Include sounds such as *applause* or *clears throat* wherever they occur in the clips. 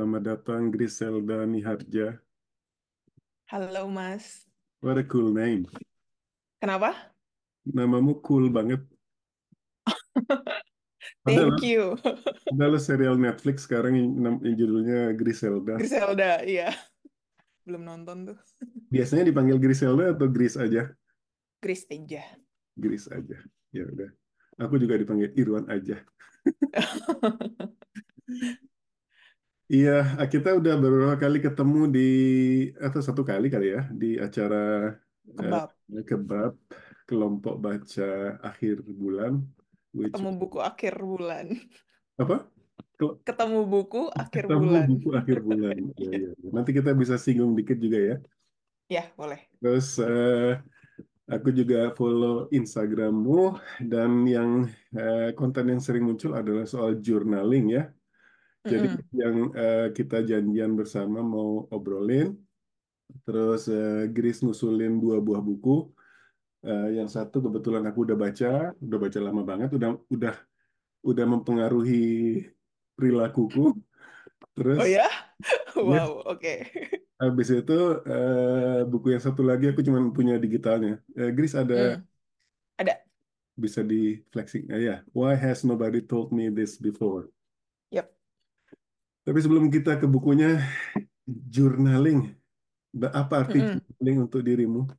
Selamat datang Griselda Niharja. Halo Mas, What a cool name. kenapa? Namamu cool banget. Ada *laughs* Thank you. ada loh serial Netflix sekarang yang, yang judulnya Griselda. Griselda, iya. Belum nonton tuh. Biasanya dipanggil Griselda atau Gris aja? Gris aja. Gris aja. Ya udah. Aku juga dipanggil Irwan aja. *laughs* Iya, kita udah beberapa kali ketemu di atau satu kali kali ya di acara eh, Kebab. kebab kelompok baca akhir bulan, which Ketemu buku akhir bulan. apa? Kel- Ketemu buku akhir Ketemu bulan. buku akhir bulan. Ya, Iya, ya. Nanti kita bisa singgung dikit juga ya. Ya, boleh. Terus eh, aku juga follow Instagrammu dan yang eh, konten yang sering muncul adalah soal journaling ya. Jadi Mm-mm. yang eh, kita janjian bersama mau obrolin, terus eh, Grace ngusulin dua buah buku. Eh, yang satu kebetulan aku udah baca, udah baca lama banget, udah udah udah mempengaruhi perilakuku. Terus Oh ya? *laughs* ya, Wow, oke. habis itu eh, buku yang satu lagi aku cuma punya digitalnya. Eh, Grace ada Hmm, ada. bisa di flexing. Eh, ya, Why has nobody told me this before? Yap. Tapi sebelum kita ke bukunya, journaling. Apa arti Mm-mm. journaling untuk dirimu?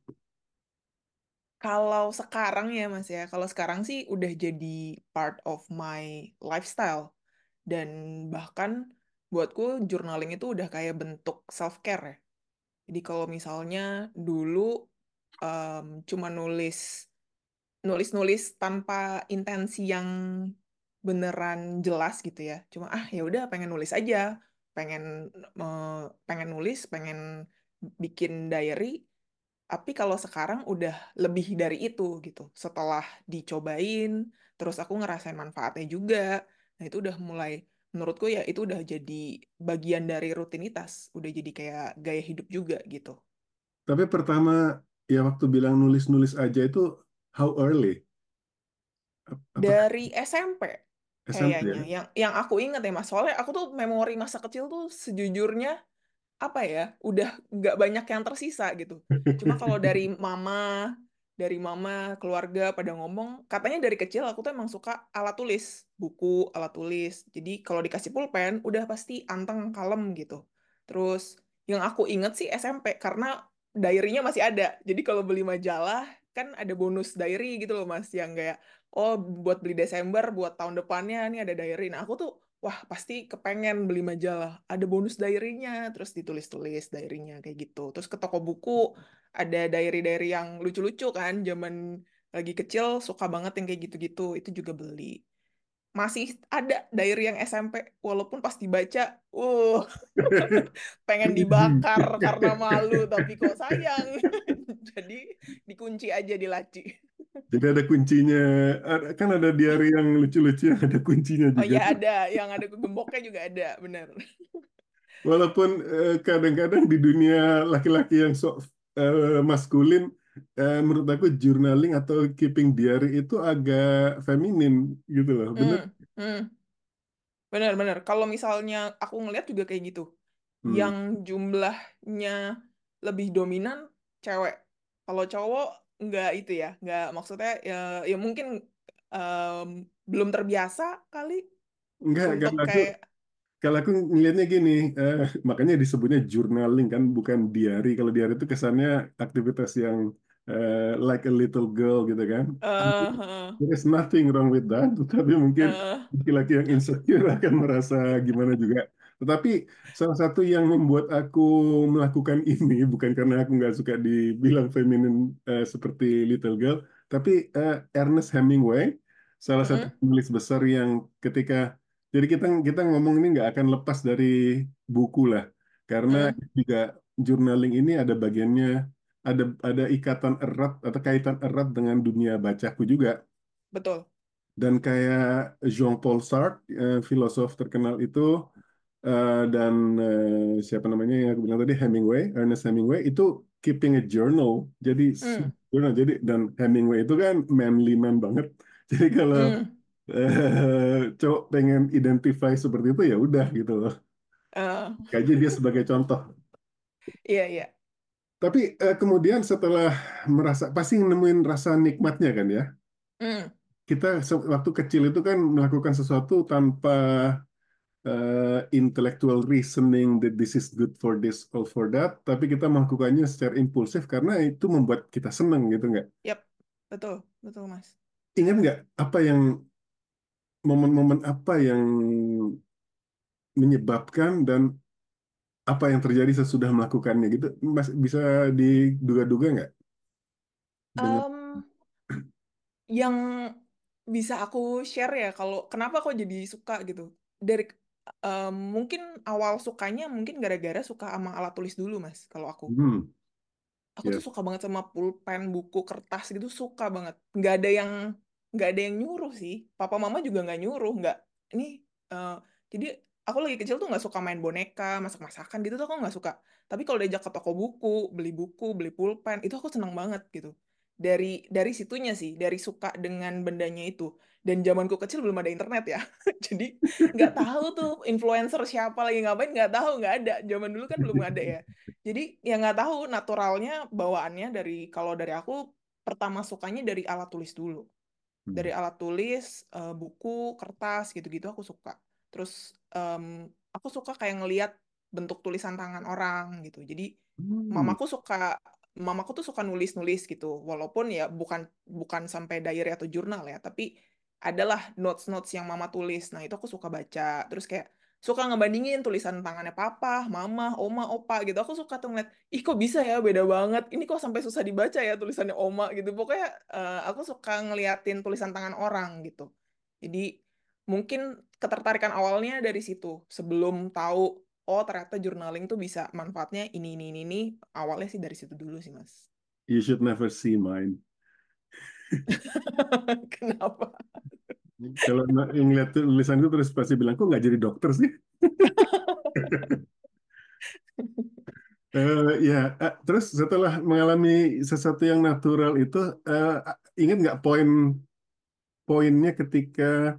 Kalau sekarang ya Mas ya, kalau sekarang sih udah jadi part of my lifestyle. Dan bahkan buatku journaling itu udah kayak bentuk self-care ya. Jadi kalau misalnya dulu em, cuma nulis nulis-nulis tanpa intensi yang beneran jelas gitu ya. Cuma ah ya udah pengen nulis aja, pengen pengen nulis, pengen bikin diary. Tapi kalau sekarang udah lebih dari itu gitu. Setelah dicobain, terus aku ngerasain manfaatnya juga. Nah itu udah mulai menurutku ya itu udah jadi bagian dari rutinitas, udah jadi kayak gaya hidup juga gitu. Tapi pertama, ya waktu bilang nulis-nulis aja itu how early? Ap- Apakah Dari SMP SMP kayaknya. ya? yang yang aku inget ya Mas. Soalnya aku tuh memori masa kecil tuh sejujurnya apa ya udah nggak banyak yang tersisa gitu. Cuma kalau dari *laughs* mama dari mama keluarga pada ngomong katanya dari kecil aku tuh emang suka alat tulis buku alat tulis. Jadi kalau dikasih pulpen udah pasti anteng kalem gitu. Terus yang aku inget sih SMP karena diary-nya masih ada. Jadi kalau beli majalah kan ada bonus diary gitu loh Mas. Yang kayak oh buat beli Desember buat tahun depannya nih ada diary. Nah aku tuh wah pasti kepengen beli majalah. Ada bonus diary-nya terus ditulis-tulis diary-nya kayak gitu. Terus ke toko buku ada diary-diary yang lucu-lucu kan zaman lagi kecil suka banget yang kayak gitu-gitu itu juga beli. Masih ada diary yang SMP walaupun pas dibaca uh *laughs* pengen dibakar karena malu tapi kok sayang. *laughs* Jadi dikunci aja di laci Jadi ada kuncinya, kan ada diary yang lucu-lucu yang ada kuncinya oh juga. ya ada yang ada gemboknya juga ada bener *laughs* Walaupun eh, kadang-kadang di dunia laki-laki yang sok eh, maskulin, eh, menurut aku journaling atau keeping diary itu agak feminin gitu loh, bener? hmm, hmm. Bener-bener. Kalau misalnya aku ngeliat juga kayak gitu. Hmm. Yang jumlahnya lebih dominan cewek. Kalau cowok nggak itu ya, nggak maksudnya ya, ya mungkin em, belum terbiasa kali kalau aku kayak kalau aku ngelihatnya gini, eh, makanya disebutnya journaling kan, bukan diary. Kalau diary itu kesannya aktivitas yang eh, like a little girl gitu kan. eh eh, There is nothing wrong with that, *laughs* tetapi mungkin eh, laki-laki yang insecure akan merasa gimana juga. Tetapi salah satu yang membuat aku melakukan *laughs* ini bukan karena aku nggak suka dibilang feminin eh, seperti little girl, tapi eh, Ernest Hemingway, salah satu penulis besar yang ketika jadi kita kita ngomong ini nggak akan lepas dari buku lah, karena mm, juga journaling ini ada bagiannya ada ada ikatan erat atau kaitan erat dengan dunia bacaku juga. betul. Dan kayak Jean-Paul Sartre, eh, filosof terkenal itu, eh, dan eh, siapa namanya yang aku bilang tadi Hemingway, Ernest Hemingway itu keeping a journal. Jadi Mm, journal. Jadi dan Hemingway itu kan manly man banget. *laughs* Jadi kalau mm. eh, cowok pengen identify seperti itu ya udah gitu loh. Gaji dia sebagai contoh. iya iya. Tapi eh, kemudian setelah merasa, pasti nemuin rasa nikmatnya kan ya. Hmm, Kita waktu kecil itu kan melakukan sesuatu tanpa eh, intellectual reasoning that this is good for this or for that, tapi kita melakukannya secara impulsif karena itu membuat kita senang gitu nggak? yap, betul, betul Mas. Ingat nggak apa yang momen-momen apa yang menyebabkan dan apa yang terjadi sesudah melakukannya gitu? Mas bisa diduga-duga nggak dengan Em, yang bisa aku share ya kalau kenapa kok jadi suka gitu. Dari em, mungkin awal sukanya mungkin gara-gara suka sama alat tulis dulu Mas, kalau aku. hmm, aku ya tuh suka banget sama pulpen, buku, kertas gitu suka banget. Nggak ada yang nggak ada yang nyuruh sih. Papa mama juga nggak nyuruh, nggak. Ini eh, jadi aku lagi kecil tuh nggak suka main boneka, masak-masakan gitu tuh aku nggak suka. Tapi kalau diajak ke toko buku, beli buku, beli pulpen, itu aku seneng banget gitu. Dari dari situnya sih, dari suka dengan bendanya itu. Dan zamanku kecil belum ada internet ya, *laughs* jadi nggak tahu tuh influencer siapa lagi ngapain nggak tahu nggak ada. Zaman dulu kan belum ada ya. Jadi ya nggak tahu naturalnya bawaannya dari kalau dari aku pertama sukanya dari alat tulis dulu. Dari Hmm. alat tulis, eh, buku, kertas gitu-gitu aku suka. Terus em, aku suka kayak ngeliat bentuk tulisan tangan orang gitu. Jadi Hmm. mamaku suka mamaku tuh suka nulis-nulis gitu. Walaupun ya bukan bukan sampai diary atau jurnal ya, tapi adalah notes-notes yang mama tulis. Nah, itu aku suka baca. Terus kayak suka ngebandingin tulisan tangannya papa, mama, oma, opa gitu. Aku suka tuh ngeliat, ih kok bisa ya beda banget. Ini kok sampai susah dibaca ya tulisannya oma gitu. Pokoknya eh, aku suka ngeliatin tulisan tangan orang gitu. Jadi mungkin ketertarikan awalnya dari situ. Sebelum tahu, oh ternyata journaling tuh bisa manfaatnya ini, ini, ini, ini. Awalnya sih dari situ dulu sih, Mas. You should never see mine. *laughs* Kenapa? Kalau yang lihat tulisanku terus pasti bilang, kok nggak jadi dokter sih? *laughs* Eh, ya, eh, terus setelah mengalami sesuatu yang natural itu, eh, ingat nggak poin-poinnya ketika,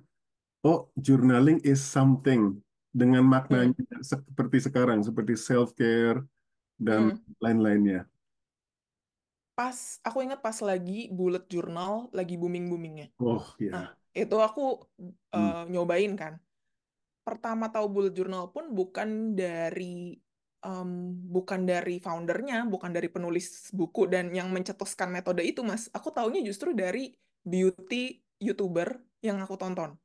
oh, journaling is something dengan Hmm. maknanya seperti sekarang, seperti self-care dan Hmm. lain-lainnya. Pas, aku ingat pas lagi bullet journal lagi booming-boomingnya. Oh, Nah, ya. itu aku Hmm. eh, nyobain kan. Pertama tahu bullet journal pun bukan dari em, bukan dari foundernya, bukan dari penulis buku dan yang mencetuskan metode itu, Mas. Aku taunya justru dari beauty YouTuber yang aku tonton.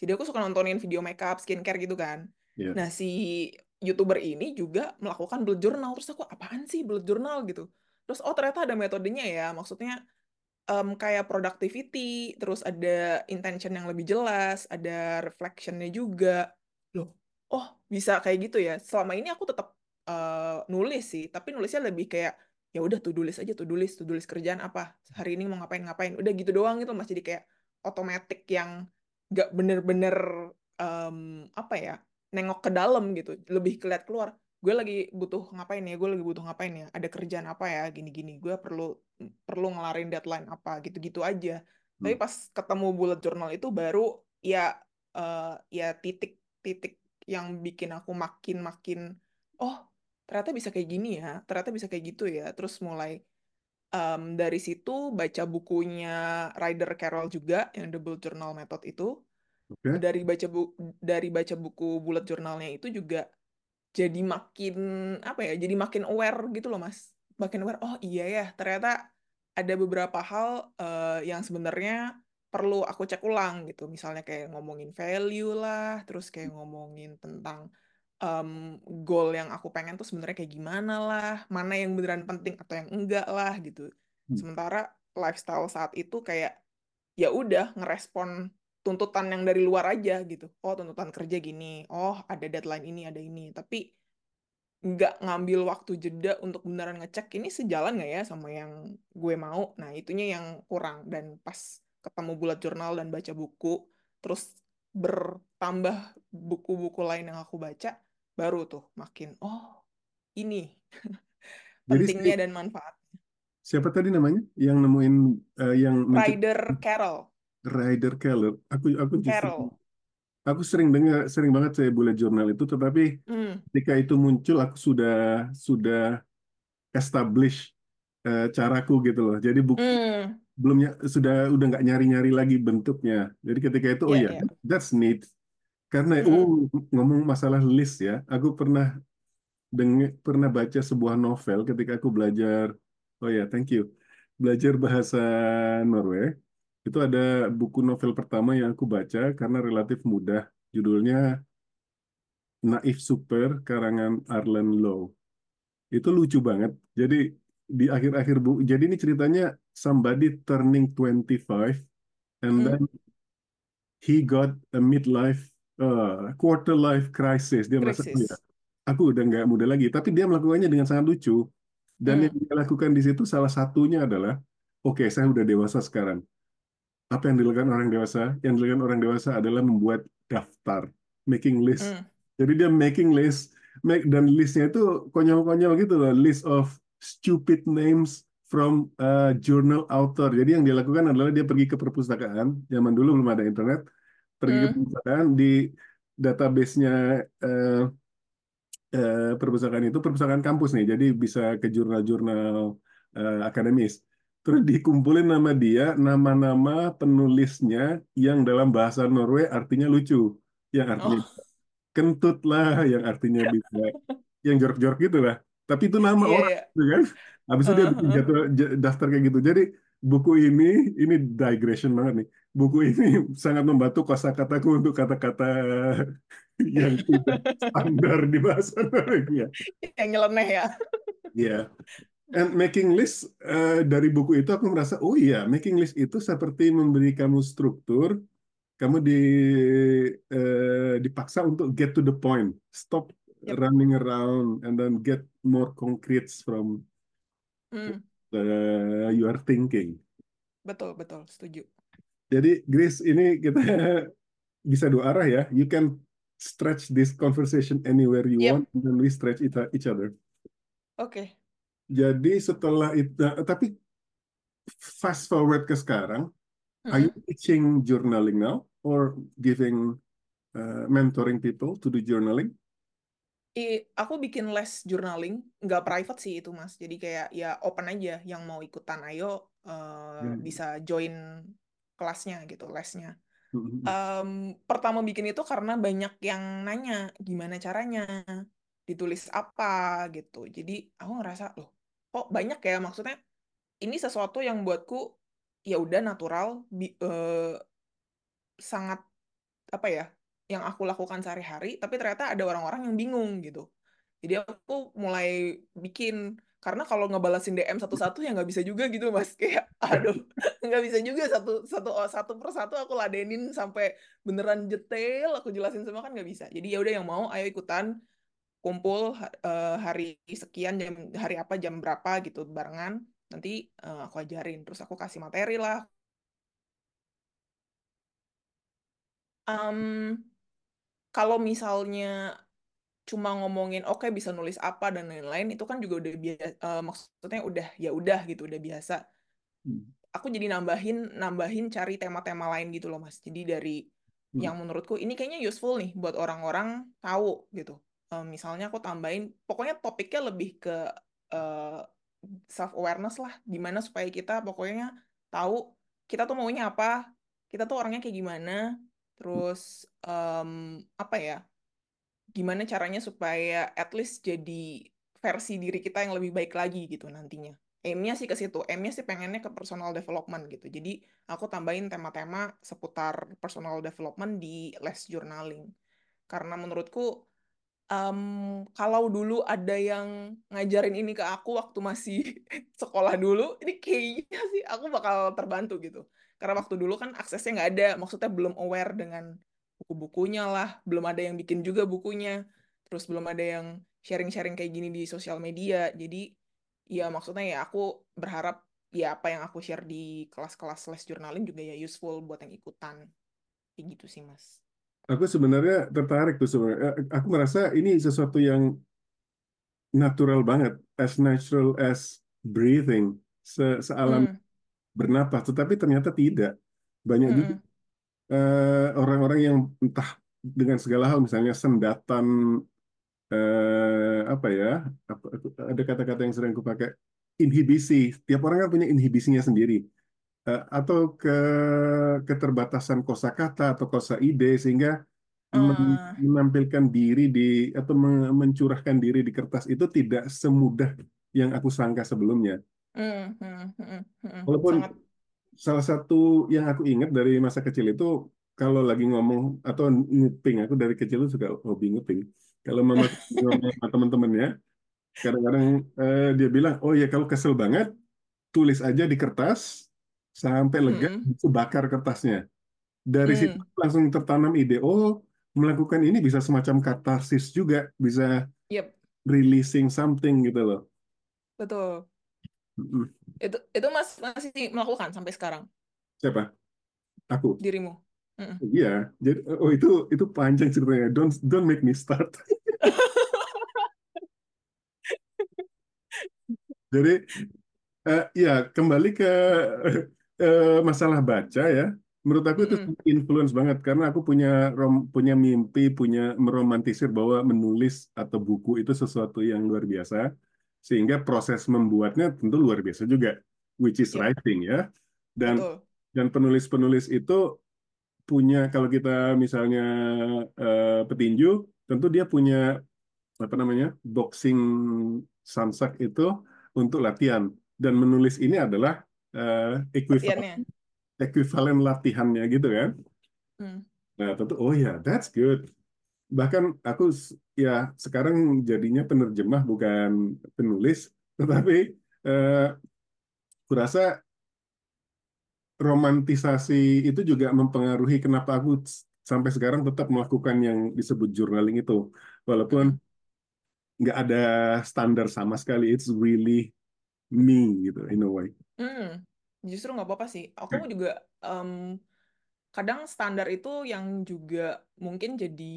Jadi aku suka nontonin video makeup, skincare gitu kan. Ya. Nah, si YouTuber ini juga melakukan bullet journal. Terus aku, apaan sih bullet journal gitu? Terus, oh ternyata ada metodenya ya. Maksudnya em, kayak productivity, terus ada intention yang lebih jelas, ada reflectionnya juga. Loh, oh bisa kayak gitu ya. Selama ini aku tetap eh, nulis sih, tapi nulisnya lebih kayak ya udah to-do list aja, to-do list, to-do list kerjaan apa hari ini mau ngapain ngapain, udah gitu doang gitu mas. Jadi kayak otomatis yang nggak bener-bener em, apa ya nengok ke dalam gitu, lebih keliat keluar. Gue lagi butuh ngapain ya, gue lagi butuh ngapain ya, ada kerjaan apa ya, gini-gini. Gue perlu perlu ngelarin deadline apa gitu-gitu aja. Tapi Hmm. pas ketemu bullet journal itu baru ya eh, ya titik-titik yang bikin aku makin makin oh ternyata bisa kayak gini ya, ternyata bisa kayak gitu ya. Terus mulai em, dari situ baca bukunya Ryder Carroll juga yang The Bullet Journal Method itu. Oke. Dari baca bu dari baca buku bullet journalnya itu juga jadi makin apa ya jadi makin aware gitu loh mas makin aware oh iya ya ternyata ada beberapa hal eh, yang sebenarnya perlu aku cek ulang gitu misalnya kayak ngomongin value lah terus kayak ngomongin tentang em, goal yang aku pengen tuh sebenarnya kayak gimana lah mana yang beneran penting atau yang enggak lah gitu Hmm. sementara lifestyle saat itu kayak ya udah ngerespon tuntutan yang dari luar aja gitu. Oh, tuntutan kerja gini. Oh, ada deadline ini, ada ini. Tapi nggak ngambil waktu jeda untuk beneran ngecek ini sejalan nggak ya sama yang gue mau. Nah, itunya yang kurang. Dan pas ketemu bullet journal dan baca buku, terus bertambah buku-buku lain yang aku baca, baru tuh makin, oh, ini *laughs* pentingnya si- dan manfaat. siapa tadi namanya yang nemuin eh, yang Ryder Carroll. Ryder Keller? Aku aku justru Carroll. aku sering dengar, sering banget saya bullet journal itu, tetapi Hmm. ketika itu muncul, aku sudah sudah establish eh, caraku gitu loh. Jadi buk, Hmm. belumnya sudah udah nggak nyari-nyari lagi bentuknya. Jadi ketika itu, oh Ya, ya, ya. that's neat. Karena, oh ngomong masalah list ya, aku pernah dengar, pernah baca sebuah novel ketika aku belajar, oh ya, thank you, belajar bahasa Norway. Itu ada buku novel pertama yang aku baca karena relatif mudah. Judulnya Naif Super karangan Arlen Low. Itu lucu banget. Jadi di akhir-akhir buku, jadi ini ceritanya somebody turning 25 and then he got a midlife uh, quarter life crisis. Dia merasa, ya, aku udah nggak muda lagi. Tapi dia melakukannya dengan sangat lucu. Dan yang Hmm. dia lakukan di situ salah satunya adalah, oke, saya udah dewasa sekarang. Apa yang dilakukan orang dewasa? Yang dilakukan orang dewasa adalah membuat daftar, making list. Hmm. Jadi dia making list, make, dan listnya itu konyol-konyol gitu loh, list of stupid names from uh, journal author. Jadi yang dia lakukan adalah dia pergi ke perpustakaan, zaman dulu belum ada internet, pergi ke Hmm. perpustakaan di database-nya uh, uh, perpustakaan itu perpustakaan kampus nih, jadi bisa ke jurnal-jurnal uh, akademis. Terus dikumpulin nama dia, nama-nama penulisnya yang dalam bahasa Norway artinya lucu, yang artinya Oh, kentut lah, yang artinya bisa, yang jorok-jorok gitu lah. Tapi itu nama iya, orang, iya. gitu kan? Habis itu dia bikin heeh. jadwal, j- daftar kayak gitu. Jadi buku ini, ini digression banget nih. Buku ini *laughs* sangat membantu kosakataku untuk kata-kata *laughs* yang tidak standar di bahasa Norwegia. Yang nyeleneh ya. Iya. And making list eh, dari buku itu aku merasa, oh iya, making list itu seperti memberi kamu struktur, kamu di eh, dipaksa untuk get to the point, stop Yep. running around, and then get more concrete from Hmm. Uh, your thinking. Betul, betul. Setuju. Jadi, Grace, ini kita *laughs* bisa dua arah ya. You can stretch this conversation anywhere you Yep. want, and then we stretch it, each other. Oke. Jadi setelah itu, nah, tapi fast forward ke sekarang, are you Mm-mm. teaching journaling now or giving uh, mentoring people to do journaling? I, aku bikin les journaling, nggak private sih itu mas. Jadi kayak ya open aja, yang mau ikutan ayo eh, Hmm. bisa join kelasnya gitu, lesnya. Em, pertama bikin itu karena banyak yang nanya gimana caranya, ditulis apa gitu. Jadi aku ngerasa loh, kok banyak ya maksudnya. Ini sesuatu yang buatku ya udah natural, bi- eh, sangat apa ya yang aku lakukan sehari-hari tapi ternyata ada orang-orang yang bingung gitu. Jadi aku mulai bikin karena kalau ngebalasin DM satu-satu ya nggak bisa juga gitu mas. Kayak aduh *laughs* nggak bisa juga satu satu oh, satu persatu aku ladenin sampai beneran detail aku jelasin semua kan nggak bisa. Jadi ya udah yang mau ayo ikutan kumpul eh, hari sekian jam hari apa jam berapa gitu barengan. Nanti eh, aku ajarin terus aku kasih materi lah. Em, kalau misalnya cuma ngomongin oke bisa nulis apa dan lain-lain itu kan juga udah biasa maksudnya udah ya udah gitu udah biasa Hmm. aku jadi nambahin nambahin cari tema-tema lain gitu loh mas jadi dari Hmm. yang menurutku ini kayaknya useful nih buat orang-orang tahu gitu Eh, misalnya aku tambahin pokoknya topiknya lebih ke self awareness lah gimana supaya kita pokoknya tahu kita tuh maunya apa kita tuh orangnya kayak gimana terus em, apa ya gimana caranya supaya at least jadi versi diri kita yang lebih baik lagi gitu nantinya. Aimnya sih ke situ, aimnya sih pengennya ke personal development gitu. Jadi aku tambahin tema-tema seputar personal development di les journaling. Karena menurutku em, kalau dulu ada yang ngajarin ini ke aku waktu masih *laughs* sekolah dulu, ini kayaknya sih aku bakal terbantu gitu. Karena waktu dulu kan aksesnya nggak ada, maksudnya belum aware dengan buku-bukunya lah, belum ada yang bikin juga bukunya, terus belum ada yang sharing-sharing kayak gini di sosial media. Jadi ya maksudnya ya aku berharap ya apa yang aku share di kelas-kelas les journaling juga ya useful buat yang ikutan. Kayak gitu sih, Mas. Aku sebenarnya tertarik tuh sebenarnya. Eh, Aku merasa ini sesuatu yang natural banget, as natural as breathing, se sealam Hmm, bernapas. Tetapi ternyata tidak. Banyak juga mm-mm, eh, orang-orang yang entah dengan segala hal misalnya sendatan eh, apa ya apa, ada kata-kata yang sering aku pakai inhibisi tiap orang kan punya inhibisinya sendiri Eh, atau ke keterbatasan kosakata atau kosa ide sehingga Eh, menampilkan diri di atau me- mencurahkan diri di kertas itu tidak semudah yang aku sangka sebelumnya. Hmm, hmm, hmm. Walaupun Sangat. salah satu yang aku ingat dari masa kecil itu kalau lagi ngomong atau nguping, aku dari kecil itu suka hobi nguping. Kalau mama *laughs* ngomong sama teman-temannya, kadang-kadang eh, dia bilang, oh ya kalau kesel banget, tulis aja di kertas sampai lega, Hmm, itu bakar kertasnya. Dari situ langsung tertanam ide, oh melakukan ini bisa semacam katarsis juga, bisa Yep, releasing something gitu loh. betul. Itu itu Mas masih melakukan sampai sekarang Siapa? Aku. dirimu. Mm-mm. Iya, jadi oh itu itu panjang ceritanya. Don't don't make me start. *laughs* Jadi eh, ya kembali ke eh, masalah baca ya. Menurut aku itu Mm-mm. influence banget karena aku punya rom, punya mimpi, punya meromantisir bahwa menulis atau buku itu sesuatu yang luar biasa, sehingga proses membuatnya tentu luar biasa juga, which is Yep, writing ya. Dan betul. dan penulis-penulis itu punya kalau kita misalnya eh, petinju, tentu dia punya apa namanya boxing samsak itu untuk latihan dan menulis ini adalah eh, equivalent equivalent latihannya gitu kan. Hmm. Nah tentu oh ya that's good. Bahkan aku ya sekarang jadinya penerjemah bukan penulis, tetapi eh, kurasa romantisasi itu juga mempengaruhi kenapa aku sampai sekarang tetap melakukan yang disebut journaling itu. Walaupun nggak ada standar sama sekali, it's really me gitu in a way. Hmm. Justru nggak apa-apa sih. Aku juga em, kadang standar itu yang juga mungkin jadi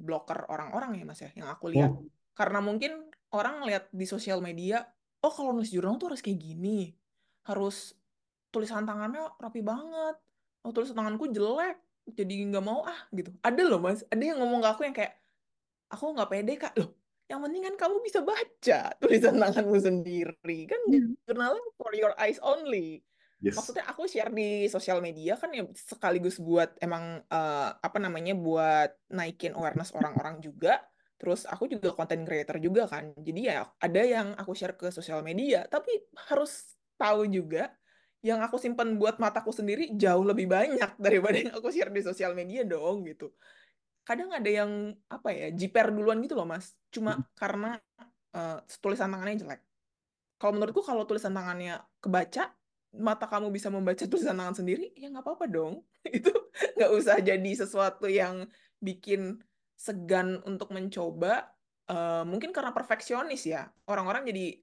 blocker orang-orang ya Mas ya, yang aku lihat. Oh, Karena mungkin orang lihat di sosial media, oh kalau nulis jurnal tuh harus kayak gini. Harus tulisan tangannya rapi banget. Oh tulisan tanganku jelek, jadi nggak mau ah gitu. Ada loh Mas, ada yang ngomong ke aku yang kayak, aku nggak pede Kak. Loh, yang penting kan kamu bisa baca tulisan tanganmu sendiri. Kan jurnalnya for your eyes only yes. maksudnya aku share di sosial media kan ya sekaligus buat emang eh, apa namanya buat naikin awareness orang-orang juga. Terus aku juga content creator juga kan. Jadi ya ada yang aku share ke sosial media, tapi harus tahu juga yang aku simpan buat mataku sendiri jauh lebih banyak *laughs* daripada yang aku share di sosial media dong gitu. Kadang ada yang apa ya, jiper duluan gitu loh, Mas. Cuma karena eh, tulisan tangannya jelek kalau menurutku kalau tulisan tangannya kebaca, mata kamu bisa membaca tulisan tangan sendiri, ya nggak apa-apa dong. *laughs* Itu nggak usah jadi sesuatu yang bikin segan untuk mencoba. Eh, mungkin karena perfeksionis ya. Orang-orang jadi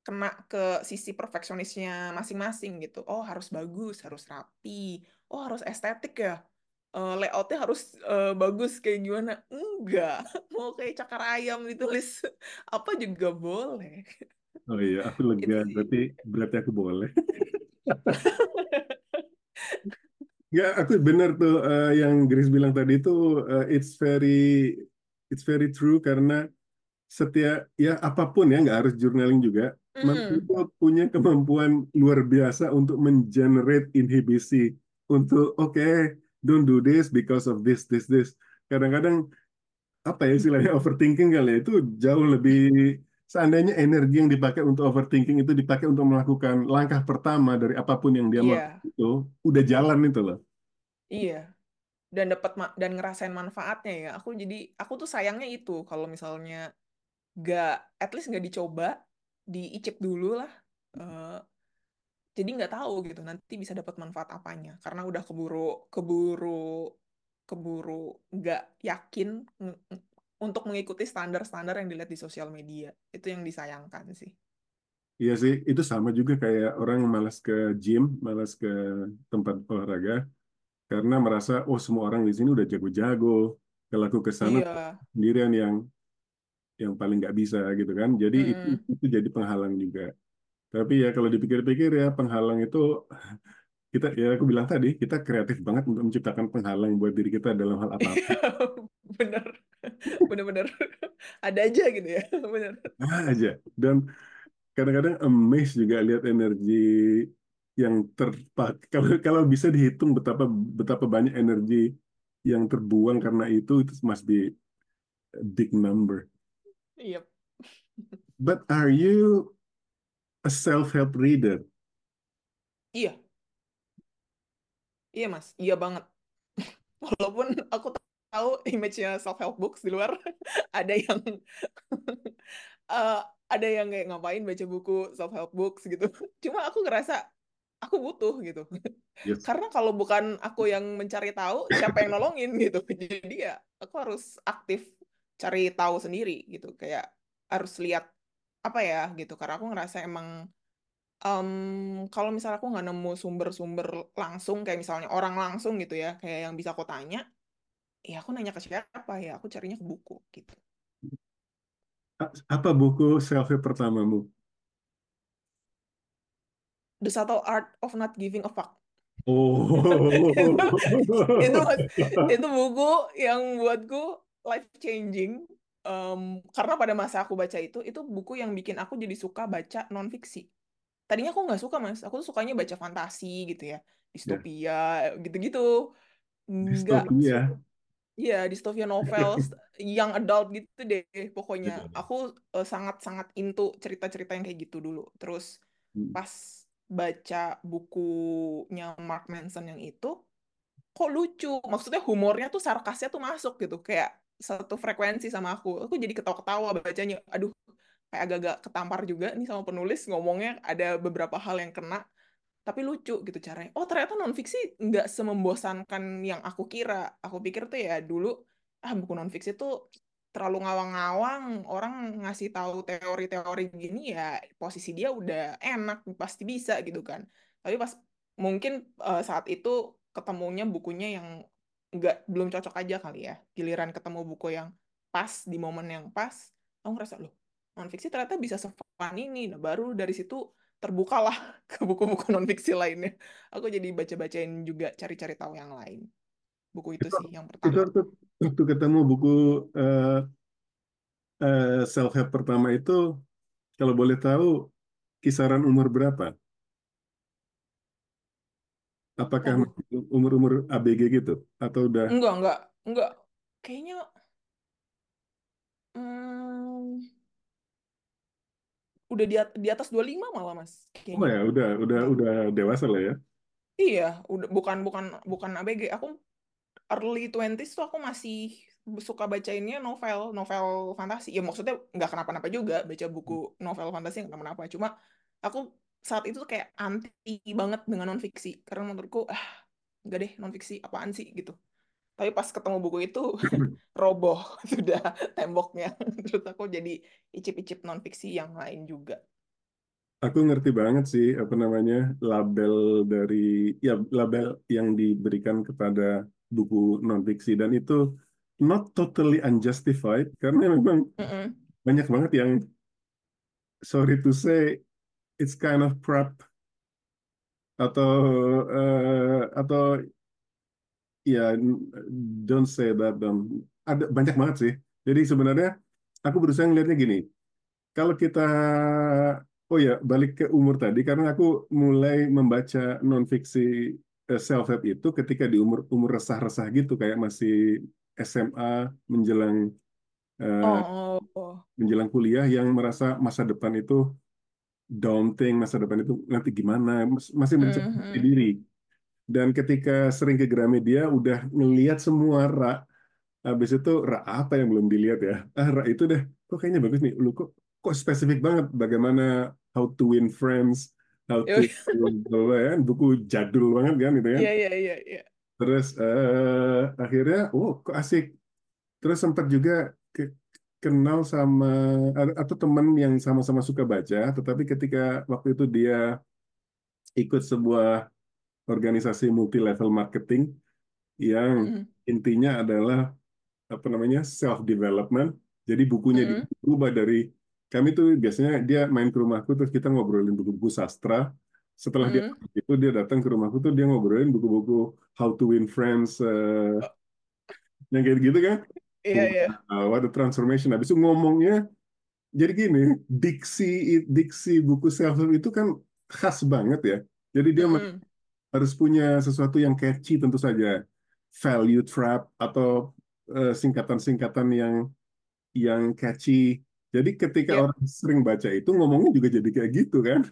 kena ke sisi perfeksionisnya masing-masing gitu. Oh harus bagus, harus rapi. Oh harus estetik ya. Eh, layoutnya harus eh, bagus kayak gimana? Enggak. *laughs* Mau kayak cakar ayam ditulis *laughs* apa juga boleh. Oh iya, aku lega. Itu sih. Berarti berarti aku boleh. Nggak, aku benar tuh eh, yang Grace bilang tadi itu eh, it's very it's very true karena setiap ya apa pun ya nggak harus journaling juga manusia Mm, itu punya kemampuan luar biasa untuk mengenerate inhibisi untuk oke don't do this because of this this this. Kadang-kadang apa ya istilahnya overthinking kali ya itu jauh lebih seandainya energi yang dipakai untuk overthinking itu dipakai untuk melakukan langkah pertama dari apa pun yang dia mau Iya, itu udah jalan itu loh iya. Dan dapat dan ngerasain manfaatnya ya. Aku jadi aku tuh sayangnya itu kalau misalnya gak at least nggak dicoba, diicip dulu lah. Eh, jadi nggak tahu gitu nanti bisa dapat manfaat apanya. Karena udah keburu keburu keburu nggak yakin untuk mengikuti standar-standar yang dilihat di sosial media. Itu yang disayangkan sih. Iya sih, itu sama juga kayak orang malas ke gym, malas ke tempat olahraga, karena merasa, oh semua orang di sini udah jago-jago. Kalau aku ke sana Iya. sendirian yang yang paling nggak bisa gitu kan. Jadi itu, Mm-mm. itu jadi penghalang juga. Tapi ya kalau dipikir-pikir ya penghalang itu *laughs* kita ya aku bilang tadi kita kreatif banget untuk menciptakan penghalang buat diri kita dalam hal apa-apa *laughs* Bener, *laughs* bener-bener *laughs* ada aja gitu ya, *laughs* bener. aja. Dan kadang-kadang amazed juga lihat energi yang terpak kalau kalau bisa dihitung betapa betapa banyak energi yang terbuang karena itu itu must be a big number. Iya. But are you a self-help reader? Iya, iya mas, iya banget. Walaupun aku tahu image-nya self-help books di luar, *laughs* ada yang uh, *laughs* ada yang kayak ngapain baca buku self-help books gitu. *laughs* Cuma aku ngerasa aku butuh gitu. Yes. Karena kalau bukan aku yang mencari tahu, siapa yang nolongin gitu. Jadi ya aku harus aktif cari tahu sendiri gitu. Kayak harus lihat apa ya gitu. Karena aku ngerasa emang um, kalau misalnya aku nggak nemu sumber-sumber langsung kayak misalnya orang langsung gitu ya, kayak yang bisa aku tanya, ya aku nanya ke siapa ya, aku carinya ke buku gitu. Apa buku self-help pertamamu? The Subtle Art of Not Giving a Fuck. Oh. *laughs* itu, itu buku yang buatku life changing. Um, karena pada masa aku baca itu, itu buku yang bikin aku jadi suka baca non fiksi. Tadinya aku nggak suka mas, aku tuh sukanya baca fantasi gitu ya, distopia gitu-gitu. Nggak Distopia. Iya, dystopia novels yang adult gitu deh pokoknya. Aku uh, sangat-sangat into cerita-cerita yang kayak gitu dulu. Terus Hmm. pas baca bukunya Mark Manson yang itu, kok lucu. Maksudnya humornya tuh sarkasnya tuh masuk gitu, kayak satu frekuensi sama aku. Aku jadi ketawa-ketawa bacanya. Aduh, kayak agak-agak ketampar juga nih sama penulis ngomongnya ada beberapa hal yang kena tapi lucu gitu caranya. Oh ternyata non fiksi nggak semembosankan yang aku kira. Aku pikir tuh ya dulu ah buku non fiksi tuh terlalu ngawang-ngawang. Orang ngasih tahu teori-teori gini ya posisi dia udah enak pasti bisa gitu kan. Tapi pas mungkin uh, saat itu ketemunya bukunya yang nggak belum cocok aja kali ya. Giliran ketemu buku yang pas di momen yang pas, aku ngerasa loh non fiksi ternyata bisa sefun ini. Nah baru dari situ terbukalah *laughs* ke buku-buku non fiksi lainnya. Aku jadi baca-bacain juga cari-cari tahu yang lain. Buku itu, sih yang pertama. Itu waktu, waktu ketemu buku uh, uh, self help pertama itu, kalau boleh tahu kisaran umur berapa? Apakah umur-umur ABG gitu atau udah? Enggak, enggak, enggak. Kayaknya hmm, udah di, di atas 25 malah mas kayaknya. oh ya udah udah udah dewasa lah ya. Iya udah bukan bukan bukan ABG aku early 20s tuh aku masih suka bacainnya novel novel fantasi. Ya maksudnya nggak kenapa-napa juga baca buku novel fantasi nggak kenapa-napa. Cuma aku saat itu tuh kayak anti banget dengan non fiksi karena menurutku ah nggak deh non fiksi apaan sih? gitu tapi pas ketemu buku itu *laughs* *laughs* roboh *laughs* sudah temboknya. Terus aku jadi icip-icip non fiksi yang lain juga. Aku ngerti banget sih apa namanya label dari ya label yang diberikan kepada buku non fiksi dan itu not totally unjustified karena memang mm -mm. banyak banget yang sorry to say it's kind of crap. Atau uh, atau ya don't say that dong ada banyak banget sih jadi sebenarnya aku berusaha ngelihatnya gini kalau kita oh ya balik ke umur tadi karena aku mulai membaca non fiksi eh, self help itu ketika di umur umur resah-resah gitu kayak masih SMA menjelang uh, oh. menjelang kuliah yang merasa masa depan itu daunting masa depan itu nanti gimana masih mencari mm -hmm. diri dan ketika sering ke Gramedia udah ngelihat semua rak habis itu rak apa yang belum dilihat ya? Ah rak itu deh kok kayaknya bagus nih. Lu kok kok spesifik banget bagaimana how to win friends how to ya buku jadul banget kan itu ya? Iya iya iya iya. Terus uh, akhirnya oh kok asik. Terus sempat juga ke, kenal sama atau teman yang sama-sama suka baca tetapi ketika waktu itu dia ikut sebuah organisasi multi level marketing yang mm. intinya adalah apa namanya self development. Jadi bukunya mm. diubah dari kami tuh biasanya dia main ke rumahku terus kita ngobrolin buku-buku sastra Setelah dia Mm-mm. itu dia datang ke rumahku tuh dia ngobrolin buku-buku How to Win Friends Oh, yang kayak gitu kan. iya iya. What a transformation. Habis itu ngomongnya jadi gini, diksi diksi buku self help itu kan khas banget ya. Jadi dia Mm-mm. Harus punya sesuatu yang catchy tentu saja. Value trap atau eh, singkatan-singkatan yang yang catchy. Jadi ketika Yep. orang sering baca itu ngomongnya juga jadi kayak gitu kan.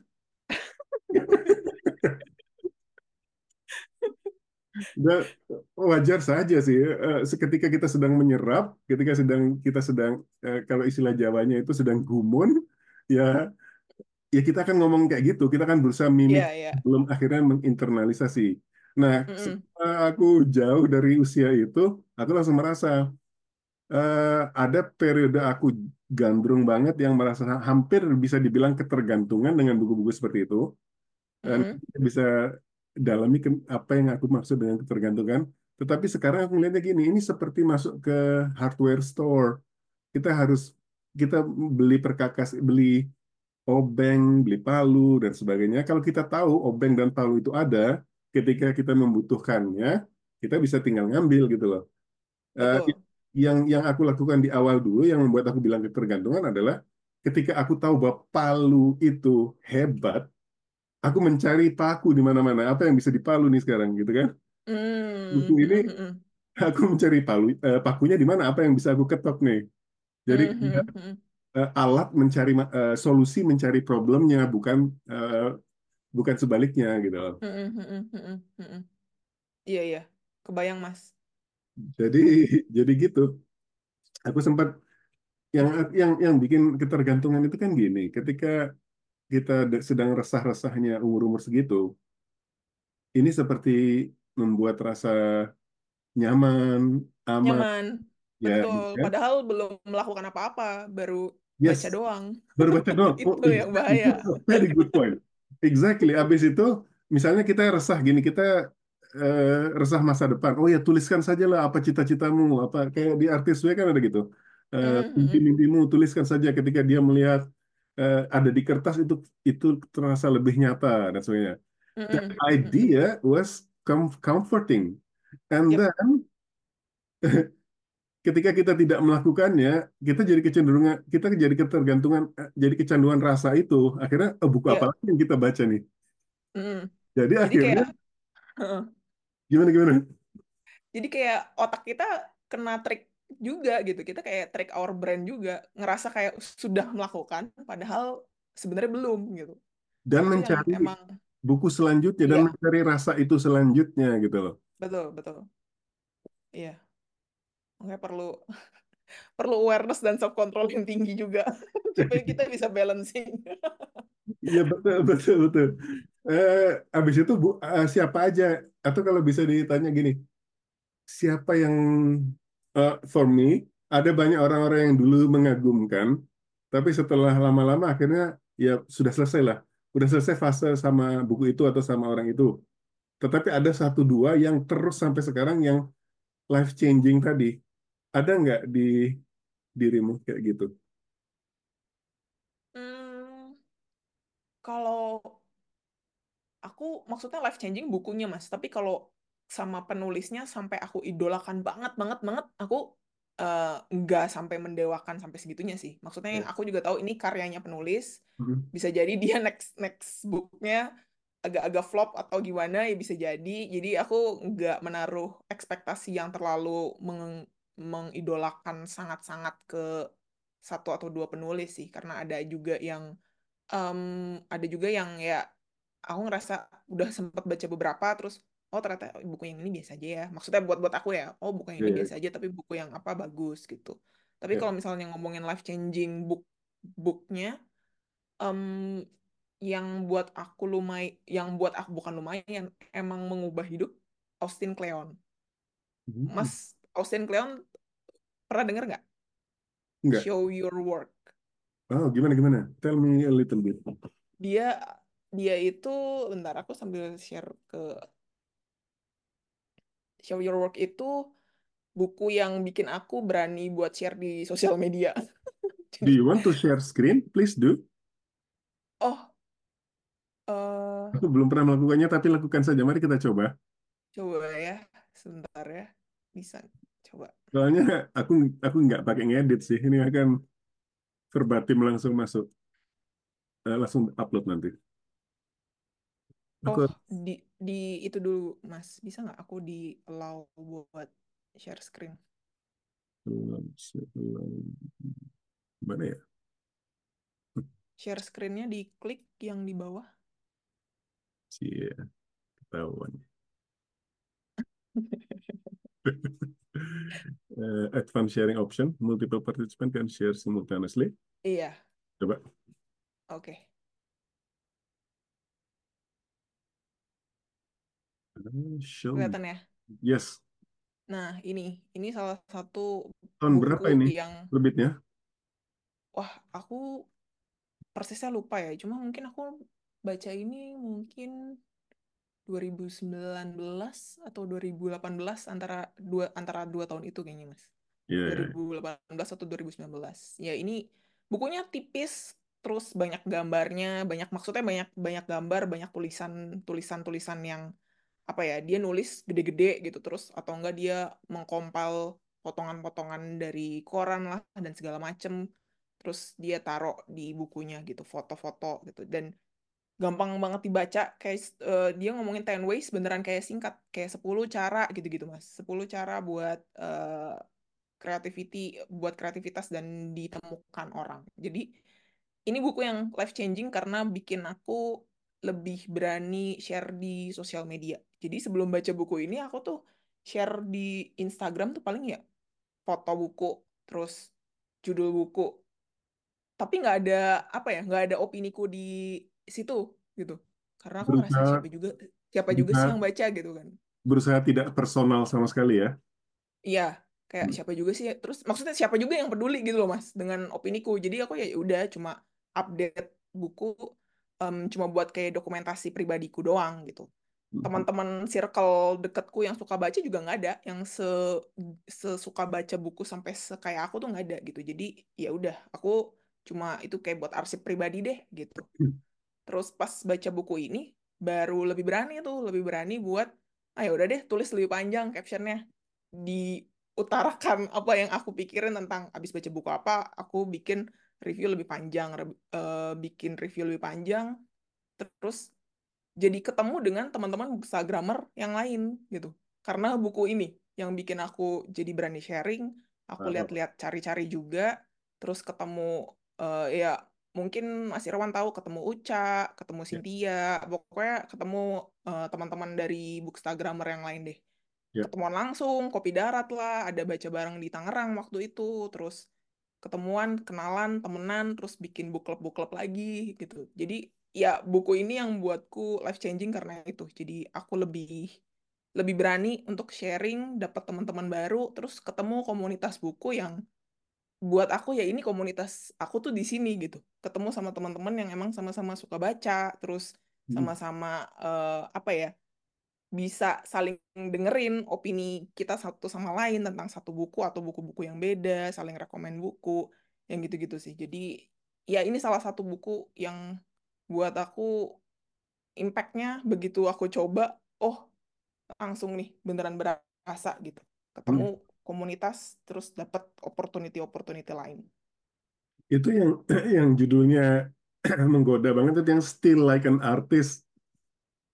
*laughs* Dan wajar saja sih. Eh, Seketika kita sedang menyerap, ketika sedang kita sedang eh, kalau istilah Jawanya itu sedang gumun, ya ya kita akan ngomong kayak gitu. Kita akan berusaha mimik Iya iya. belum akhirnya menginternalisasi. Nah, Mm-mm. setelah aku jauh dari usia itu, aku langsung merasa eh, ada periode aku gandrung banget yang merasa hampir bisa dibilang ketergantungan dengan buku-buku seperti itu. Dan Mm-mm. bisa dalami ke- apa yang aku maksud dengan ketergantungan. Tetapi sekarang aku melihatnya gini, ini seperti masuk ke hardware store. Kita harus kita beli perkakas, beli obeng, beli palu dan sebagainya. Kalau kita tahu obeng dan palu itu ada, ketika kita membutuhkannya, kita bisa tinggal ngambil gitu loh. Betul. yang yang aku lakukan di awal dulu yang membuat aku bilang ketergantungan adalah ketika aku tahu bahwa palu itu hebat, aku mencari paku di mana-mana. Apa yang bisa dipalu nih sekarang gitu kan? Buku Mm, ini mm, mm, *laughs* aku mencari palu eh, pakunya di mana? Apa yang bisa aku ketok nih? Jadi mm, mm, mm, eh, alat mencari eh, solusi mencari problemnya bukan eh, bukan sebaliknya gitu. Iya iya. Kebayang Mas. Jadi jadi gitu. Aku sempat yang yang yang bikin ketergantungan itu kan gini, ketika kita sedang resah-resahnya umur-umur segitu, ini seperti membuat rasa nyaman, aman, Nyaman. Ya Betul. kan? Padahal belum melakukan apa-apa, baru Yes, baca doang. baru baca doang. *laughs* Oh, Itu yang bahaya. *laughs* Very good point. Exactly. Abis itu, misalnya kita resah gini, kita eh, resah masa depan. Oh ya, tuliskan saja lah apa cita-citamu, apa kayak di artis gue kan ada gitu. Eh, Mm, mm, mimpi-mimpimu tuliskan saja ketika dia melihat eh, ada di kertas itu itu terasa lebih nyata dan sebagainya. mm. idea was com- comforting. And Yep. then *laughs* ketika kita tidak melakukannya, kita jadi kecenderungan, kita jadi ketergantungan, eh, jadi kecanduan rasa itu. Akhirnya, oh, buku apa Yep. lagi yang kita baca nih? Mm. Jadi Jadi akhirnya, kayak heeh. gimana gimana? Jadi kayak otak kita kena trik juga gitu. Kita kayak trick our brain juga, ngerasa kayak sudah melakukan padahal sebenarnya belum gitu. Dan yang mencari emang buku selanjutnya dan iya, mencari rasa itu selanjutnya gitu loh. betul, betul. Iya. Makanya perlu *laughs* perlu awareness dan self control yang tinggi juga *laughs* supaya kita bisa balancing. Iya betul betul betul. Eh, habis itu bu, eh, siapa aja? Atau kalau bisa ditanya gini, siapa yang eh, for me ada banyak orang-orang yang dulu mengagumkan, tapi setelah lama-lama akhirnya ya sudah selesai lah, udah selesai fase sama buku itu atau sama orang itu. Tetapi ada satu dua yang terus sampai sekarang yang life changing tadi. Ada nggak di dirimu kayak gitu? Hmm, kalau aku maksudnya life changing bukunya Mas, tapi kalau sama penulisnya sampai aku idolakan banget banget banget, aku eh, nggak sampai mendewakan sampai segitunya sih. Maksudnya Ya. aku juga tahu ini karyanya penulis, Mhm. bisa jadi dia *laughs* next next booknya agak-agak flop atau gimana ya bisa jadi. Jadi aku nggak menaruh ekspektasi yang terlalu meng- mengidolakan sangat-sangat ke satu atau dua penulis sih, karena ada juga yang em, ada juga yang ya aku ngerasa udah sempat baca beberapa terus oh ternyata buku yang ini biasa aja ya. Maksudnya buat buat aku ya, oh buku yang Ya, ini ya, biasa aja tapi buku yang apa bagus gitu. Tapi ya. kalau misalnya ngomongin life changing book booknya em, yang buat aku lumayan yang buat aku bukan lumayan emang mengubah hidup Austin Kleon. Mhm. Mas Austin Kleon pernah denger nggak? Enggak. Show Your Work. Oh, gimana gimana? Tell me a little bit. Dia dia itu bentar aku sambil share ke Show Your Work itu buku yang bikin aku berani buat share di sosial media. *laughs* Do you want to share screen? Please do. oh, eh Aku belum pernah melakukannya, tapi lakukan saja. Mari kita coba. Coba ya, sebentar ya. Bisa coba. Soalnya aku aku nggak pakai ngedit sih. Ini akan verbatim langsung masuk, Eh, langsung upload nanti. Aku Oh, di di itu dulu, Mas. Bisa nggak aku di allow buat share screen? mana ya? Share screen-nya diklik yang di bawah. Cie, ketahuan. *laughs* Eh, advanced sharing option, multiple participant can share simultaneously. Iya, Coba. oke. Show me. Kelihatan ya? Yes. Nah, ini ini salah satu Tahun berapa ini yang terbitnya? wah, aku persisnya lupa ya. Cuma mungkin aku baca ini mungkin 2019 atau 2018 antara dua antara dua tahun itu kayaknya, Mas. Ya, 2018 atau 2019. Ya, ini bukunya tipis, terus banyak gambarnya, banyak maksudnya banyak banyak gambar, banyak tulisan tulisan-tulisan yang apa ya, dia nulis gede-gede gitu terus atau enggak dia mengkompil potongan-potongan dari koran lah dan segala macem. Terus dia taruh di bukunya gitu, foto-foto gitu dan gampang banget dibaca kayak eh, dia ngomongin 10 ways beneran kayak singkat kayak 10 cara gitu-gitu Mas. 10 cara buat eh, creativity buat kreativitas dan ditemukan orang. Jadi ini buku yang life changing karena bikin aku lebih berani share di sosial media. Jadi sebelum baca buku ini aku tuh share di Instagram tuh paling ya foto buku, terus judul buku. Tapi nggak ada apa ya, nggak ada opiniku di situ gitu. Karena aku ngerasa berusaha siapa juga siapa juga sih yang berusaha baca gitu kan. berusaha tidak personal sama sekali ya. Iya, kayak Hmm. siapa juga sih. Terus maksudnya siapa juga yang peduli gitu loh Mas dengan opiniku. Jadi aku ya udah cuma update buku em, cuma buat kayak dokumentasi pribadiku doang gitu. Teman-teman circle deketku yang suka baca juga nggak ada yang se sesuka baca buku sampai sekayak aku tuh nggak ada gitu. Jadi ya udah aku cuma itu kayak buat arsip pribadi deh gitu. Terus pas baca buku ini baru lebih berani tuh, lebih berani buat ah ya udah deh tulis lebih panjang captionnya. Diutarakan apa yang aku pikirin tentang abis baca buku apa, aku bikin review lebih panjang, re- eh, bikin review lebih panjang, terus jadi ketemu dengan teman-teman Instagramer yang lain gitu. Karena buku ini yang bikin aku jadi berani sharing, aku lihat-lihat cari-cari juga, terus ketemu eh, ya mungkin Mas Irwan tahu ketemu Uca, ketemu Ya, Cynthia, pokoknya ketemu eh, teman-teman dari Bookstagramer yang lain deh. ya. Ketemuan langsung, kopi darat lah, ada baca bareng di Tangerang waktu itu, terus ketemuan, kenalan, temenan, terus bikin book club-book club lagi gitu. Jadi ya buku ini yang buatku life changing karena itu. Jadi aku lebih lebih berani untuk sharing, dapat teman-teman baru, terus ketemu komunitas buku yang buat aku ya ini komunitas aku tuh di sini gitu. Ketemu sama teman-teman yang emang sama-sama suka baca, terus Hmm. sama-sama eh, apa ya bisa saling dengerin opini kita satu sama lain tentang satu buku atau buku-buku yang beda, saling rekomen buku, yang gitu-gitu sih. Jadi ya ini salah satu buku yang buat aku impact-nya begitu aku coba, oh langsung nih beneran berasa gitu. Ketemu Hmm. Komunitas terus dapat opportunity-opportunity lain. Itu yang *clears throat* yang judulnya *clears throat* menggoda banget itu yang Still Like an Artist.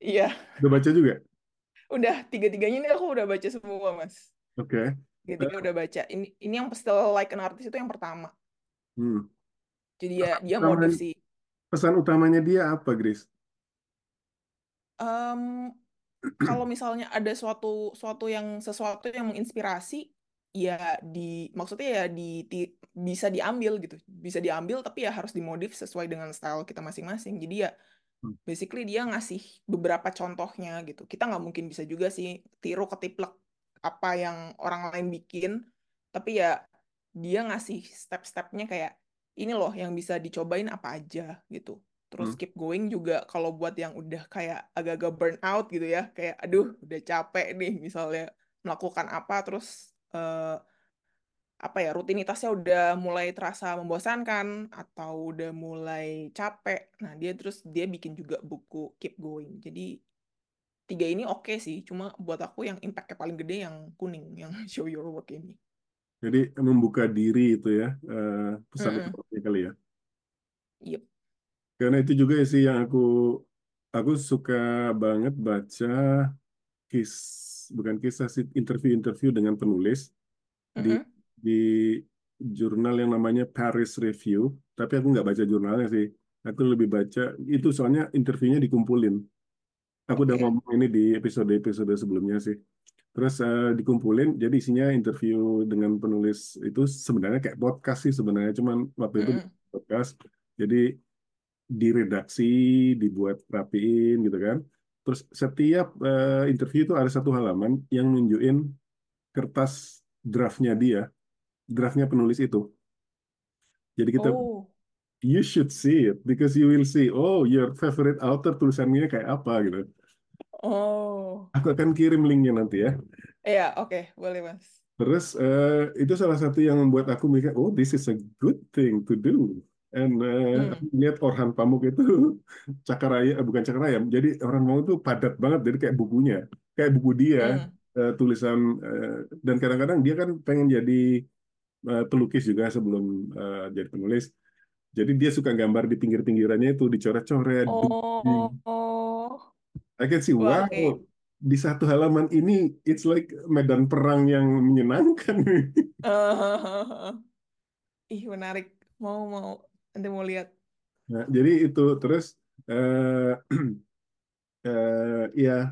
Iya, Udah baca juga? udah tiga-tiganya ini aku udah baca semua, Mas. Oke. Tiga-tiga udah baca. Ini ini yang Still Like an Artist itu yang pertama. Hmm. Jadi ya dia Pesan, modif sih. pesan utamanya dia apa, Grace? Em, kalau misalnya ada suatu suatu yang sesuatu yang menginspirasi ya di maksudnya ya di, di- bisa diambil gitu. Bisa diambil tapi ya harus dimodif sesuai dengan style kita masing-masing. Jadi ya Hmm. basically dia ngasih beberapa contohnya gitu. Kita nggak mungkin bisa juga sih tiru ketiplek apa yang orang lain bikin. Tapi ya dia ngasih step-stepnya kayak ini loh yang bisa dicobain apa aja gitu. Terus Hmm. keep going juga kalau buat yang udah kayak agak-agak burn out gitu ya. Kayak aduh udah capek nih misalnya melakukan apa. Terus eh, apa ya rutinitasnya udah mulai terasa membosankan atau udah mulai capek. Nah, dia terus dia bikin juga buku Keep Going. Jadi tiga ini oke sih, cuma buat aku yang impactnya paling gede yang kuning, *laughs* yang Show Your Work ini. Jadi membuka diri itu ya uh, pesan Mm-mm. utamanya kali ya. Yep. Karena itu juga sih yang aku aku suka banget baca bukan kisah sih interview-interview dengan penulis di Mm-mm. di jurnal yang namanya Paris Review. Tapi aku nggak baca jurnalnya sih. Aku lebih baca itu soalnya interviewnya dikumpulin. Aku udah Oke. ngomong ini di episode-episode sebelumnya sih. Terus uh, dikumpulin, jadi isinya interview dengan penulis itu sebenarnya kayak podcast sih sebenarnya, cuman waktu itu Mm-mm. podcast. Jadi diredaksi, dibuat rapiin gitu kan. Terus setiap uh, interview itu ada satu halaman yang nunjukin kertas draftnya dia, draftnya penulis itu. Jadi kita Oh. you should see it because you will see oh your favorite author tulisannya kayak apa gitu. Oh. Aku akan kirim linknya nanti ya. Iya, oke, boleh, Mas. Terus eh, itu salah satu yang membuat aku mikir, oh this is a good thing to do. And eh, Hmm. lihat Orhan Pamuk itu *laughs* cakaraya, eh, bukan cakaraya, jadi Orhan Pamuk itu padat banget, jadi kayak bukunya, kayak buku dia, Hmm. eh, tulisan, eh, dan kadang-kadang dia kan pengen jadi eh, pelukis juga sebelum eh, jadi penulis. Jadi dia suka gambar di pinggir-pinggirannya itu dicoret-coret. Oh. Oh. I can see, wow, oke. di satu halaman ini it's like medan perang yang menyenangkan. *laughs* *laughs* Ih, menarik. Mau, mau. Nanti mau lihat. Nah, jadi itu terus eh *clears throat* eh, ya,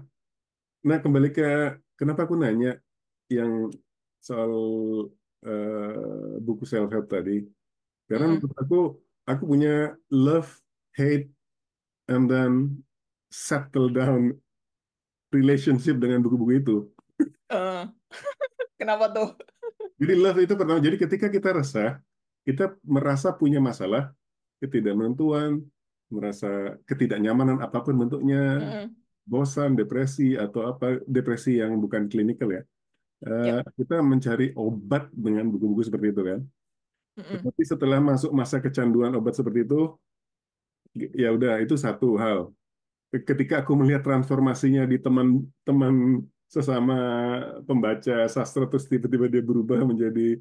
nah kembali ke kenapa aku nanya yang soal eh, buku self help tadi. Karena Mm-mm. menurut aku aku punya love, hate, and then settle down relationship dengan buku-buku itu. Eh, *laughs* Kenapa tuh? Jadi love itu pertama, jadi ketika kita resah, kita merasa punya masalah, ketidakmenentuan, merasa ketidaknyamanan apa pun bentuknya, Mm-mm. bosan, depresi atau apa, depresi yang bukan klinikal ya. Yap. kita mencari obat dengan buku-buku seperti itu kan. Mm-mm. Tapi setelah masuk masa kecanduan obat seperti itu, ya udah itu satu hal. Ketika aku melihat transformasinya di teman-teman sesama pembaca sastra terus tiba-tiba dia berubah menjadi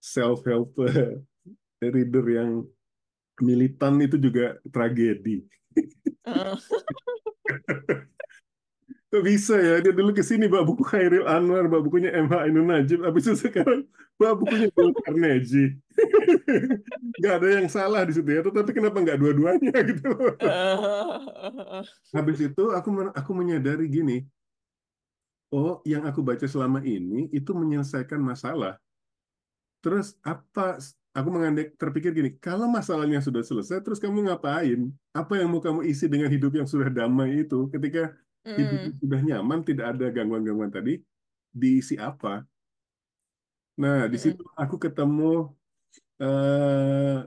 self-help reader yang militan itu juga tragedi. Eh, Kok *laughs* bisa ya? Dia dulu ke sini bawa buku Khairil Anwar, bawa bukunya MH Ainun Najib, habis itu sekarang bawa bukunya Dale Carnegie. *laughs* Nggak ada yang salah di situ ya, tetapi kenapa nggak dua-duanya *laughs* gitu? eh, Habis itu aku aku menyadari gini, oh yang aku baca selama ini itu menyelesaikan masalah. Terus apa? Aku mengandek terpikir gini, kalau masalahnya sudah selesai, terus kamu ngapain? Apa yang mau kamu isi dengan hidup yang sudah damai itu? Ketika hidup mm. sudah nyaman, tidak ada gangguan-gangguan tadi, diisi apa? Nah, di Mm-mm. situ aku ketemu, eh,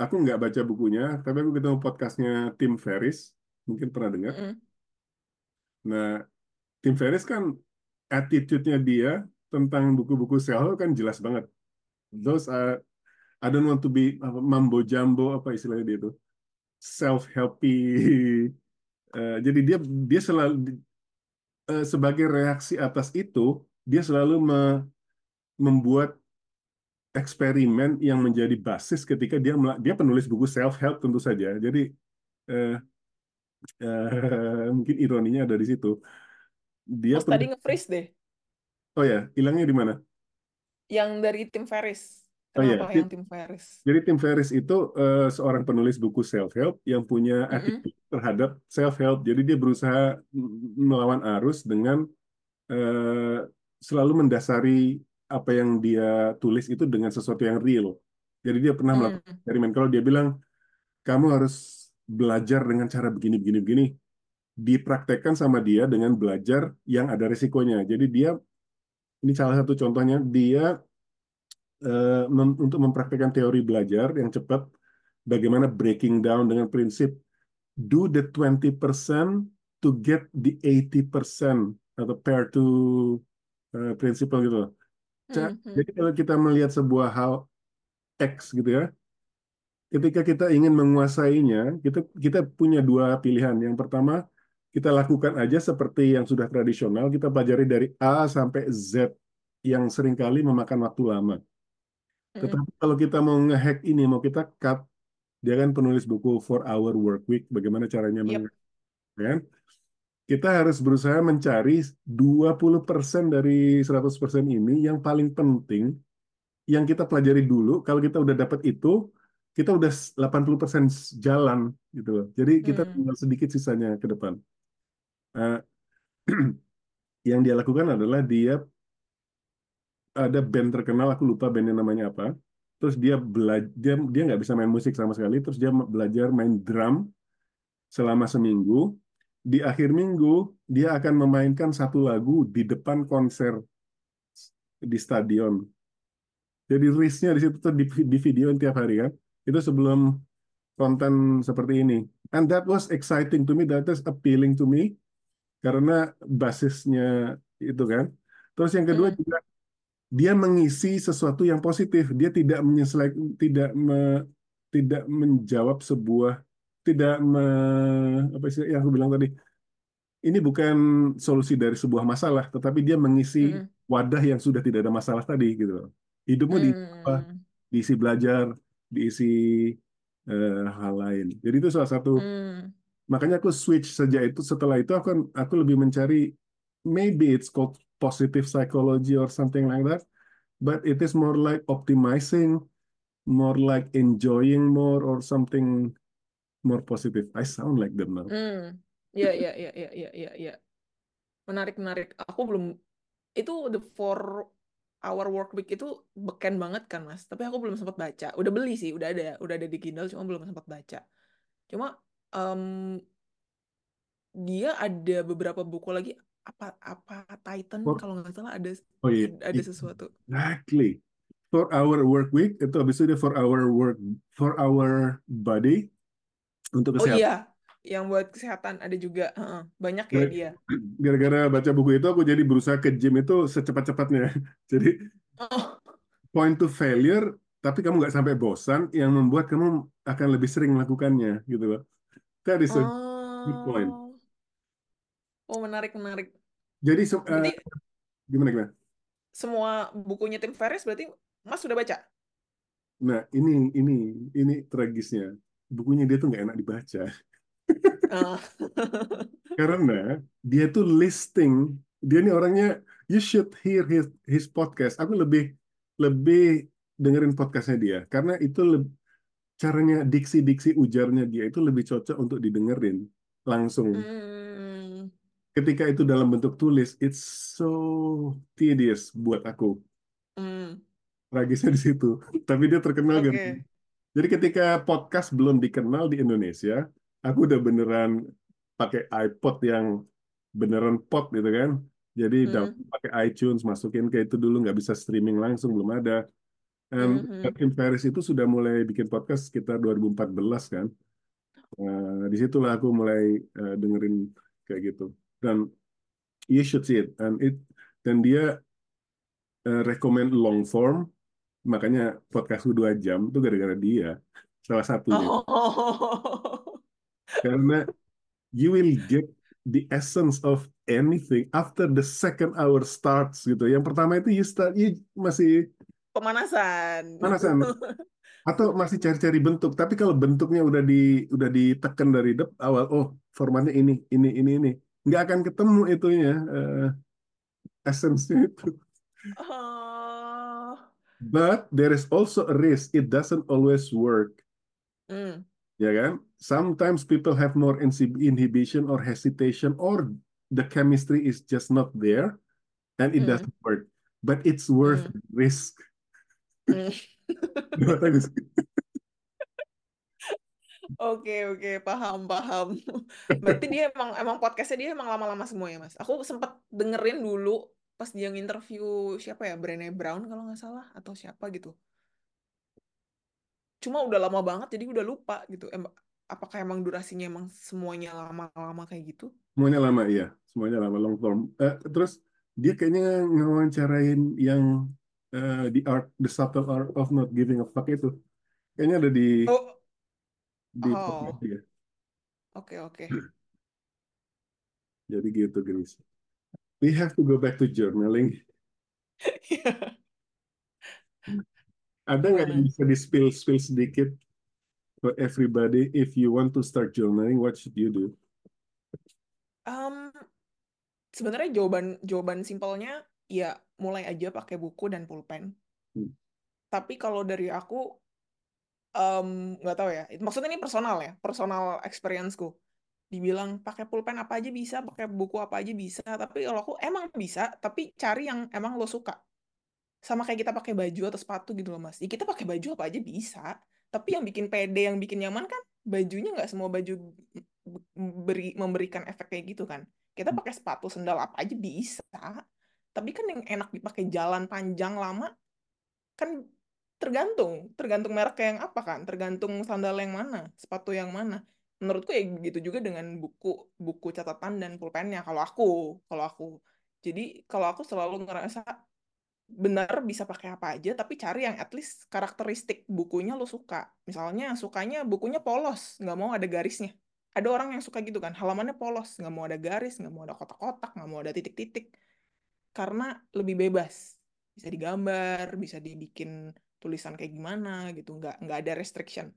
aku nggak baca bukunya, tapi aku ketemu podcastnya Tim Ferriss, mungkin pernah dengar. Mm-mm. Nah, Tim Ferriss kan attitude-nya dia tentang buku-buku self kan jelas banget. Those are, I don't want to be apa, mambo jumbo apa istilahnya dia itu self-helpy. *laughs* Eh, jadi dia dia selalu eh, sebagai reaksi atas itu dia selalu me- membuat eksperimen yang menjadi basis ketika dia dia penulis buku self-help tentu saja. Jadi eh, eh, *laughs* mungkin ironinya ada di situ. Dia Mas tadi nge-freeze deh. oh ya, hilangnya di mana? Yang dari tim Ferris. Oh ya, Kenapa yang tim Ferris? Jadi Tim Ferriss itu eh, seorang penulis buku self-help yang punya attitude terhadap self-help. Jadi dia berusaha melawan arus dengan eh, selalu mendasari apa yang dia tulis itu dengan sesuatu yang real. Jadi dia pernah melakukan Mm. eksperimen. Kalau dia bilang, kamu harus belajar dengan cara begini, begini, begini. Dipraktekkan sama dia dengan belajar yang ada resikonya. Jadi dia, ini salah satu contohnya, dia eh, mem- untuk mempraktekkan teori belajar yang cepat, bagaimana breaking down dengan prinsip do the 20% to get the 80% atau pair to eh, principle gitu. loh. Hmm, hmm, Jadi kalau kita melihat sebuah hal X gitu ya, ketika kita ingin menguasainya, kita kita punya dua pilihan. Yang pertama, kita lakukan aja seperti yang sudah tradisional, kita pelajari dari A sampai Z yang sering kali memakan waktu lama. Tetapi kalau kita mau ngehack ini, mau kita cut, dia kan penulis buku Four Hour Work Week, bagaimana caranya meng Yep. kan? Kita harus berusaha mencari 20% dari 100% ini yang paling penting yang kita pelajari dulu. Kalau kita udah dapat itu, kita udah 80% jalan gitu loh. Jadi kita Hmm, tinggal sedikit sisanya ke depan. Eh, *clears throat* yang dia lakukan adalah dia ada band terkenal, aku lupa bandnya namanya apa. Terus dia belajar, dia nggak bisa main musik sama sekali. Terus dia belajar main drum selama seminggu. Di akhir minggu dia akan memainkan satu lagu di depan konser di stadion. Jadi risknya di situ tuh di, di video tiap hari kan. Itu sebelum konten seperti ini. And that was exciting to me, that was appealing to me karena basisnya itu kan. Terus yang kedua hmm, juga dia mengisi sesuatu yang positif. Dia tidak menyesuaikan, tidak me, tidak menjawab sebuah, tidak me, apa sih yang aku bilang tadi. Ini bukan solusi dari sebuah masalah, tetapi dia mengisi hmm, wadah yang sudah tidak ada masalah tadi gitu. Hidupmu di apa? hmm, Diisi belajar, diisi eh, hal lain. Jadi itu salah satu hmm, makanya aku switch sejak itu setelah itu aku aku lebih mencari maybe it's called positive psychology or something like that but it is more like optimizing more like enjoying more or something more positive I sound like them now hmm. Ya, ya, ya, ya, ya, ya, ya. Menarik, menarik. Aku belum itu the four hour work week itu beken banget kan mas. Tapi aku belum sempat baca. Udah beli sih, udah ada, udah ada di Kindle, cuma belum sempat baca. Cuma em, dia ada beberapa buku lagi. Apa apa Titan? For, kalau nggak salah ada oh iya. ada sesuatu. exactly. For our work week itu habis itu dia for our work for our body untuk Oh kesehatan. Iya, yang buat kesehatan ada juga. Heeh, banyak ya dia. gara-gara baca buku itu aku jadi berusaha ke gym itu secepat-cepatnya. *laughs* Jadi Oh, point to failure, tapi kamu nggak sampai bosan, yang membuat kamu akan lebih sering melakukannya, gitu loh. That is a good point. oh, oh menarik menarik. Jadi se- eh, Berarti gimana gimana? semua bukunya Tim Ferriss berarti Mas sudah baca? Nah ini ini ini tragisnya. Bukunya dia tuh nggak enak dibaca Ah. *laughs* karena dia tuh listing. Dia ini orangnya you should hear his his podcast. Aku lebih lebih dengerin podcastnya dia karena itu leb- caranya diksi-diksi ujarnya dia itu lebih cocok untuk didengerin langsung. Hmm, ketika itu dalam bentuk tulis, it's so tedious buat aku. hmm, Tragisnya di situ. *laughs* Tapi dia terkenal oke. gitu. Jadi ketika podcast belum dikenal di Indonesia, aku udah beneran pakai iPod yang beneran pod gitu kan. Jadi Hmm, pakai iTunes, masukin ke itu dulu nggak bisa streaming langsung, belum ada. And hmm, hmm. Tim Ferriss itu sudah mulai bikin podcast sekitar 2014 kan. Eh, di situlah aku mulai eh, dengerin kayak gitu. Dan you should see it. And it dan dia eh, recommend long form, makanya podcastku dua jam itu gara-gara dia salah satunya. Oh. Karena you will get the essence of anything after the second hour starts gitu. Yang pertama itu you start you masih Pemanasan. panasan *laughs* atau masih cari-cari bentuk. Tapi kalau bentuknya udah di udah ditekan dari dep awal, oh formatnya ini ini ini ini, nggak akan ketemu itunya eh, essence-nya itu. Oh. But there is also a risk. It doesn't always work. Hmm, Ya kan? Sometimes people have more inhib- inhibition or hesitation or the chemistry is just not there and it hmm, doesn't work. But it's worth the risk. *laughs* sih. Oke, oke, paham, paham. Berarti dia emang emang podcastnya dia emang lama-lama semua ya, Mas. Aku sempat dengerin dulu pas dia nginterview siapa ya, Brené Brown kalau nggak salah atau siapa gitu. Cuma udah lama banget jadi udah lupa gitu. Em apakah emang durasinya emang semuanya lama-lama kayak gitu? Semuanya lama, iya. Semuanya lama, long form. Eh, terus dia kayaknya ngewawancarain yang eh, the art the subtle art of not giving a fuck itu. Kayaknya ada di Oh, di oh, ya oke oke. jadi gitu Grace we have to go back to journaling. *laughs* Ada nggak yang bisa di spill spill sedikit for everybody? If you want to start journaling what should you do? Em, sebenarnya jawaban jawaban simpelnya ya mulai aja pakai buku dan pulpen. Hmm. Tapi kalau dari aku nggak tahu ya. Maksudnya ini personal ya, personal experience-ku. Dibilang pakai pulpen apa aja bisa, pakai buku apa aja bisa. Tapi kalau aku emang bisa, tapi cari yang emang lo suka. Sama kayak kita pakai baju atau sepatu gitu loh Mas. Ya kita pakai baju apa aja bisa. Tapi yang bikin pede, yang bikin nyaman kan bajunya nggak semua baju beri, memberikan efek kayak gitu kan. Kita pakai sepatu sendal apa aja bisa. Tapi kan yang enak dipakai jalan panjang lama kan tergantung, tergantung merek yang apa kan, tergantung sandal yang mana, sepatu yang mana. Menurutku ya gitu juga dengan buku buku catatan dan pulpennya. Kalau aku, kalau aku. Jadi kalau aku selalu ngerasa benar bisa pakai apa aja, tapi cari yang at least karakteristik bukunya lo suka. Misalnya sukanya bukunya polos, nggak mau ada garisnya. Ada orang yang suka gitu kan, halamannya polos, nggak mau ada garis, nggak mau ada kotak-kotak, nggak mau ada titik-titik. Karena lebih bebas. Bisa digambar, bisa dibikin tulisan kayak gimana gitu, nggak nggak ada restriction.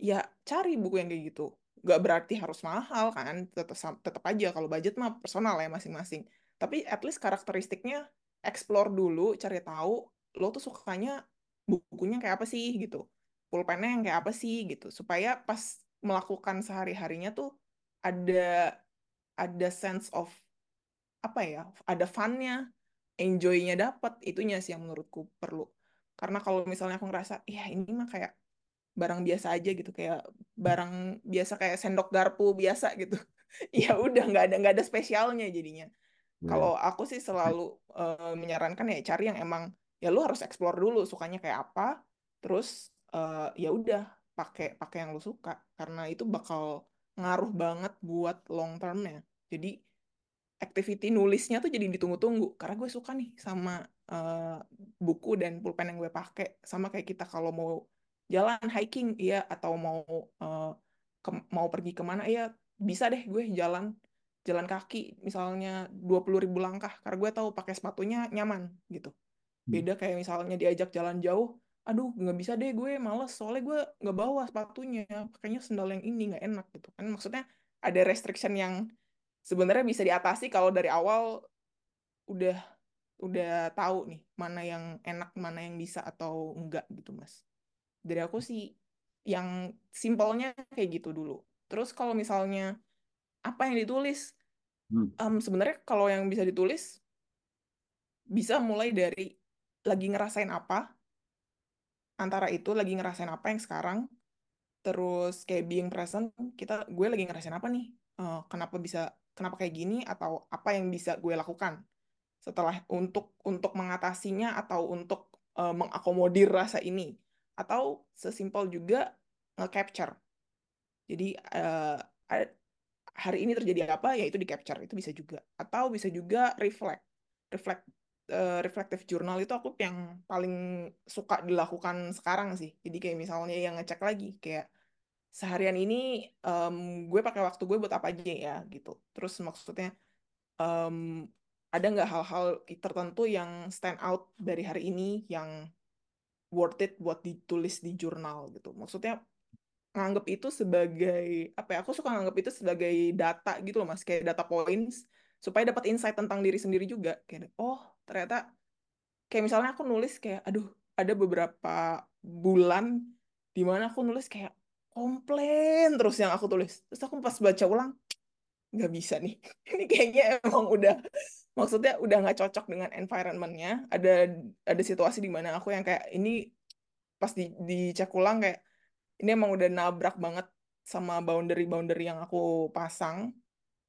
Ya cari buku yang kayak gitu. Nggak berarti harus mahal kan, tetap tetap aja kalau budget mah personal ya masing-masing. Tapi at least karakteristiknya explore dulu, cari tahu lo tuh sukanya bukunya kayak apa sih gitu. Pulpennya yang kayak apa sih gitu. Supaya pas melakukan sehari-harinya tuh ada ada sense of apa ya, ada funnya, enjoy-nya dapat, itunya sih yang menurutku perlu. Karena kalau misalnya aku ngerasa, ya ini mah kayak barang biasa aja gitu, kayak barang biasa kayak sendok garpu biasa gitu. *laughs* Ya udah nggak ada nggak ada spesialnya jadinya. Kalau Ya. aku sih selalu eh, menyarankan ya cari yang emang ya lu harus explore dulu sukanya kayak apa, terus eh, ya udah pakai pakai yang lu suka karena itu bakal ngaruh banget buat long termnya. Jadi activity nulisnya tuh jadi ditunggu-tunggu. Karena gue suka nih sama eh, buku dan pulpen yang gue pakai. Sama kayak kita kalau mau jalan hiking iya. Atau mau eh, ke- mau pergi ke mana iya. Bisa deh gue jalan jalan kaki. Misalnya dua puluh ribu langkah. Karena gue tahu pakai sepatunya nyaman gitu. Beda kayak misalnya diajak jalan jauh. Aduh nggak bisa deh gue males. Soalnya gue nggak bawa sepatunya. Pakainya sendal yang ini nggak enak gitu kan. Maksudnya ada restriction yang sebenarnya bisa diatasi kalau dari awal udah udah tahu nih mana yang enak mana yang bisa atau enggak gitu mas. Dari aku sih yang simpelnya kayak gitu dulu. Terus kalau misalnya apa yang ditulis? Hmm. em, sebenarnya kalau yang bisa ditulis bisa mulai dari lagi ngerasain apa antara itu lagi ngerasain apa yang sekarang terus kayak being present kita gue lagi ngerasain apa nih? Eh, kenapa bisa kenapa kayak gini atau apa yang bisa gue lakukan setelah untuk untuk mengatasinya atau untuk eh, mengakomodir rasa ini atau sesimpel juga nge-capture. Jadi a- hari ini terjadi apa ya itu di capture itu bisa juga. Atau bisa juga reflect reflect eh, reflective journal itu aku yang paling suka dilakukan sekarang sih. Jadi kayak misalnya yang ngecek lagi kayak seharian ini em, gue pakai waktu gue buat apa aja ya gitu. Terus maksudnya em, ada nggak hal-hal tertentu yang stand out dari hari ini yang worth it buat ditulis di jurnal gitu? Maksudnya nganggap itu sebagai apa ya aku suka nganggap itu sebagai data gitu loh mas. Kayak data points supaya dapat insight tentang diri sendiri juga. Kayak oh ternyata kayak misalnya aku nulis kayak aduh ada beberapa bulan di mana aku nulis kayak komplain terus yang aku tulis. Terus aku pas baca ulang nggak bisa nih. *laughs* Ini kayaknya emang udah maksudnya udah nggak cocok dengan environmentnya. Ada ada situasi di mana aku yang kayak ini pas di dicek ulang kayak ini emang udah nabrak banget sama boundary-boundary yang aku pasang.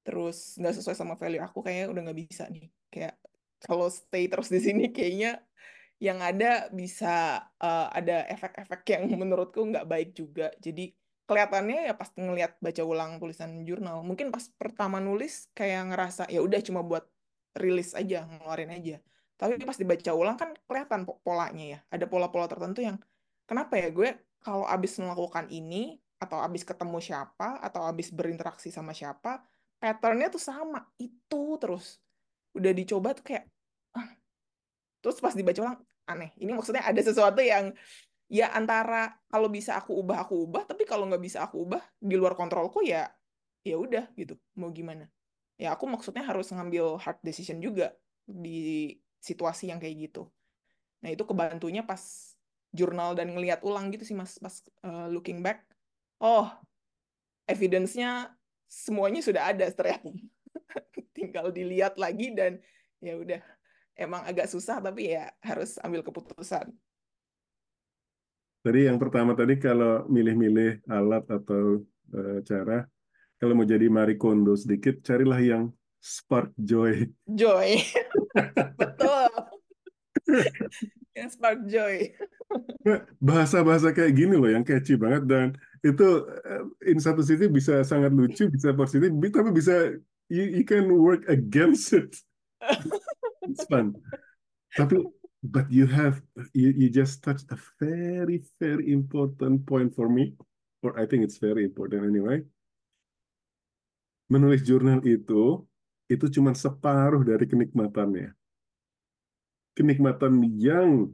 Terus nggak sesuai sama value aku kayaknya udah nggak bisa nih. Kayak kalau stay terus di sini kayaknya yang ada bisa eh, ada efek-efek yang *laughs* menurutku nggak baik juga jadi kelihatannya ya pas ngelihat baca ulang tulisan jurnal mungkin pas pertama nulis kayak ngerasa ya udah cuma buat rilis aja ngeluarin aja Tapi pas dibaca ulang kan kelihatan polanya ya. Ada pola-pola tertentu yang kenapa ya gue kalau abis melakukan ini atau abis ketemu siapa atau abis berinteraksi sama siapa, patternnya tuh sama itu terus. Udah dicoba tuh kayak ah. terus pas dibaca ulang aneh. Ini maksudnya ada sesuatu yang ya antara kalau bisa aku ubah aku ubah, tapi kalau nggak bisa aku ubah di luar kontrolku ya ya udah gitu. Mau gimana? Ya aku maksudnya harus ngambil hard decision juga di situasi yang kayak gitu. Nah itu kebantunya pas jurnal dan ngeliat ulang gitu sih mas pas uh, looking back. Oh evidence-nya semuanya sudah ada ternyata. *laughs* Tinggal dilihat lagi dan ya udah emang agak susah tapi ya harus ambil keputusan. Tadi yang pertama tadi kalau milih-milih alat atau uh, cara, kalau mau jadi Marie Kondo sedikit, carilah yang spark joy. Joy. *laughs* Betul. yang spark joy. Bahasa-bahasa kayak gini loh yang catchy banget dan itu eh, in satu sisi bisa sangat lucu, bisa positif, tapi bisa you, you can work against it. *laughs* It's fun. Tapi but you have you, you just touched a very very important point for me, or I think it's very important anyway. Menulis jurnal itu itu cuma separuh dari kenikmatannya. Kenikmatan yang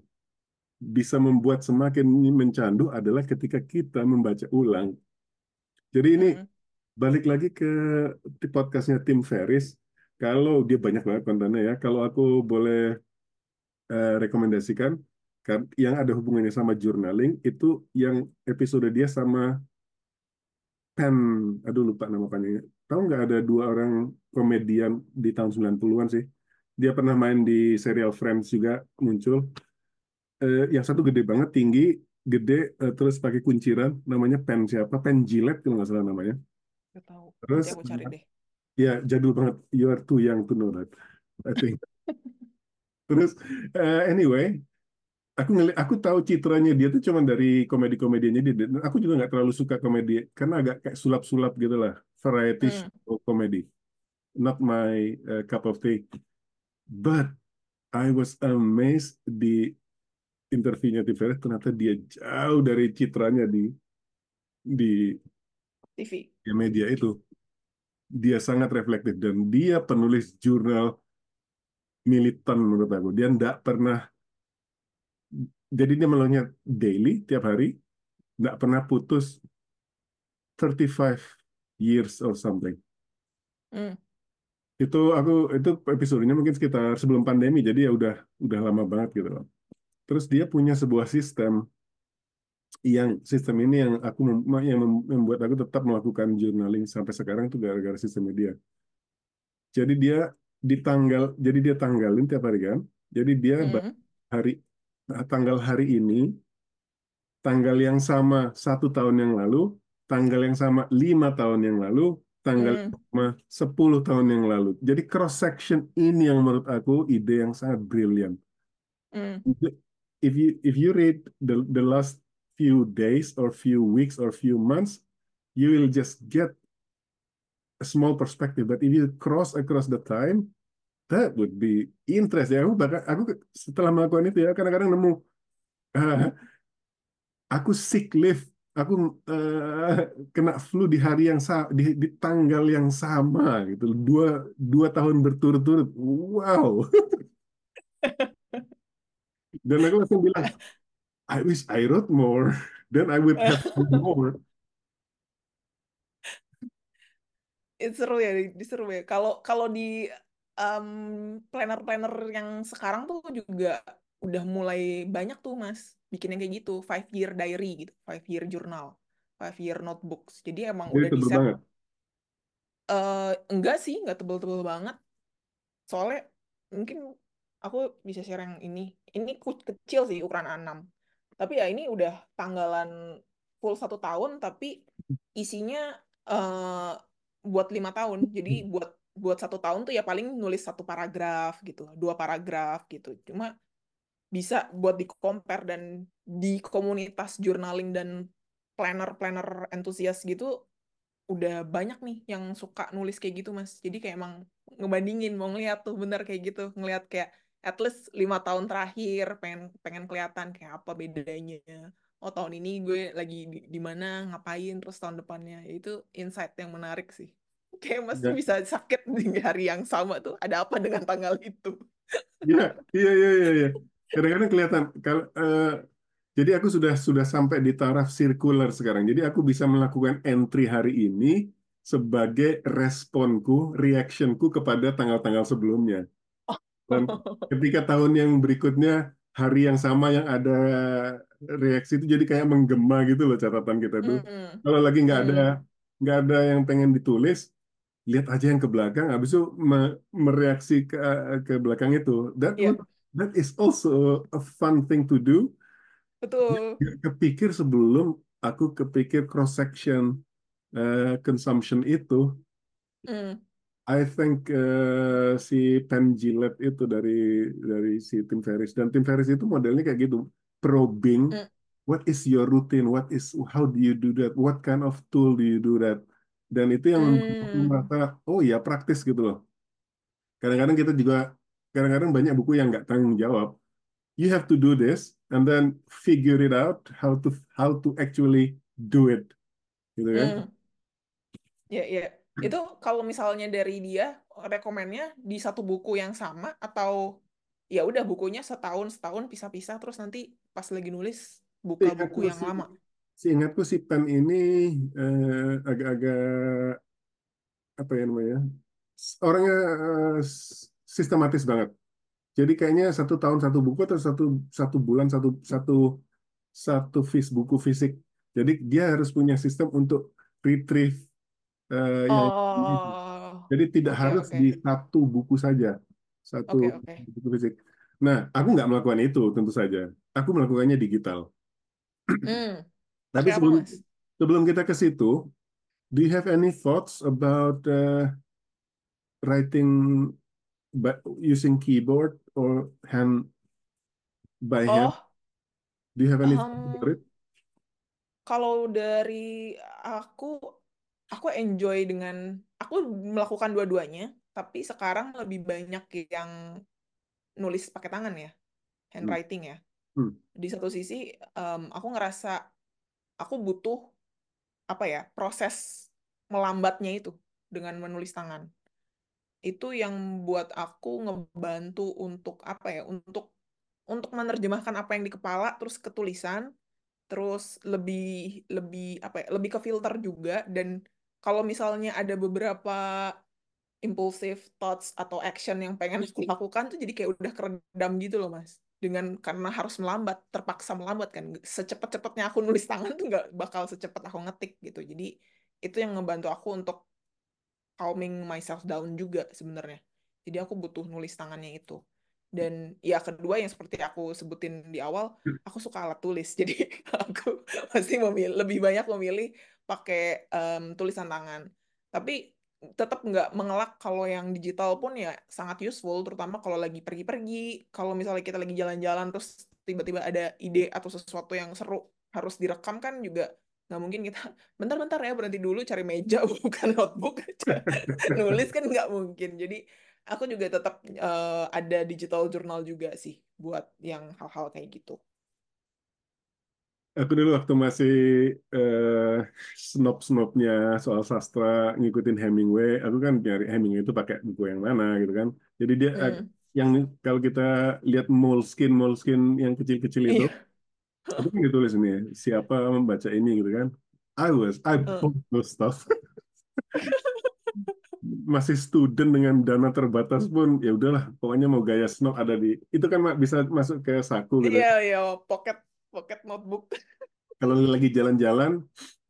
bisa membuat semakin mencandu adalah ketika kita membaca ulang. Jadi ini mm -hmm. balik lagi ke podcastnya Tim Ferris. Kalau dia banyak banget kontennya ya. Kalau aku boleh uh, rekomendasikan, kan, yang ada hubungannya sama journaling itu yang episode dia sama Pen, aduh lupa nama panjangnya. Tahu nggak ada dua orang komedian di tahun 90-an sih. Dia pernah main di serial Friends juga muncul. Eh, yang satu gede banget, tinggi, gede, eh, terus pakai kunciran. Namanya Pen siapa? Pen Gillette kalau nggak salah namanya. Gak tahu. Terus, aku cari deh. Ya, jadul banget. You are too young to know that. I think. *laughs* terus, uh, anyway, aku ngeli aku tahu citranya dia tuh cuma dari komedi-komedinya dia. Aku juga nggak terlalu suka komedi karena agak kayak sulap-sulap gitu lah, variety hmm. show comedy. Not my uh, cup of tea. But I was amazed di interviewnya Ferris ternyata dia jauh dari citranya di di TV di media itu. Dia sangat reflektif dan dia penulis jurnal militan menurut aku. Dia tidak pernah jadi dia melalui daily tiap hari, nggak pernah putus 35 years or something. Mm. Itu aku itu episodenya mungkin sekitar sebelum pandemi, jadi ya udah udah lama banget gitu loh. Terus dia punya sebuah sistem yang sistem ini yang aku yang membuat aku tetap melakukan journaling sampai sekarang itu gara-gara sistem dia. Jadi dia di tanggal, jadi dia tanggalin tiap hari kan. Jadi dia mm. hari tanggal hari ini, tanggal yang sama satu tahun yang lalu, tanggal yang sama lima tahun yang lalu, tanggal hmm. sama sepuluh tahun yang lalu. Jadi cross section ini yang menurut aku ide yang sangat brilian. Hmm. If you if you read the the last few days or few weeks or few months, you will just get a small perspective. But if you cross across the time, that would be interesting. Aku bahkan aku setelah melakukan itu ya kadang-kadang nemu uh, aku sick leave, aku uh, kena flu di hari yang sama, di, di tanggal yang sama gitu, dua dua tahun berturut-turut. Wow. *laughs* Dan aku langsung bilang, I wish I wrote more, *laughs* then I would have *laughs* more. Itu seru ya, seru ya. Kalau kalau di um, planner-planner yang sekarang tuh juga udah mulai banyak tuh mas. Bikin yang kayak gitu five year diary gitu five year journal five year notebooks. Jadi emang jadi udah di set uh, enggak sih enggak tebel-tebel banget. Soalnya mungkin aku bisa share yang ini. Ini kecil sih ukuran A6 tapi ya ini udah tanggalan full satu tahun tapi isinya uh, buat lima tahun jadi hmm. buat buat satu tahun tuh ya paling nulis satu paragraf gitu, dua paragraf gitu. Cuma bisa buat di compare dan di komunitas journaling dan planner-planner entusias gitu udah banyak nih yang suka nulis kayak gitu mas. Jadi kayak emang ngebandingin mau ngeliat tuh bener kayak gitu, ngeliat kayak at least lima tahun terakhir pengen pengen kelihatan kayak apa bedanya oh tahun ini gue lagi di, di mana ngapain terus tahun depannya Ya, itu insight yang menarik sih *laughs* kayak masih Ya, bisa sakit di hari yang sama tuh ada apa dengan tanggal itu iya, iya, iya, iya. iya. Kadang-kadang kelihatan kalau eh, jadi aku sudah sudah sampai di taraf sirkular sekarang. Jadi aku bisa melakukan entry hari ini sebagai responku, reactionku kepada tanggal-tanggal sebelumnya. Dan ketika tahun yang berikutnya hari yang sama yang ada reaksi itu jadi kayak menggema gitu loh catatan kita tuh. Hmm, Kalau lagi nggak ada hmm, nggak ada yang pengen ditulis, lihat aja yang ke belakang, habis itu me- mereaksi ke ke belakang itu. That would- that is also a fun thing to do. betul Kepikir sebelum aku kepikir cross section consumption itu. Hmm, I think eh, si Penn Jillette itu dari dari si Tim Ferriss. Dan Tim Ferriss itu modelnya kayak gitu probing hmm, what is your routine? What is how do you do that? What kind of tool do you do that? Dan itu yang hmm, merasa oh ya praktis gitu loh. Kadang-kadang kita juga kadang-kadang banyak buku yang nggak tanggung jawab. You have to do this and then figure it out how to how to actually do it. Gitu kan? Hmm. Ya, ya. Itu kalau misalnya dari dia rekomennya di satu buku yang sama atau ya udah bukunya setahun setahun pisah-pisah terus nanti pas lagi nulis buka buku Seingatku yang sih, lama. seingatku si Pen ini eh, agak-agak apa ya namanya? Orangnya eh, sistematis banget. Jadi kayaknya satu tahun satu buku atau satu satu bulan satu satu satu fis buku fisik. Jadi dia harus punya sistem untuk retrieve yang itu. Oh, Jadi tidak oke harus oke di satu buku saja, satu oke oke. buku fisik. Nah, aku nggak melakukan itu tentu saja. Aku melakukannya digital. Hmm, Tapi apa sebelum sebelum kita ke situ, do you have any thoughts about uh, writing by using keyboard or hand by hand? Oh, Do you have any thoughts about em, it? kalau dari aku aku enjoy dengan aku melakukan dua-duanya, tapi sekarang lebih banyak yang nulis pakai tangan ya, Hmm. handwriting ya. Hmm. Di satu sisi em, aku ngerasa aku butuh apa ya proses melambatnya itu dengan menulis tangan itu yang buat aku ngebantu untuk apa ya untuk untuk menerjemahkan apa yang di kepala terus ke tulisan terus lebih lebih apa ya lebih ke filter juga dan kalau misalnya ada beberapa impulsive thoughts atau action yang pengen aku lakukan tuh jadi kayak udah keredam gitu loh mas. Dengan karena harus melambat terpaksa melambat kan. Secepat-cepatnya aku nulis tangan tuh nggak bakal secepat aku ngetik gitu. Jadi itu yang ngebantu aku untuk calming myself down juga sebenarnya. Jadi aku butuh nulis tangannya itu dan ya kedua yang seperti aku sebutin di awal aku suka alat tulis. *laughs* Jadi aku pasti memilih lebih banyak memilih pakai em, tulisan tangan. Tapi tetap nggak mengelak kalau yang digital pun ya sangat useful terutama kalau lagi pergi-pergi. Kalau misalnya kita lagi jalan-jalan terus tiba-tiba ada ide atau sesuatu yang seru harus direkam kan juga nggak mungkin kita bentar-bentar ya berhenti dulu cari meja. *laughs* Bukan notebook aja. *laughs* Nulis kan nggak mungkin. Jadi aku juga tetap eh, ada digital journal juga sih buat yang hal-hal kayak gitu Aku dulu waktu masih eh, snob-snobnya soal sastra ngikutin Hemingway, aku kan nyari Hemingway itu pakai buku yang mana gitu kan. Jadi dia eh, Hmm, yang kalau kita lihat Moleskine Moleskine yang kecil-kecil itu, iya itu kan ditulis ini siapa membaca ini gitu kan. I was I Hmm, bought those stuff. *laughs* Masih student dengan dana terbatas pun ya udahlah, pokoknya mau gaya snob ada di itu kan bisa masuk ke saku gitu. iya iya pocket pocket notebook *laughs* Kalau lagi jalan-jalan,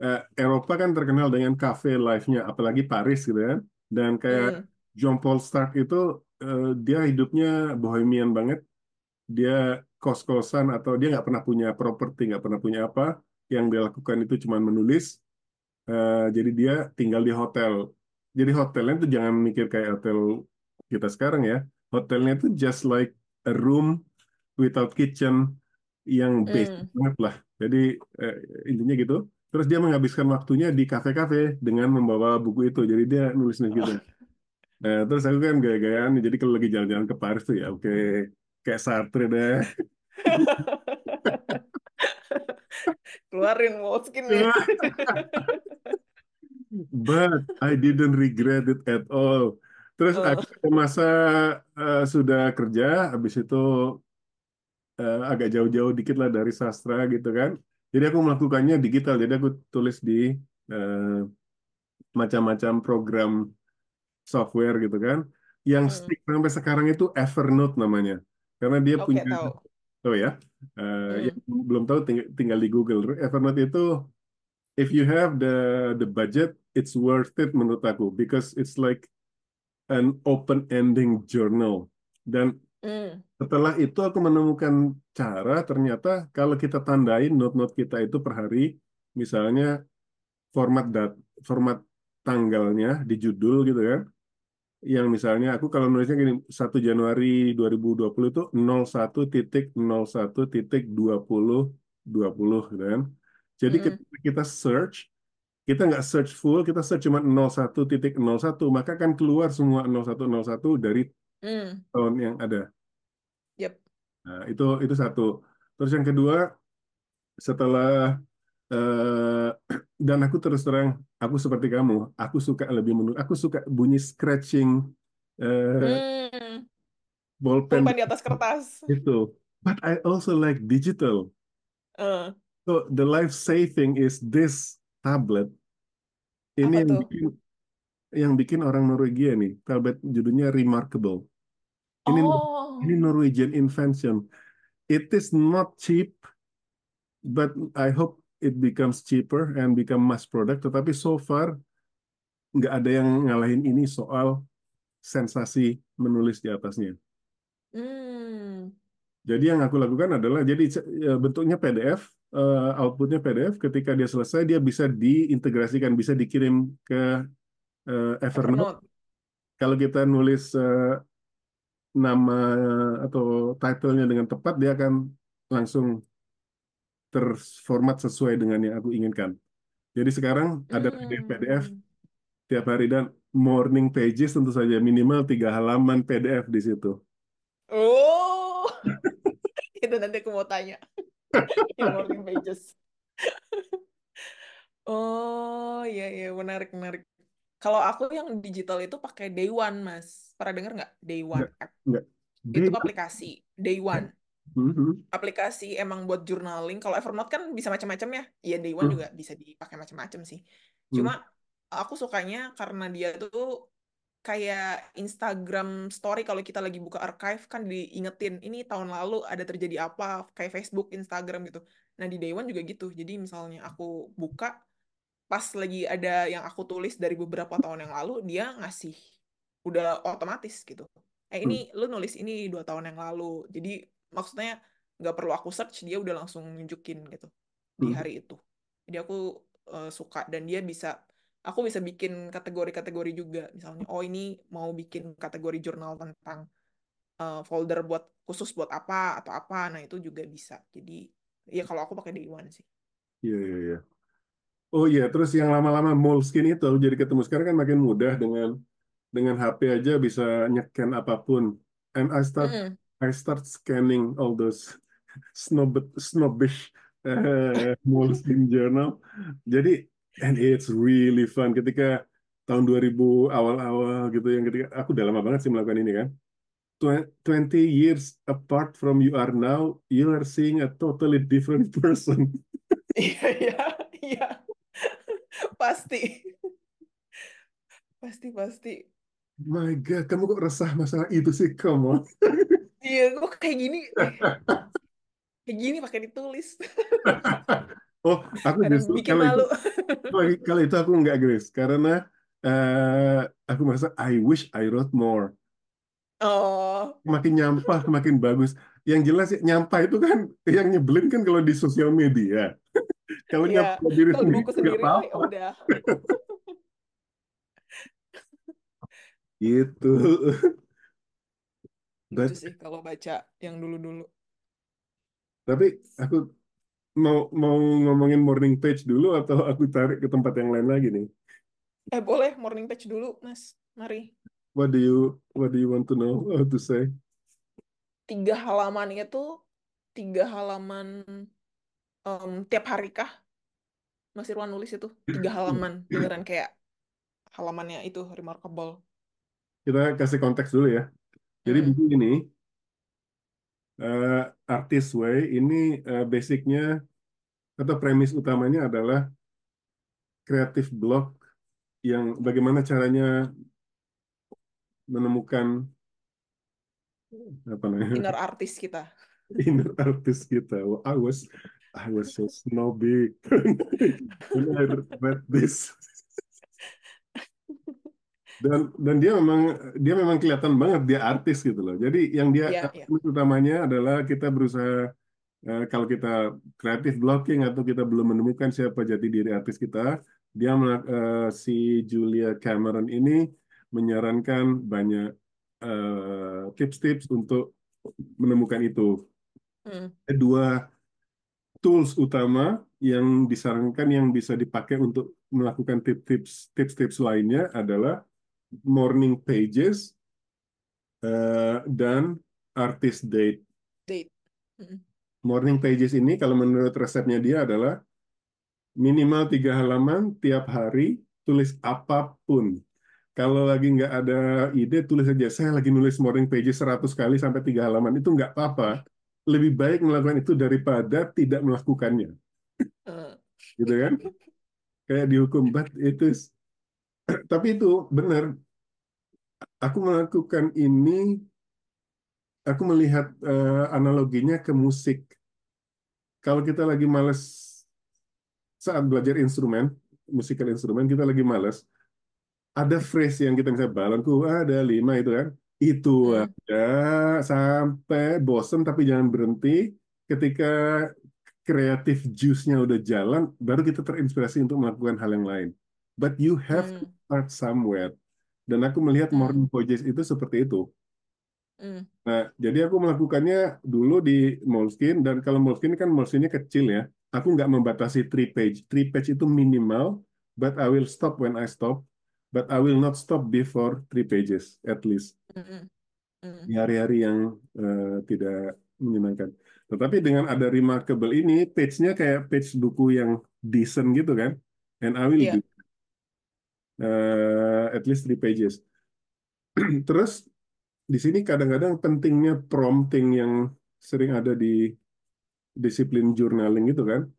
eh, Eropa kan terkenal dengan cafe life-nya, apalagi Paris gitu kan. Dan kayak Hmm, Jean-Paul Sartre itu eh, dia hidupnya bohemian banget. Dia kos-kosan atau dia nggak pernah punya properti, nggak pernah punya apa. Yang dia lakukan itu cuma menulis. Eh, jadi dia tinggal di hotel. Jadi hotelnya itu jangan mikir kayak hotel kita sekarang ya. Hotelnya itu just like a room without kitchen yang basic hmm. banget lah. Jadi eh, intinya gitu. Terus dia menghabiskan waktunya di kafe-kafe dengan membawa buku itu. Jadi dia nulis-nulis gitu. Oh, Nah, terus aku kan gaya-gayaan. Jadi kalau lagi jalan-jalan ke Paris tuh ya oke. kayak Sartre deh. *laughs* Keluarin Moleskine. *laughs* But I didn't regret it at all. Terus Oh. akhirnya masa eh, sudah kerja, habis itu eh, agak jauh-jauh dikit lah dari sastra gitu kan. Jadi aku melakukannya digital. Jadi aku tulis di eh, macam-macam program software gitu kan. Yang Hmm. stick sampai sekarang itu Evernote namanya. Karena dia Oke, punya, tahu. oh ya, yang Hmm. belum tahu tinggal, tinggal di Google. Evernote itu if you have the the budget, it's worth it menurut aku because it's like an open ending journal. Dan Hmm. setelah itu aku menemukan cara ternyata kalau kita tandain note-note kita itu per hari, misalnya format dat format tanggalnya di judul gitu kan. Yang misalnya aku kalau nulisnya gini 1 Januari 2020 itu 01.01.2020 gitu kan. Jadi Hmm. ketika kita search kita nggak search full, kita search cuma 01.01, maka akan keluar semua 0101 dari Hmm. tahun yang ada. Yep. Nah, itu itu satu. Terus yang kedua, setelah eh, *clears throat* dan aku terus terang, aku seperti kamu, aku suka lebih menurut, aku suka bunyi scratching eh, Hmm. bolpen di atas kertas. itu. But I also like digital. Eh, So the life saving is this tablet. Ini apa yang tuh? bikin yang bikin orang Norwegia nih. Tablet judulnya Remarkable. Ini Oh. ini Norwegian invention. It is not cheap, but I hope it becomes cheaper and become mass product. Tetapi so far nggak ada yang ngalahin ini soal sensasi menulis di atasnya. Hmm. Jadi yang aku lakukan adalah jadi ya, bentuknya PDF, eh, outputnya PDF. Ketika dia selesai, dia bisa diintegrasikan, bisa dikirim ke eh, Evernote. Evernote. Kalau kita nulis eh, nama atau title-nya dengan tepat, dia akan langsung terformat sesuai dengan yang aku inginkan. Jadi sekarang ada PDF-PDF Hmm. tiap hari dan morning pages tentu saja minimal tiga halaman PDF di situ. Oh. *laughs* Itu nanti aku mau tanya. Yang morning pages. Oh, iya iya menarik menarik. Kalau aku yang digital itu pakai Day One, Mas. Pernah dengar nggak? Day One Enggak, app. enggak. Itu Dia- aplikasi Day One. Mhm. Aplikasi emang buat journaling. Kalau Evernote kan bisa macam-macam ya. Iya, Day One Hmm. juga bisa dipakai macam-macam sih. Hmm. Cuma aku sukanya karena dia tuh kayak Instagram story kalau kita lagi buka archive kan diingetin ini tahun lalu ada terjadi apa kayak Facebook, Instagram gitu. Nah di Day One juga gitu. Jadi misalnya aku buka pas lagi ada yang aku tulis dari beberapa tahun yang lalu dia ngasih udah otomatis gitu. Eh ini lu nulis ini dua tahun yang lalu. Jadi maksudnya nggak perlu aku search dia udah langsung nunjukin gitu di Hmm. hari itu. Jadi aku eh, suka dan dia bisa aku bisa bikin kategori-kategori juga. Misalnya oh ini mau bikin kategori jurnal tentang eh, folder buat khusus buat apa atau apa. Nah itu juga bisa. Jadi ya kalau aku pakai Day One sih. Iya, iya, iya. Oh iya, terus yang lama-lama Moleskine itu jadi ketemu sekarang kan makin mudah dengan dengan HP aja bisa nyekan apa pun. And I start Mm-mm. I start scanning all those *laughs* snob snobbish eh, Moleskine journal. Jadi and it's really fun ketika tahun 2000 awal-awal gitu yang ketika aku udah lama banget sih melakukan ini kan. Twen- 20 years apart from you are now, you are seeing a totally different *laughs* person. Iya, iya, iya. Pasti. Pasti, pasti. My God, kamu kok resah masalah itu sih? Come on. Iya, gue kayak gini. Kayak gini pakai ditulis. *laughs* Oh, aku Kadang justru bikin kalau itu malu. *laughs* kalau, kalau itu aku nggak Grace karena eh, aku merasa I wish I wrote more. Oh, Makin nyampah, makin bagus. Yang jelas ya, nyampah itu kan *laughs* yang nyebelin kan kalau di sosial media. *laughs* Kalau iya. nyampah diri Kalau di sendiri sendiri mah ya apa-apa. udah. Gitu. But- sih kalau baca yang dulu-dulu. Tapi aku mau mau ngomongin morning page dulu atau aku tarik ke tempat yang lain lagi nih? Eh, boleh morning page dulu, Mas. Mari. What do you what do you want to know how to say? tiga halaman itu tiga halaman em, tiap hari kah Mas Irwan nulis itu tiga halaman beneran kayak halamannya itu remarkable. Kita kasih konteks dulu ya. Jadi Mm, buku ini, eh, Artist Way, ini eh, basicnya atau premis utamanya adalah kreatif blog yang bagaimana caranya menemukan apa namanya inner artist kita. *laughs* inner artist kita. Well, I was I was so snobby *laughs* when I read this. Dan dan dia memang dia memang kelihatan banget dia artis gitu loh. Jadi yang dia Ya, ya. utamanya adalah kita berusaha eh, kalau kita kreatif blocking atau kita belum menemukan siapa jati diri artis kita, dia eh, si Julia Cameron ini menyarankan banyak eh, tips-tips untuk menemukan itu. Mm, Ada Dua tools utama yang disarankan yang bisa dipakai untuk melakukan tips-tips tips-tips lainnya adalah morning pages eh, dan artist date. date. Mm, Morning pages ini kalau menurut resepnya dia adalah minimal tiga halaman tiap hari tulis apa pun. Kalau lagi nggak ada ide tulis aja saya lagi nulis morning pages 100 kali sampai tiga halaman itu nggak apa-apa. Lebih baik melakukan itu daripada tidak melakukannya, eh, gitu kan? *laughs* Kayak dihukum, but itu *clears throat* tapi itu benar. Aku melakukan ini, aku melihat eh, analoginya ke musik. Kalau kita lagi males saat belajar instrumen, musikal instrumen, kita lagi males, ada phrase yang kita bisa balonku ada lima itu kan. Itu mm, aja sampai bosen tapi jangan berhenti. Ketika kreatif juice-nya udah jalan, baru kita terinspirasi untuk melakukan hal yang lain. But you have to mm, start somewhere. Dan aku melihat mm, morning pages itu seperti itu. mm, Nah, jadi aku melakukannya dulu di Moleskine dan kalau Moleskine kan Moleskine kecil ya. Aku nggak membatasi three page. Three page itu minimal, but I will stop when I stop. But I will not stop before three pages at least mm, mm, di hari-hari yang eh, tidak menyenangkan. Tetapi dengan ada Remarkable ini, page-nya kayak page buku yang decent gitu kan. And I will do Eh, at least three pages. *clears throat* Terus di sini kadang-kadang pentingnya prompting yang sering ada di disiplin journaling itu kan.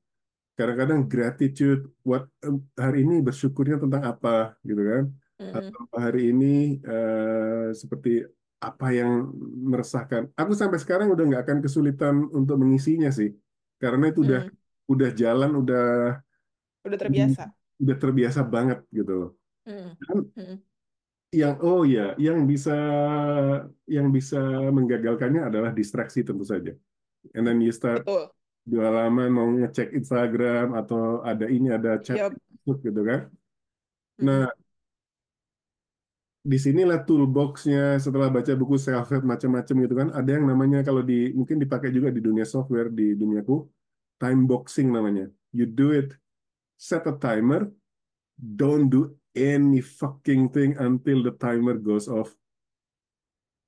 Kadang-kadang gratitude, what em, hari ini bersyukurnya tentang apa gitu kan. Atau hari ini eh, seperti apa yang meresahkan. Aku sampai sekarang udah nggak akan kesulitan untuk mengisinya sih. Karena itu udah mm. udah jalan, udah Udah terbiasa. udah terbiasa banget gitu loh. Mm, Dan mm. yang oh ya, yang bisa yang bisa menggagalkannya adalah distraksi tentu saja. And then you start Betul. di halaman mau ngecek Instagram atau ada ini ada chat. Facebook gitu kan. Mm, Nah, di sinilah toolbox-nya setelah baca buku self-help macam-macam gitu kan. Ada yang namanya kalau di mungkin dipakai juga di dunia software di duniaku time boxing namanya. You do it, set a timer, don't do any fucking thing until the timer goes off.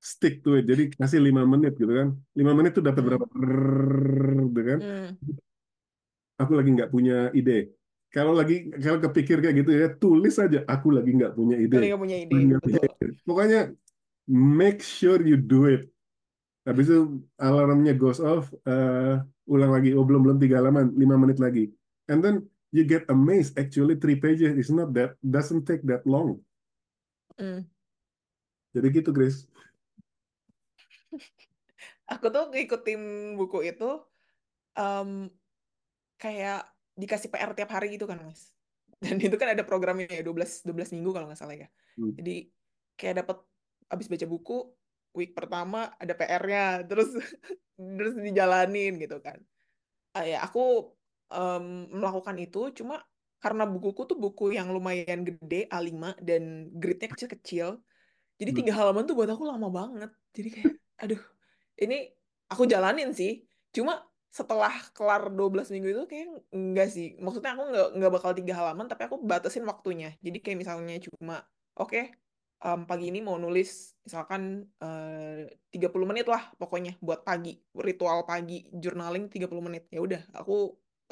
Stick to it. Jadi kasih lima menit gitu kan. Lima menit tuh dapat mm, berapa? Gitu kan. mm. Aku lagi nggak punya ide. Kalau lagi kalau kepikir kayak gitu ya tulis aja. Aku lagi nggak punya ide. Nggak punya ide. Nggak punya ide. Pokoknya make sure you do it. Habis itu alarmnya goes off, eh, ulang lagi. Oh belum belum tiga halaman, lima menit lagi. And then you get amazed. Actually three pages is not that doesn't take that long. Mm. Jadi gitu, Chris. *laughs* Aku tuh ngikutin buku itu em, kayak dikasih PR tiap hari gitu kan, Mas. *laughs* Dan itu kan ada programnya ya 12 12 minggu kalau nggak salah ya. Hmm. Jadi kayak dapat abis baca buku week pertama ada PR-nya terus *laughs* terus dijalanin gitu kan. Ah, ya aku em, melakukan itu cuma karena bukuku tuh buku yang lumayan gede A5 dan gridnya kecil-kecil. Jadi Hmm. tiga halaman tuh buat aku lama banget. Jadi kayak aduh ini aku jalanin sih. Cuma setelah kelar 12 minggu itu kayak enggak sih. Maksudnya aku nggak nggak bakal tiga halaman tapi aku batasin waktunya. Jadi kayak misalnya cuma oke em, pagi ini mau nulis misalkan eh, 30 menit lah pokoknya buat pagi ritual pagi journaling 30 menit ya udah aku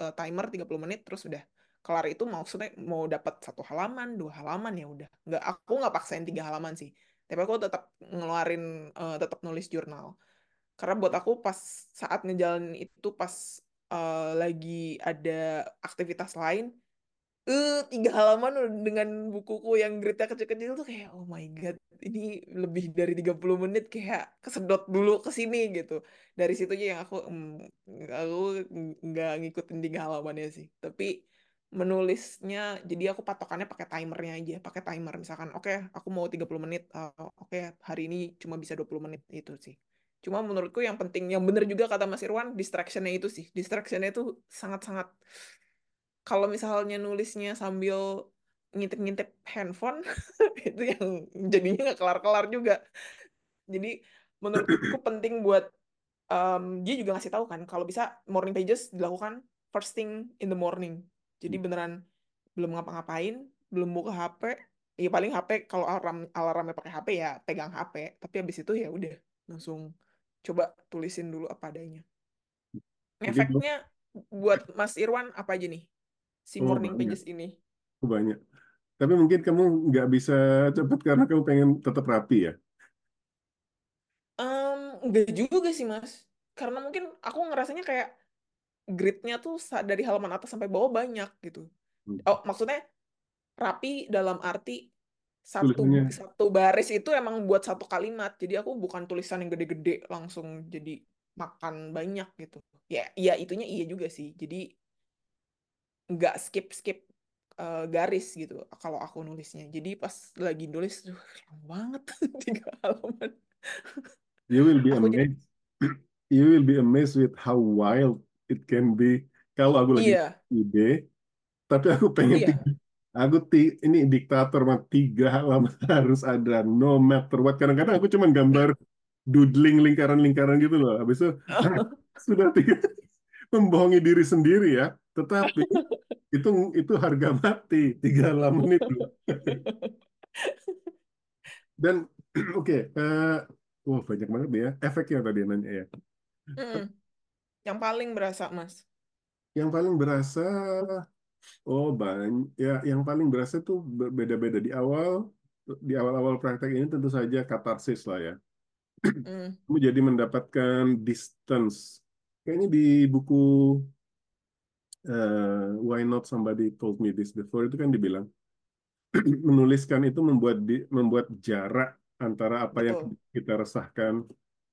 eh, timer 30 menit terus udah kelar itu maksudnya mau dapat satu halaman dua halaman ya udah. Nggak aku nggak paksain tiga halaman sih. Tapi aku tetap ngeluarin eh, tetap nulis jurnal. Karena buat aku pas saat ngejalanin itu pas eh, lagi ada aktivitas lain eh tiga halaman dengan bukuku yang gridnya kecil-kecil tuh kayak oh my god ini lebih dari 30 menit kayak kesedot dulu ke sini gitu. Dari situnya yang aku mm, aku nggak ngikutin tiga halamannya sih. Tapi menulisnya jadi aku patokannya pakai timernya aja pakai timer. Misalkan oke aku mau 30 menit eh, oke hari ini cuma bisa 20 menit itu sih. Cuma menurutku yang penting yang bener juga kata Mas Irwan distractionnya itu sih. Distractionnya itu sangat-sangat kalau misalnya nulisnya sambil ngintip-ngintip handphone *laughs* itu yang jadinya nggak kelar-kelar juga. Jadi menurutku penting buat em, dia juga ngasih tahu kan kalau bisa morning pages dilakukan first thing in the morning. Jadi beneran belum ngapa-ngapain belum buka HP ya paling HP kalau alarm alarmnya pakai HP ya pegang HP tapi habis itu ya udah langsung coba tulisin dulu apa adanya. Efeknya buat Mas Irwan apa aja nih si oh morning banyak, pages ini. Oh, banyak. Tapi mungkin kamu nggak bisa cepet karena kamu pengen tetap rapi ya. Em, enggak juga sih Mas. Karena mungkin aku ngerasanya kayak gridnya tuh dari halaman atas sampai bawah banyak gitu. Hmm. oh maksudnya rapi dalam arti satu Tulisannya, satu baris itu emang buat satu kalimat. Jadi aku bukan tulisan yang gede-gede langsung jadi makan banyak gitu. Ya ya itunya iya juga sih. Jadi nggak skip skip eh, garis gitu kalau aku nulisnya jadi pas lagi nulis tuh lama banget *laughs* tiga halaman you will be aku jadi amazed. *clears throat* You will be amazed with how wild it can be. Kalau aku lagi iya ide, tapi aku pengen tiga, aku ti, ini diktator mah tiga halaman *laughs* harus ada no matter what. Kadang-kadang aku cuma gambar *laughs* doodling lingkaran-lingkaran gitu loh. Habis itu sudah tiga, membohongi diri sendiri ya. Tetapi *laughs* itu itu harga mati tiga halaman itu. *laughs* Dan *clears throat* oke, eh, wah banyak banget ya efeknya tadi nanya ya. Mm-mm. yang paling berasa Mas Yang paling berasa, oh banyak. Ya, yang paling berasa tuh be- beda-beda di awal. Di awal-awal praktek ini tentu saja katarsis lah ya. Mm. Kamu jadi mendapatkan distance. Kayaknya di buku eh, Why Not Somebody Told Me This Before itu kan dibilang *clears throat* menuliskan itu membuat di, membuat jarak antara apa yang betul kita resahkan.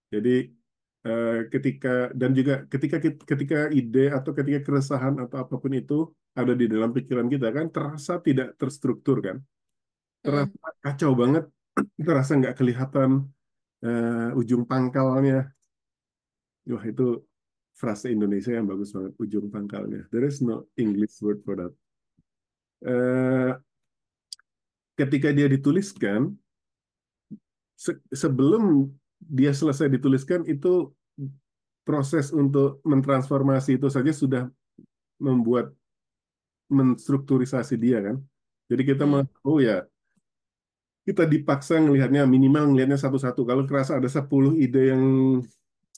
Jadi eh, ketika dan juga ketika ketika ide atau ketika keresahan atau apa pun itu ada di dalam pikiran kita kan terasa tidak terstruktur kan, Mm. terasa kacau banget, *clears throat* terasa nggak kelihatan eh, ujung pangkalnya. Wah itu frase Indonesia yang bagus banget ujung pangkalnya. There is no English word for that. Eh, ketika dia dituliskan se- sebelum dia selesai dituliskan itu proses untuk mentransformasi itu saja sudah membuat menstrukturisasi dia kan. Jadi kita mau Mm. oh ya kita dipaksa ngelihatnya minimal ngelihatnya satu-satu. Kalau kerasa ada 10 ide yang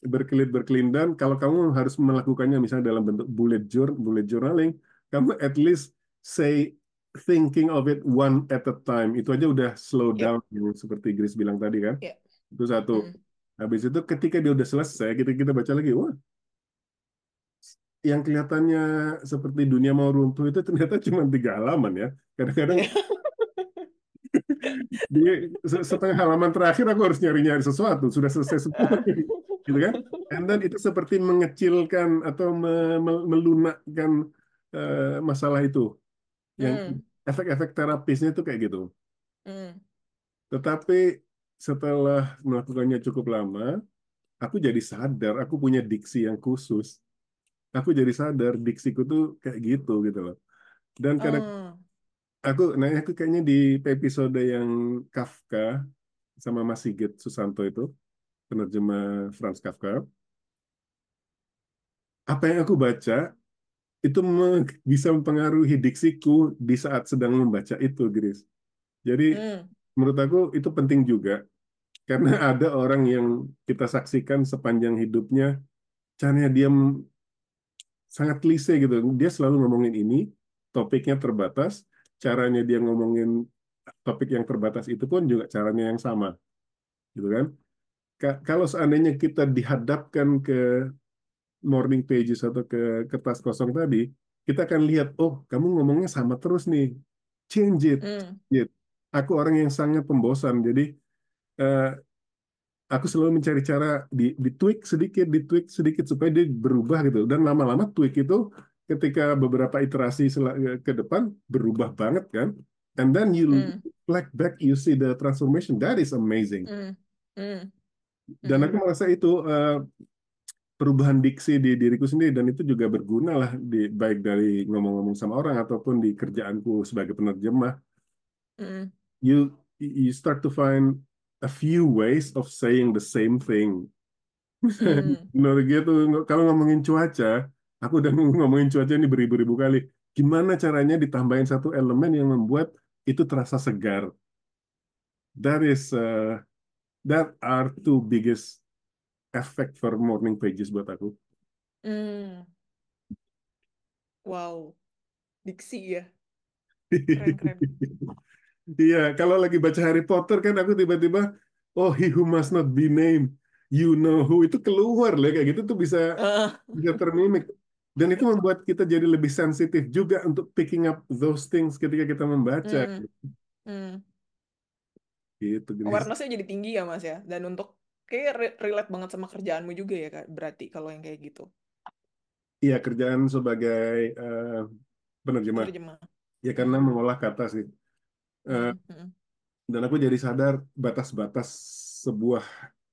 berkelit berkelindan, kalau kamu harus melakukannya misalnya dalam bentuk bullet journal, bullet journaling, kamu at least say thinking of it one at a time. Itu aja udah slow down yang seperti Grace bilang tadi kan. Ya. Itu satu. Mm. Habis itu ketika dia udah selesai, kita kita baca lagi, wah, yang kelihatannya seperti dunia mau runtuh itu ternyata cuma tiga halaman ya. Kadang-kadang *laughs* di se- setengah halaman terakhir aku harus nyari-nyari sesuatu, sudah selesai semua. *laughs* gitu kan? And then itu seperti mengecilkan atau me- me- melunakkan eh, masalah itu. Yang Mm. efek-efek terapisnya itu kayak gitu. Mm. Tetapi setelah melakukannya cukup lama, aku jadi sadar aku punya diksi yang khusus. Aku jadi sadar diksiku tuh kayak gitu gitu loh. Dan kadang Ah. aku, nah aku kayaknya di episode yang Kafka sama Mas Sigit Susanto itu, penerjemah Franz Kafka, apa yang aku baca itu me- bisa mempengaruhi diksiku di saat sedang membaca itu, Grace. Jadi Mm. menurut aku itu penting juga karena *laughs* ada orang yang kita saksikan sepanjang hidupnya caranya dia sangat klise gitu. Dia selalu ngomongin ini, topiknya terbatas, caranya dia ngomongin topik yang terbatas itu pun juga caranya yang sama, gitu kan? Kalau seandainya kita dihadapkan ke morning pages atau ke kertas kosong tadi, kita akan lihat, oh, kamu ngomongnya sama terus nih, change it. Hmm. Gitu. Aku orang yang sangat pembosan, jadi uh, aku selalu mencari cara di, di tweak sedikit, di tweak sedikit supaya dia berubah gitu. Dan lama-lama tweak itu ketika beberapa iterasi ke depan berubah banget kan. And then you Hmm. flag back, you see the transformation. That is amazing. Hmm. Hmm. Dan aku merasa itu uh, perubahan diksi di diriku sendiri dan itu juga berguna lah di baik dari ngomong-ngomong sama orang ataupun di kerjaanku sebagai penerjemah. Hmm. You you start to find a few ways of saying the same thing. Hmm. *laughs* Menurut gitu, kalau ngomongin cuaca, aku udah *laughs* ngomongin cuaca ini beribu-ribu kali. Gimana caranya ditambahin satu elemen yang membuat itu terasa segar? That is uh, that are two biggest effect for morning pages buat aku. Hmm. Wow. Diksi ya. Keren, keren. *laughs* Iya, kalau lagi baca Harry Potter kan aku tiba-tiba, oh he who must not be named, you know who itu keluar lah kayak gitu tuh bisa Uh, *laughs* bisa termimik. Dan itu membuat kita jadi lebih sensitif juga untuk picking up those things ketika kita membaca. hmm. Hmm. Gitu, Grace. Awareness-nya jadi tinggi ya Mas ya. Dan untuk kayak re- relate banget sama kerjaanmu juga ya Kak. Berarti kalau yang kayak gitu. Iya, kerjaan sebagai eh, penerjemah. Terjemah. Ya karena mengolah kata sih. Eh, Hmm. Hmm. dan aku jadi sadar batas-batas sebuah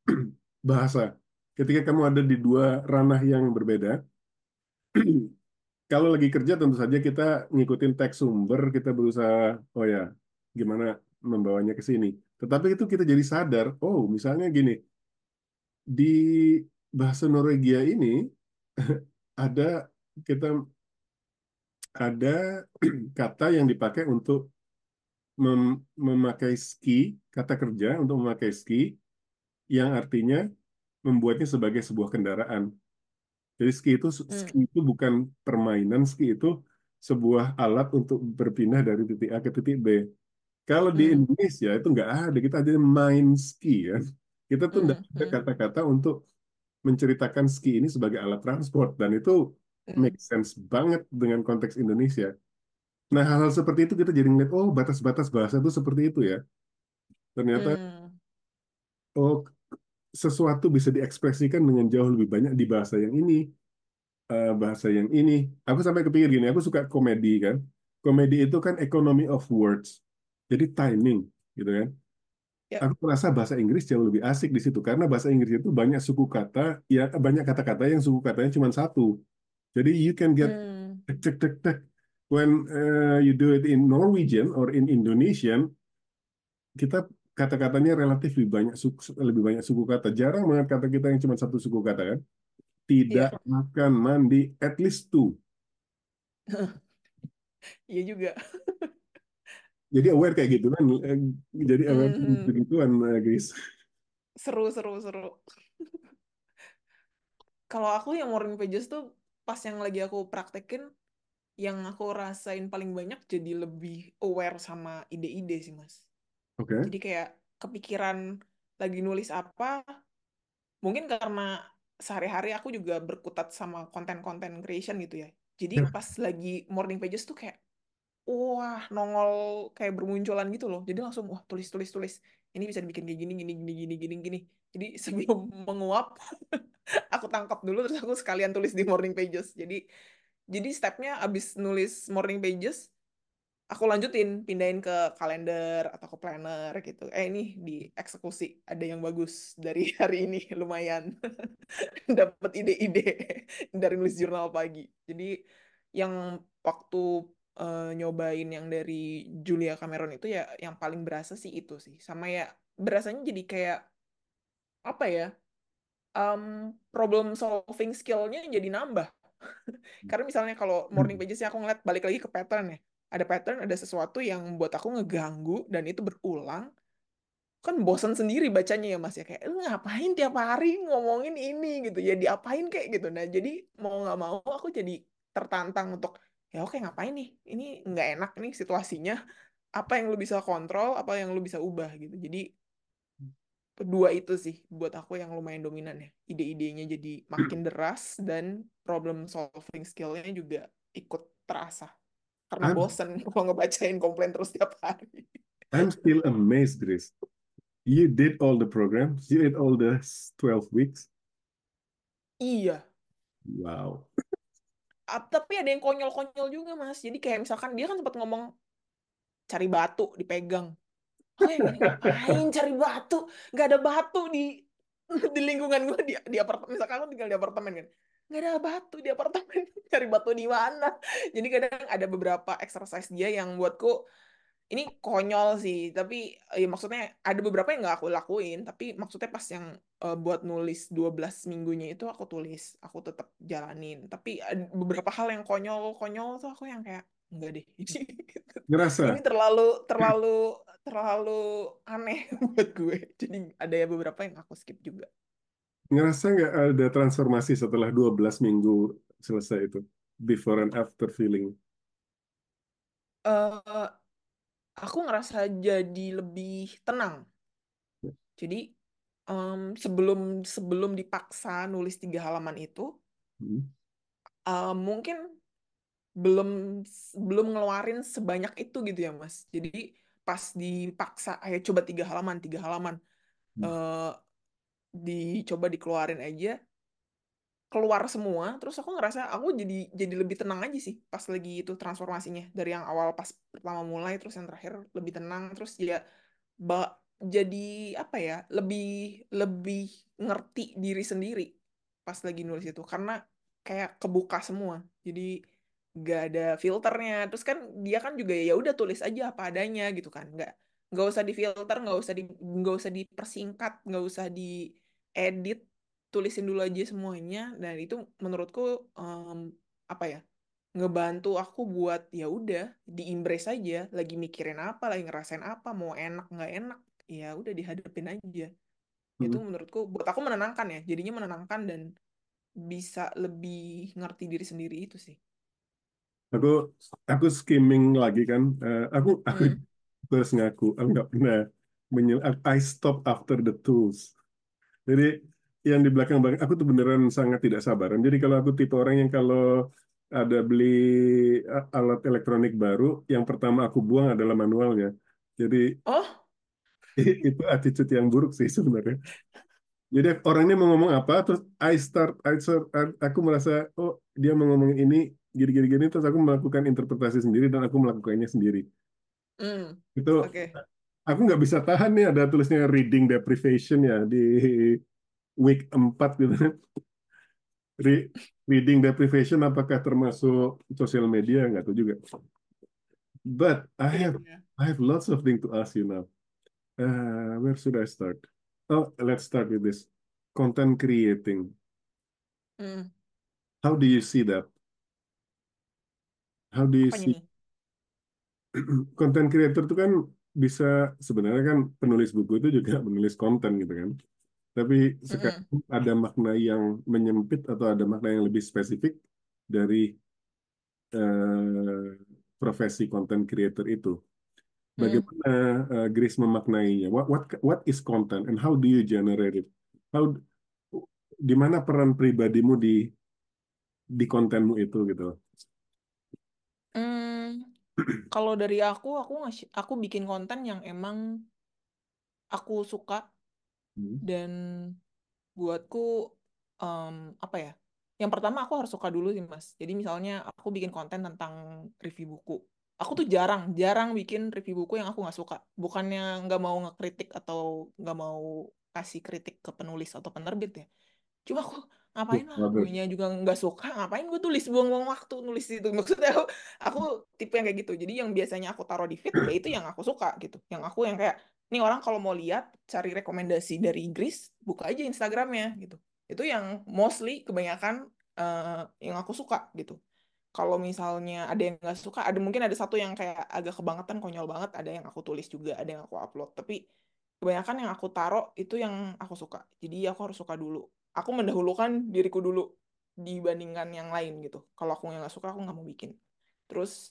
*clears throat* bahasa. Ketika kamu ada di dua ranah yang berbeda, *clears throat* kalau lagi kerja tentu saja kita ngikutin teks sumber, kita berusaha, oh ya, gimana membawanya ke sini. Tetapi itu kita jadi sadar, oh misalnya gini, di bahasa Norwegia ini *laughs* ada kita ada *clears throat* kata yang dipakai untuk mem memakai ski, kata kerja untuk memakai ski, yang artinya membuatnya sebagai sebuah kendaraan. Jadi ski itu Hmm. ski itu bukan permainan, ski itu sebuah alat untuk berpindah dari titik A ke titik B. Kalau di Hmm. Indonesia itu nggak ada, kita ada main ski ya. Kita tuh Hmm. nggak ada Hmm. kata-kata untuk menceritakan ski ini sebagai alat transport dan itu Hmm. make sense banget dengan konteks Indonesia. Nah hal-hal seperti itu kita jadi ngeliat, oh batas-batas bahasa itu seperti itu ya. Ternyata Hmm. oh sesuatu bisa diekspresikan dengan jauh lebih banyak di bahasa yang ini, eh, bahasa yang ini. Aku sampai kepikir gini, aku suka komedi kan. Komedi itu kan economy of words. Jadi timing, gitu kan. Ya. Aku merasa bahasa Inggris jauh lebih asik di situ karena bahasa Inggris itu banyak suku kata, ya banyak kata-kata yang suku katanya cuma satu. Jadi you can get Hmm. tek tek tek tek. When uh, you do it in Norwegian or in Indonesian, kita kata-katanya relatif lebih banyak suku, lebih banyak suku kata. Jarang banget kata kita yang cuma satu suku kata kan. Tidak Iya. makan, mandi, at least two. *laughs* Iya juga. *laughs* Jadi aware kayak gitu kan. Eh, Jadi aware Hmm. begituan, eh, guys. Seru, seru, seru. *laughs* Kalau aku yang morning pages tuh pas yang lagi aku praktekin, yang aku rasain paling banyak jadi lebih aware sama ide-ide sih, Mas. Oke. Jadi kayak kepikiran lagi nulis apa, mungkin karena sehari-hari aku juga berkutat sama konten-konten creation gitu ya. Jadi Ya. pas lagi morning pages tuh kayak, wah nongol kayak bermunculan gitu loh. Jadi langsung, wah tulis, tulis, tulis. Ini bisa dibikin kayak gini, gini, gini, gini, gini, gini. Jadi *laughs* sebelum menguap, *laughs* aku tangkap dulu terus aku sekalian tulis di morning pages. Jadi jadi stepnya abis nulis morning pages, aku lanjutin pindahin ke kalender atau ke planner gitu. Eh ini dieksekusi ada yang bagus dari *laughs* hari ini lumayan dapat ide-ide dari nulis jurnal pagi. Jadi yang waktu eh, nyobain yang dari Julia Cameron itu ya yang paling berasa sih itu sih. Sama ya berasanya jadi kayak apa ya? um, problem solving skill-nya jadi nambah. Karena misalnya kalau morning pages aku ngeliat balik lagi ke pattern ya. Ada pattern, ada sesuatu yang buat aku ngeganggu dan itu berulang. kan bosan sendiri bacanya ya mas ya kayak lu ngapain tiap hari ngomongin ini gitu ya diapain kayak gitu nah jadi mau nggak mau aku jadi tertantang untuk ya oke ngapain nih ini nggak enak nih situasinya apa yang lu bisa kontrol apa yang lu bisa ubah gitu jadi kedua itu sih buat aku yang lumayan dominan ya ide-idenya jadi makin deras dan problem solving skillnya juga ikut terasa karena I'm bosen *laughs* kalau ngebacain komplain terus tiap hari I'm still amazed, Grace. You did all the programs. You did all the 12 weeks. iya Wow. Tapi ada yang konyol-konyol juga mas. Jadi kayak misalkan dia kan sempat ngomong cari batu dipegang. Oh cari batu? Nggak ada batu di *laughs* di lingkungan gue di di apartemen misalkan aku tinggal di apartemen kan. Nggak ada batu di apartemen. *laughs* Cari batu di mana? Jadi kadang ada beberapa exercise dia yang buatku ini konyol sih tapi ya maksudnya ada beberapa yang nggak aku lakuin tapi maksudnya pas yang eh, buat nulis 12 minggunya itu aku tulis aku tetap jalanin. Tapi ada beberapa hal yang konyol-konyol tuh aku yang kayak enggak deh. Ini *laughs* Ngerasa, ini terlalu terlalu terlalu aneh *laughs* buat gue. Jadi ada ya beberapa yang aku skip juga. Ngerasa nggak ada transformasi setelah 12 minggu selesai itu? Before and after feeling. eh aku ngerasa jadi lebih tenang jadi em, sebelum sebelum dipaksa nulis tiga halaman itu Hmm. mungkin belum belum ngeluarin sebanyak itu gitu ya mas jadi pas dipaksa ayo coba tiga halaman tiga halaman Hmm. eh dicoba dikeluarin aja keluar semua terus aku ngerasa aku jadi jadi lebih tenang aja sih pas lagi itu transformasinya. Dari yang awal pas pertama mulai terus yang terakhir lebih tenang terus ya ba- jadi apa ya lebih lebih ngerti diri sendiri pas lagi nulis itu. Karena kayak kebuka semua. Jadi nggak ada filternya. Terus kan dia kan juga ya udah tulis aja apa adanya gitu kan. Nggak nggak usah difilter nggak usah di nggak usah dipersingkat nggak usah diedit tulisin dulu aja semuanya dan itu menurutku em, apa ya ngebantu aku buat ya udah di embrace aja lagi mikirin apa lagi ngerasain apa mau enak nggak enak ya udah dihadapin aja itu Hmm. menurutku buat aku menenangkan ya jadinya menenangkan dan bisa lebih ngerti diri sendiri itu sih Aku aku skimming lagi kan. Eh, aku aku Hmm. *laughs* terus ngaku aku nggak pernah menyel I stop after the tools. Jadi yang di belakang belakang aku tuh beneran sangat tidak sabaran. Jadi kalau aku tipe orang yang kalau ada beli a- alat elektronik baru, yang pertama aku buang adalah manualnya. Jadi oh *laughs* itu attitude yang buruk sih sebenarnya. Jadi orangnya mau ngomong apa, terus I start, I start, aku merasa oh dia mau ngomong ini gini-gini gini, terus aku melakukan interpretasi sendiri dan aku melakukannya sendiri. hmm. Itu oke aku nggak bisa tahan nih ada tulisnya reading deprivation ya di week 4 gitu. Re- reading deprivation apakah termasuk sosial media nggak tahu juga. But I have Iya. I have lots of things to ask you now. Uh, where should I start? Oh, let's start with this. Content creating. Hmm. How do you see that? How do you apanya see *clears throat* content creator itu kan bisa sebenarnya kan penulis buku itu juga menulis konten gitu kan. Tapi sekarang Mm-mm. ada makna yang menyempit atau ada makna yang lebih spesifik dari eh, profesi content creator itu. Hmm. Bagaimana eh, Grace memaknainya? What what what is content and how do you generate it? How di mana peran pribadimu di di kontenmu itu gitu? Hmm, kalau dari aku, aku ngasih, aku bikin konten yang emang aku suka Hmm. dan buatku em, apa ya? Yang pertama aku harus suka dulu sih mas. Jadi misalnya aku bikin konten tentang review buku. Aku tuh jarang, jarang bikin review buku yang aku nggak suka. Bukannya nggak mau ngekritik atau nggak mau kasih kritik ke penulis atau penerbit ya. Cuma aku ngapain lah, Waduh. gue juga nggak suka, ngapain gue tulis buang-buang waktu nulis itu. *laughs* Maksudnya aku, aku tipe yang kayak gitu. Jadi yang biasanya aku taruh di feed, ya itu yang aku suka gitu. Yang aku yang kayak, nih orang kalau mau lihat, cari rekomendasi dari Inggris, buka aja Instagramnya gitu. Itu yang mostly kebanyakan eh, yang aku suka gitu. Kalau misalnya ada yang nggak suka, ada mungkin ada satu yang kayak agak kebangetan, konyol banget, ada yang aku tulis juga, ada yang aku upload. Tapi kebanyakan yang aku taruh itu yang aku suka. Jadi aku harus suka dulu. Aku mendahulukan diriku dulu dibandingkan yang lain gitu. Kalau aku yang nggak suka, aku nggak mau bikin. Terus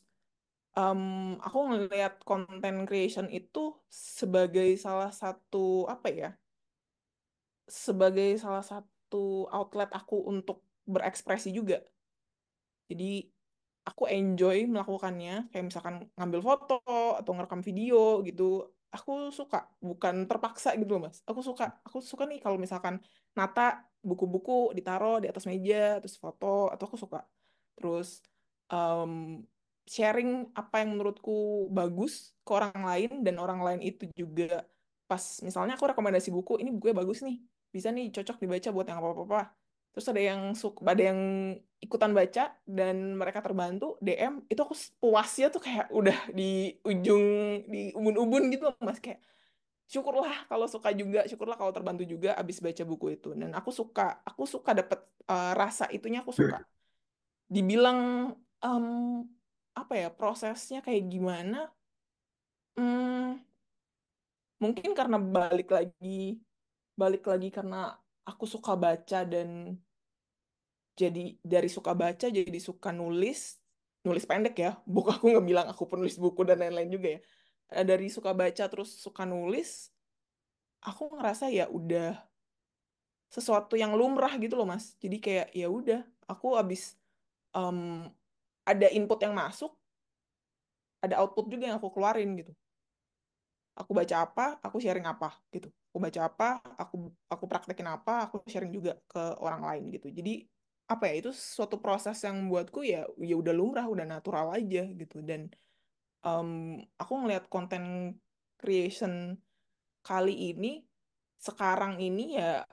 um, aku ngelihat content creation itu sebagai salah satu apa ya? Sebagai salah satu outlet aku untuk berekspresi juga. Jadi aku enjoy melakukannya, kayak misalkan ngambil foto atau ngerekam video gitu. Aku suka, bukan terpaksa gitu loh, Mas. Aku suka, aku suka nih kalau misalkan nata buku-buku ditaruh di atas meja, terus foto, atau aku suka. Terus um, sharing apa yang menurutku bagus ke orang lain dan orang lain itu juga. Pas misalnya aku rekomendasi buku, ini bukunya bagus nih, bisa nih cocok dibaca buat yang apa-apa terus ada yang suka ada yang ikutan baca dan mereka terbantu DM itu aku puasnya tuh kayak udah di ujung di ubun-ubun gitu mas. Kayak syukurlah kalau suka juga syukurlah kalau terbantu juga abis baca buku itu. Dan aku suka aku suka dapet uh, rasa itunya aku suka. *laughs* Dibilang um, apa ya prosesnya kayak gimana? Hmm, mungkin karena balik lagi balik lagi karena aku suka baca dan jadi dari suka baca jadi suka nulis nulis pendek ya. *laughs* Buku aku nggak bilang aku penulis buku dan lain-lain juga ya. Eh, dari suka baca terus suka nulis aku ngerasa ya udah sesuatu yang lumrah gitu loh mas. Jadi kayak ya udah aku abis um, ada input yang masuk ada output juga yang aku keluarin gitu. Aku baca apa aku sharing apa gitu. Aku baca apa aku aku praktekin apa aku sharing juga ke orang lain gitu. Jadi apa ya itu suatu proses yang buatku ya ya udah lumrah udah natural aja gitu. Dan um, aku ngelihat konten creation kali ini sekarang ini ya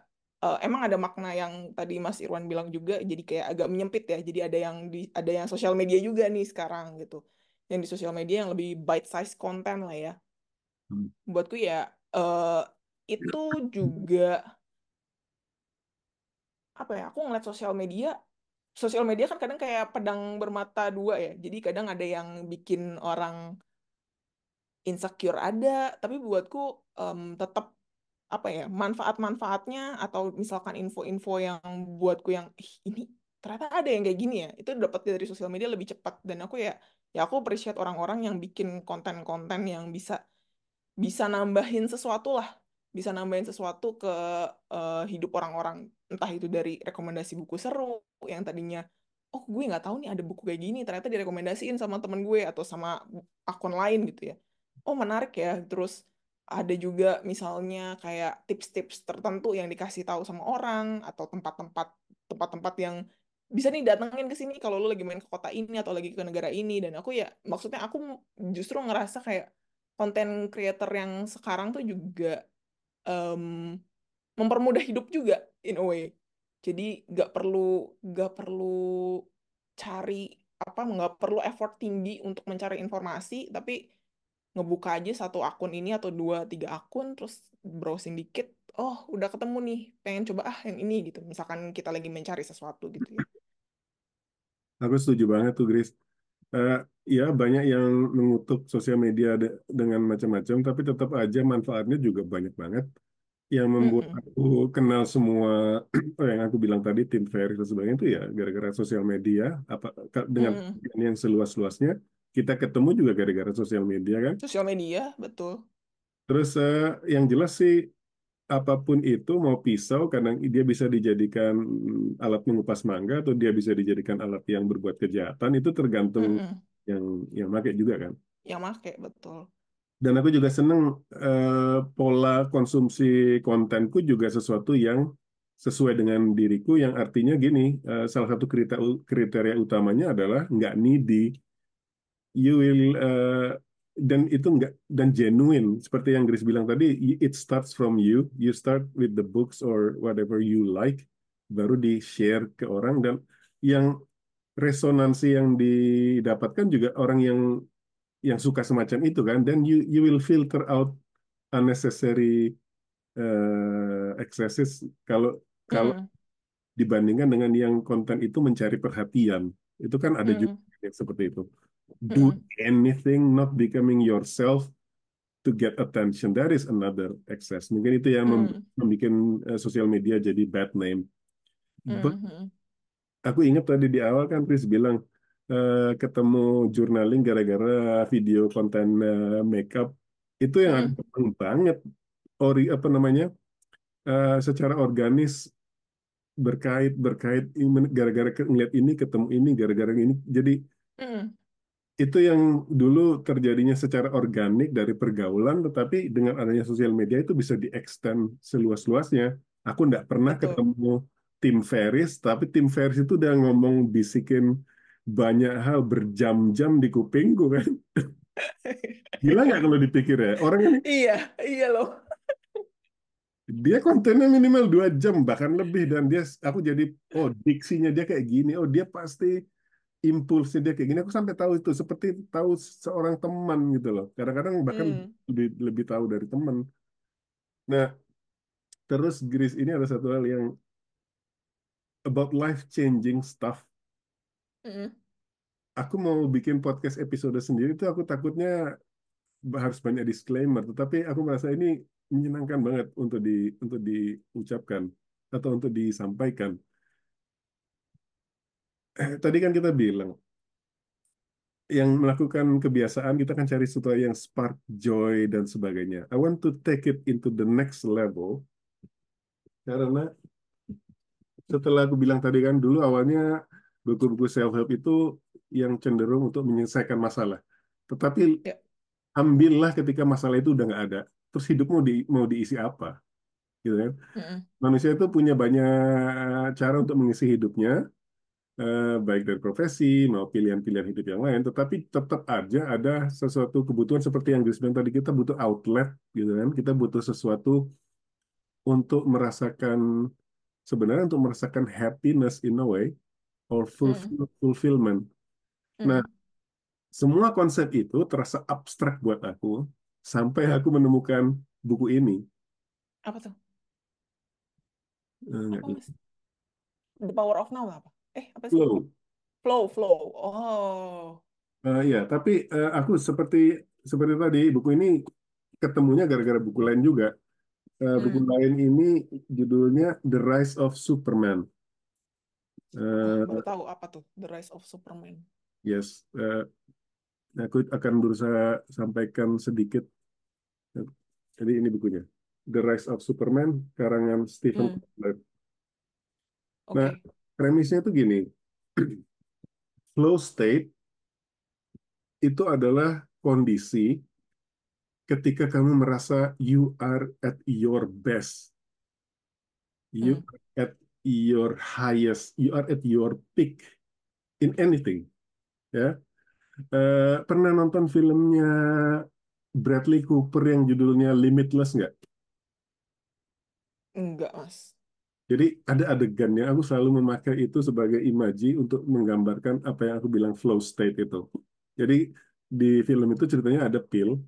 uh, emang ada makna yang tadi Mas Irwan bilang juga jadi kayak agak menyempit ya. Jadi ada yang di ada yang sosial media juga nih sekarang gitu. Yang di sosial media yang lebih bite size konten lah ya. Hmm. buatku ya uh, itu juga apa ya aku ngeliat sosial media sosial media kan kadang kayak pedang bermata dua ya. Jadi kadang ada yang bikin orang insecure ada. Tapi buatku um, tetap apa ya manfaat-manfaatnya atau misalkan info-info yang buatku yang Ih, ini ternyata ada yang kayak gini ya itu dapat dari sosial media lebih cepat. Dan aku ya ya aku appreciate orang-orang yang bikin konten-konten yang bisa bisa nambahin sesuatu lah. Bisa nambahin sesuatu ke uh, hidup orang-orang. Entah itu dari rekomendasi buku seru yang tadinya oh gue nggak tahu nih ada buku kayak gini ternyata direkomendasiin sama temen gue atau sama akun lain gitu ya. Oh menarik ya. Terus ada juga misalnya kayak tips-tips tertentu yang dikasih tahu sama orang atau tempat-tempat tempat-tempat yang bisa nih datengin ke sini kalau lu lagi main ke kota ini atau lagi ke negara ini dan aku ya maksudnya aku justru ngerasa kayak konten creator yang sekarang tuh juga um, mempermudah hidup juga in a way. Jadi nggak perlu nggak perlu cari apa nggak perlu effort tinggi untuk mencari informasi, tapi ngebuka aja satu akun ini atau dua tiga akun terus browsing dikit, oh udah ketemu nih, pengen coba ah yang ini gitu. Misalkan kita lagi mencari sesuatu gitu ya. Aku setuju banget tuh, Grace. Uh, ya banyak yang mengutuk sosial media de dengan macam-macam, tapi tetap aja manfaatnya juga banyak banget yang membuat mm -mm. aku kenal semua *clears throat* oh, yang aku bilang tadi tim fair dan sebagainya itu ya gara-gara sosial media apa dengan mm. yang seluas-luasnya kita ketemu juga gara-gara sosial media kan? Sosial media betul. Terus uh, yang jelas sih apa pun itu mau pisau kadang dia bisa dijadikan alat mengupas mangga atau dia bisa dijadikan alat yang berbuat kejahatan itu tergantung mm -mm. yang yang pakai juga kan? Yang pakai betul. Dan aku juga seneng uh, pola konsumsi kontenku juga sesuatu yang sesuai dengan diriku yang artinya gini uh, salah satu kriteria, kriteria utamanya adalah nggak needy you will uh, dan itu nggak dan genuine. Seperti yang Grace bilang tadi it starts from you. You start with the books or whatever you like baru di share ke orang. Dan yang resonansi yang didapatkan juga orang yang yang suka semacam itu kan. Dan you you will filter out unnecessary uh, excesses kalau kalau mm. dibandingkan dengan yang konten itu mencari perhatian. Itu kan ada mm. juga yang seperti itu do mm. anything not becoming yourself to get attention. That is another excess. Mungkin itu yang Hmm. membuat uh, sosial media jadi bad name. But Hmm. hmm. aku ingat tadi di awal kan Chris bilang uh, ketemu journaling gara-gara video konten uh, makeup itu yang Hmm. aku banget ori apa namanya uh, secara organis berkait berkait gara-gara ngeliat ini ketemu ini gara-gara ini jadi Hmm. Itu yang dulu terjadinya secara organik dari pergaulan tetapi dengan adanya sosial media itu bisa diextend seluas-luasnya aku nggak pernah Betul. ketemu tim Ferris tapi tim Ferris itu udah ngomong bisikin banyak hal berjam-jam di kupingku kan *laughs* gila nggak kalau dipikir ya orang ini Iya, iya loh. dia kontennya minimal dua jam bahkan lebih dan dia aku jadi oh diksinya dia kayak gini oh dia pasti impulsnya dia kayak gini aku sampai tahu itu seperti tahu seorang teman gitu loh kadang-kadang bahkan Hmm. lebih lebih tahu dari teman nah terus Grace ini ada satu hal yang about life changing stuff Hmm. aku mau bikin podcast episode sendiri itu aku takutnya harus banyak disclaimer tetapi aku merasa ini menyenangkan banget untuk di untuk diucapkan atau untuk disampaikan Eh, tadi kan kita bilang yang melakukan kebiasaan kita kan cari sesuatu yang spark joy dan sebagainya. I want to take it into the next level karena setelah aku bilang tadi kan dulu awalnya buku-buku self help itu yang cenderung untuk menyelesaikan masalah. Tetapi Ya. ambillah ketika masalah itu udah nggak ada, terus hidup mau di mau diisi apa, gitu kan? Hmm. Manusia itu punya banyak cara untuk mengisi hidupnya, baik dari profesi mau pilihan-pilihan hidup yang lain, tetapi tetap aja ada sesuatu kebutuhan seperti yang disebut tadi kita butuh outlet, gitu kan? Kita butuh sesuatu untuk merasakan sebenarnya untuk merasakan happiness in a way or fulfill- fulfillment. Nah, Hmm. semua konsep itu terasa abstrak buat aku sampai aku menemukan buku ini. Apa tuh? Eh, Apa? The Power of Now apa? Eh, apa sih? Flow. Flow, flow. Oh. Eh, ya, tapi eh, aku seperti seperti tadi buku ini ketemunya gara-gara buku lain juga. Eh, buku Hmm. lain ini judulnya The Rise of Superman. Eh, baru tahu apa tuh The Rise of Superman. yes, eh, aku akan berusaha sampaikan sedikit. Jadi ini bukunya, The Rise of Superman, karangan Stephen Hmm. Kotler. Oke. Nah, premisnya itu gini, *clears throat* flow state itu adalah kondisi ketika kamu merasa you are at your best, you Hmm. are at your highest, you are at your peak in anything. Ya, Eh, pernah nonton filmnya Bradley Cooper yang judulnya Limitless nggak? Enggak, Mas. Jadi ada adegannya, aku selalu memakai itu sebagai imaji untuk menggambarkan apa yang aku bilang flow state itu. Jadi di film itu ceritanya ada pil,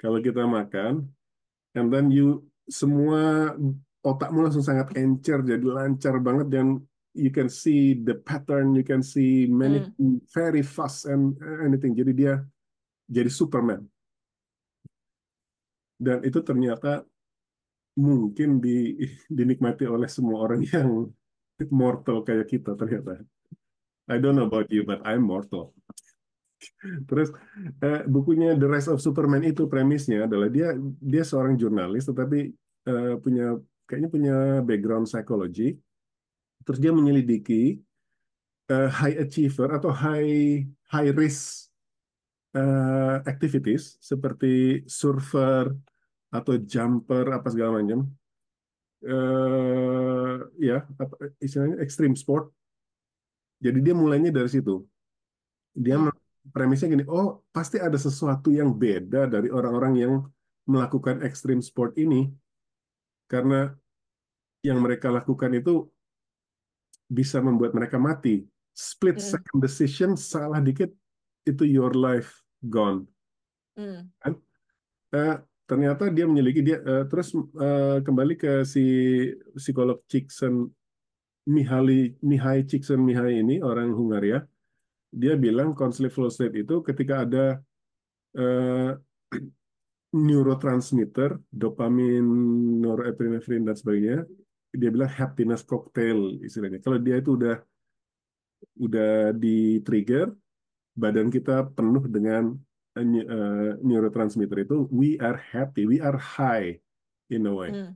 kalau kita makan, and then you semua otakmu langsung sangat encer, jadi lancar banget dan you can see the pattern, you can see many Hmm. very fast and anything. Jadi dia jadi Superman. Dan itu ternyata mungkin di, *laughs* dinikmati oleh semua orang yang mortal kayak kita ternyata. I don't know about you, but I'm mortal. *laughs* Terus eh, bukunya The Rise of Superman itu premisnya adalah dia dia seorang jurnalis tetapi eh, punya kayaknya punya background psikologi. Terus dia menyelidiki eh, high achiever atau high high risk eh, activities seperti surfer atau jumper apa segala macam. Eh, ya, apa istilahnya extreme sport. Jadi dia mulainya dari situ. Dia Hmm. premisnya gini, oh pasti ada sesuatu yang beda dari orang-orang yang melakukan extreme sport ini karena yang mereka lakukan itu bisa membuat mereka mati. Split Hmm. second decision salah dikit itu your life gone. Hmm. Kan? Eh, ternyata dia menyelidiki dia eh, terus eh, kembali ke si psikolog Csikszentmihalyi Mihaly Mihai Csikszentmihalyi ini orang Hungaria. Dia bilang konflik flow state itu ketika ada eh, *clears throat* neurotransmitter, dopamin, norepinefrin dan sebagainya. Dia bilang happiness cocktail istilahnya. Kalau dia itu udah udah di trigger, badan kita penuh dengan uh, neurotransmitter itu, we are happy, we are high in a way. Hmm.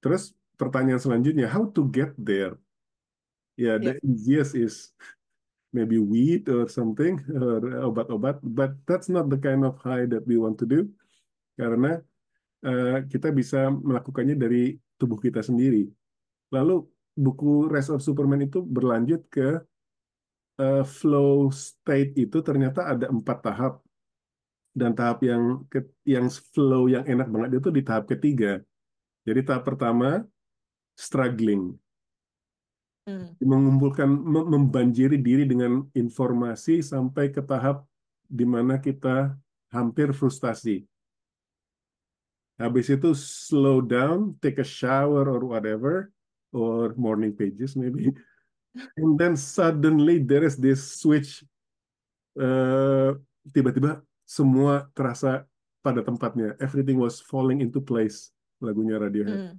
Terus pertanyaan selanjutnya, how to get there? Ya, yeah, the Yep. easiest is maybe weed or something, or obat-obat, but that's not the kind of high that we want to do, karena uh, kita bisa melakukannya dari tubuh kita sendiri. Lalu buku Rise of Superman itu berlanjut ke uh, flow state itu ternyata ada empat tahap dan tahap yang yang flow yang enak banget itu di tahap ketiga. Jadi tahap pertama struggling, Hmm. mengumpulkan mem- membanjiri diri dengan informasi sampai ke tahap di mana kita hampir frustasi. Habis itu slow down, take a shower or whatever, or morning pages maybe. And then suddenly there is this switch. Uh, tiba-tiba semua terasa pada tempatnya. Everything was falling into place. Lagunya Radiohead. Hmm.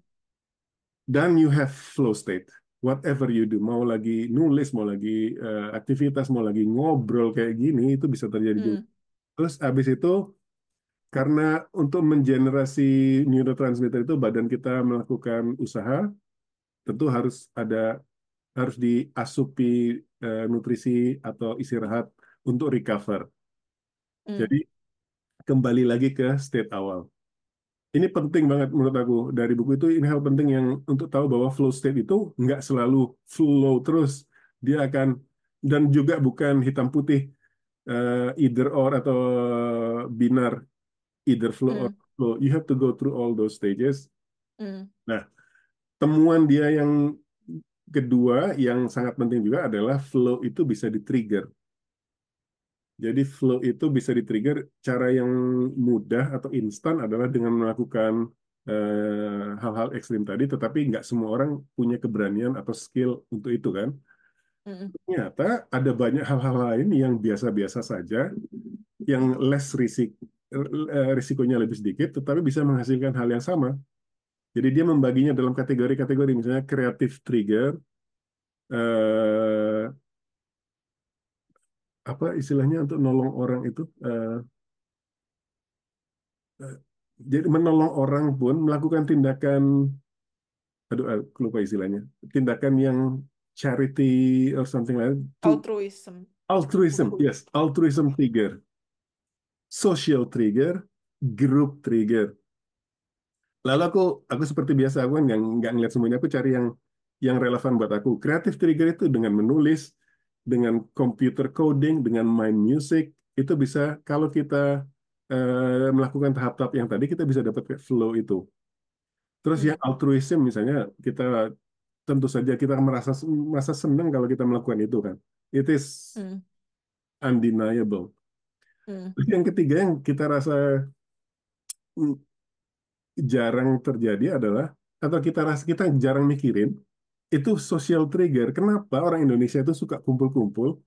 Dan you have flow state. Whatever you do, mau lagi nulis, mau lagi uh, aktivitas, mau lagi ngobrol kayak gini, itu bisa terjadi juga. Hmm. Terus habis itu karena untuk mengenerasi neurotransmitter itu badan kita melakukan usaha, tentu harus ada harus diasupi uh, nutrisi atau istirahat untuk recover. Hmm. Jadi kembali lagi ke state awal. Ini penting banget menurut aku dari buku itu ini hal penting yang untuk tahu bahwa flow state itu nggak selalu flow terus dia akan dan juga bukan hitam putih uh, either or atau binar either flow or Hmm. flow. You have to go through all those stages. Hmm. Nah, temuan dia yang kedua yang sangat penting juga adalah flow itu bisa di-trigger. Jadi flow itu bisa di-trigger cara yang mudah atau instan adalah dengan melakukan eh, hal-hal ekstrim tadi, tetapi nggak semua orang punya keberanian atau skill untuk itu kan. Ternyata ada banyak hal-hal lain yang biasa-biasa saja, yang less risik, eh, risikonya lebih sedikit, tetapi bisa menghasilkan hal yang sama. Jadi dia membaginya dalam kategori-kategori, misalnya creative trigger, eh, apa istilahnya untuk nolong orang itu, eh, eh, jadi menolong orang pun melakukan tindakan, aduh, aku lupa istilahnya, tindakan yang charity or something like that, Altruism. altruism, yes, altruism trigger, social trigger, group trigger. Lalu aku aku seperti biasa aku kan yang nggak ngeliat semuanya aku cari yang yang relevan buat aku. Creative trigger itu dengan menulis, dengan computer coding, dengan main music itu bisa kalau kita eh, melakukan tahap-tahap yang tadi kita bisa dapat flow itu. Terus Hmm. yang altruism misalnya kita tentu saja kita merasa merasa senang kalau kita melakukan itu kan. It is Hmm. undeniable. Hmm. Terus Yang ketiga yang kita rasa mm, jarang terjadi adalah atau kita rasa kita jarang mikirin itu social trigger. Kenapa orang Indonesia itu suka kumpul-kumpul?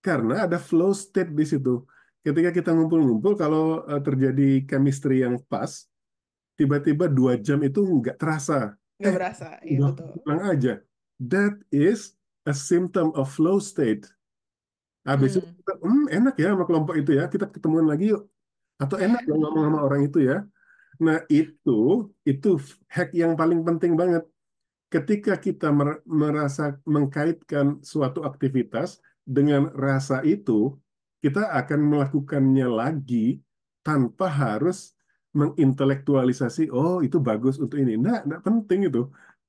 Karena ada flow state di situ. Ketika kita ngumpul-ngumpul, kalau eh, terjadi chemistry yang pas, tiba-tiba dua jam itu nggak terasa. Nggak Eh, berasa. Iya betul. pulang aja. That is a symptom of flow state. Habis itu Hmm. kita, hmm, enak ya sama kelompok itu ya, kita ketemuan lagi yuk. Atau enak *laughs* ya ngomong sama orang itu ya. Nah itu itu hack yang paling penting banget. Ketika kita mer- merasa mengkaitkan suatu aktivitas dengan rasa itu, kita akan melakukannya lagi tanpa harus mengintelektualisasi, oh itu bagus untuk ini. Nah, nggak penting itu.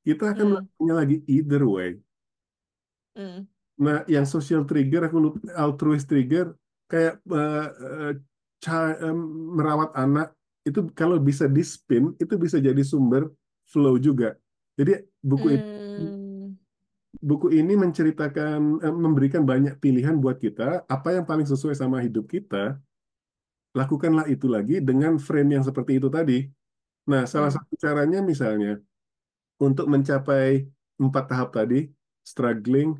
Kita akan Hmm. melakukannya lagi either way. Hmm. Nah, yang social trigger, aku lupa, altruist trigger, kayak ca- em, merawat anak, itu kalau bisa di spin, itu bisa jadi sumber flow juga. Jadi buku ini, Hmm. buku ini menceritakan, eh, memberikan banyak pilihan buat kita, apa yang paling sesuai sama hidup kita, lakukanlah itu lagi dengan frame yang seperti itu tadi. Nah, salah Hmm. satu caranya misalnya, untuk mencapai empat tahap tadi, struggling,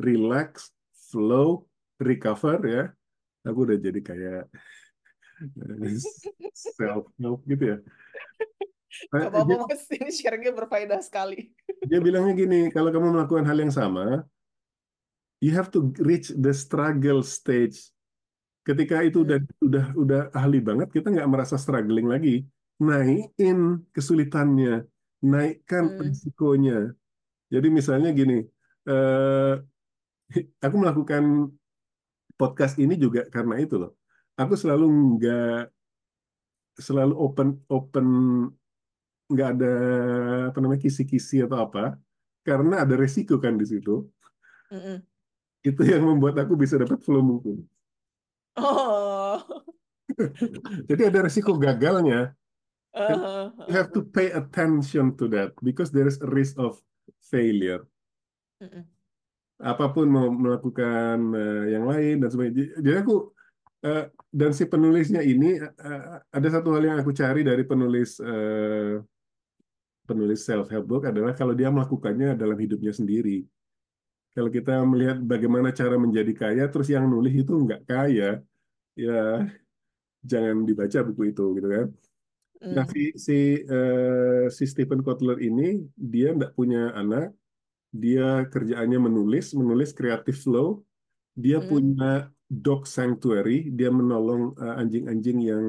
relax, flow, recover ya. Aku udah jadi kayak self help gitu ya. *laughs* Gak Eh, apa-apa mas, ini sharingnya berfaedah sekali. dia bilangnya gini, kalau kamu melakukan hal yang sama, you have to reach the struggle stage. Ketika itu udah Hmm, udah udah ahli banget, kita nggak merasa struggling lagi. Naikin kesulitannya, naikkan hmm, risikonya. Jadi misalnya gini, eh, *laughs* aku melakukan podcast ini juga karena itu loh. Aku selalu nggak selalu open open nggak ada apa namanya kisi-kisi atau apa karena ada resiko kan di situ. mm-mm. Itu yang membuat aku bisa dapat flow mungkin. Oh, *laughs* Jadi ada resiko gagalnya. Uh, you have to pay attention to that because there is a risk of failure. mm-mm, Apa pun mau melakukan eh, yang lain dan sebagainya. Jadi aku eh, dan si penulisnya ini eh, ada satu hal yang aku cari dari penulis eh, penulis self help book adalah kalau dia melakukannya dalam hidupnya sendiri. Kalau kita melihat bagaimana cara menjadi kaya, terus yang nulis itu nggak kaya, ya jangan dibaca buku itu gitu kan. Nah mm, si si eh, si Stephen Kotler ini dia nggak punya anak, dia kerjaannya menulis, menulis creative flow. Dia mm, punya dog sanctuary, dia menolong eh, anjing-anjing yang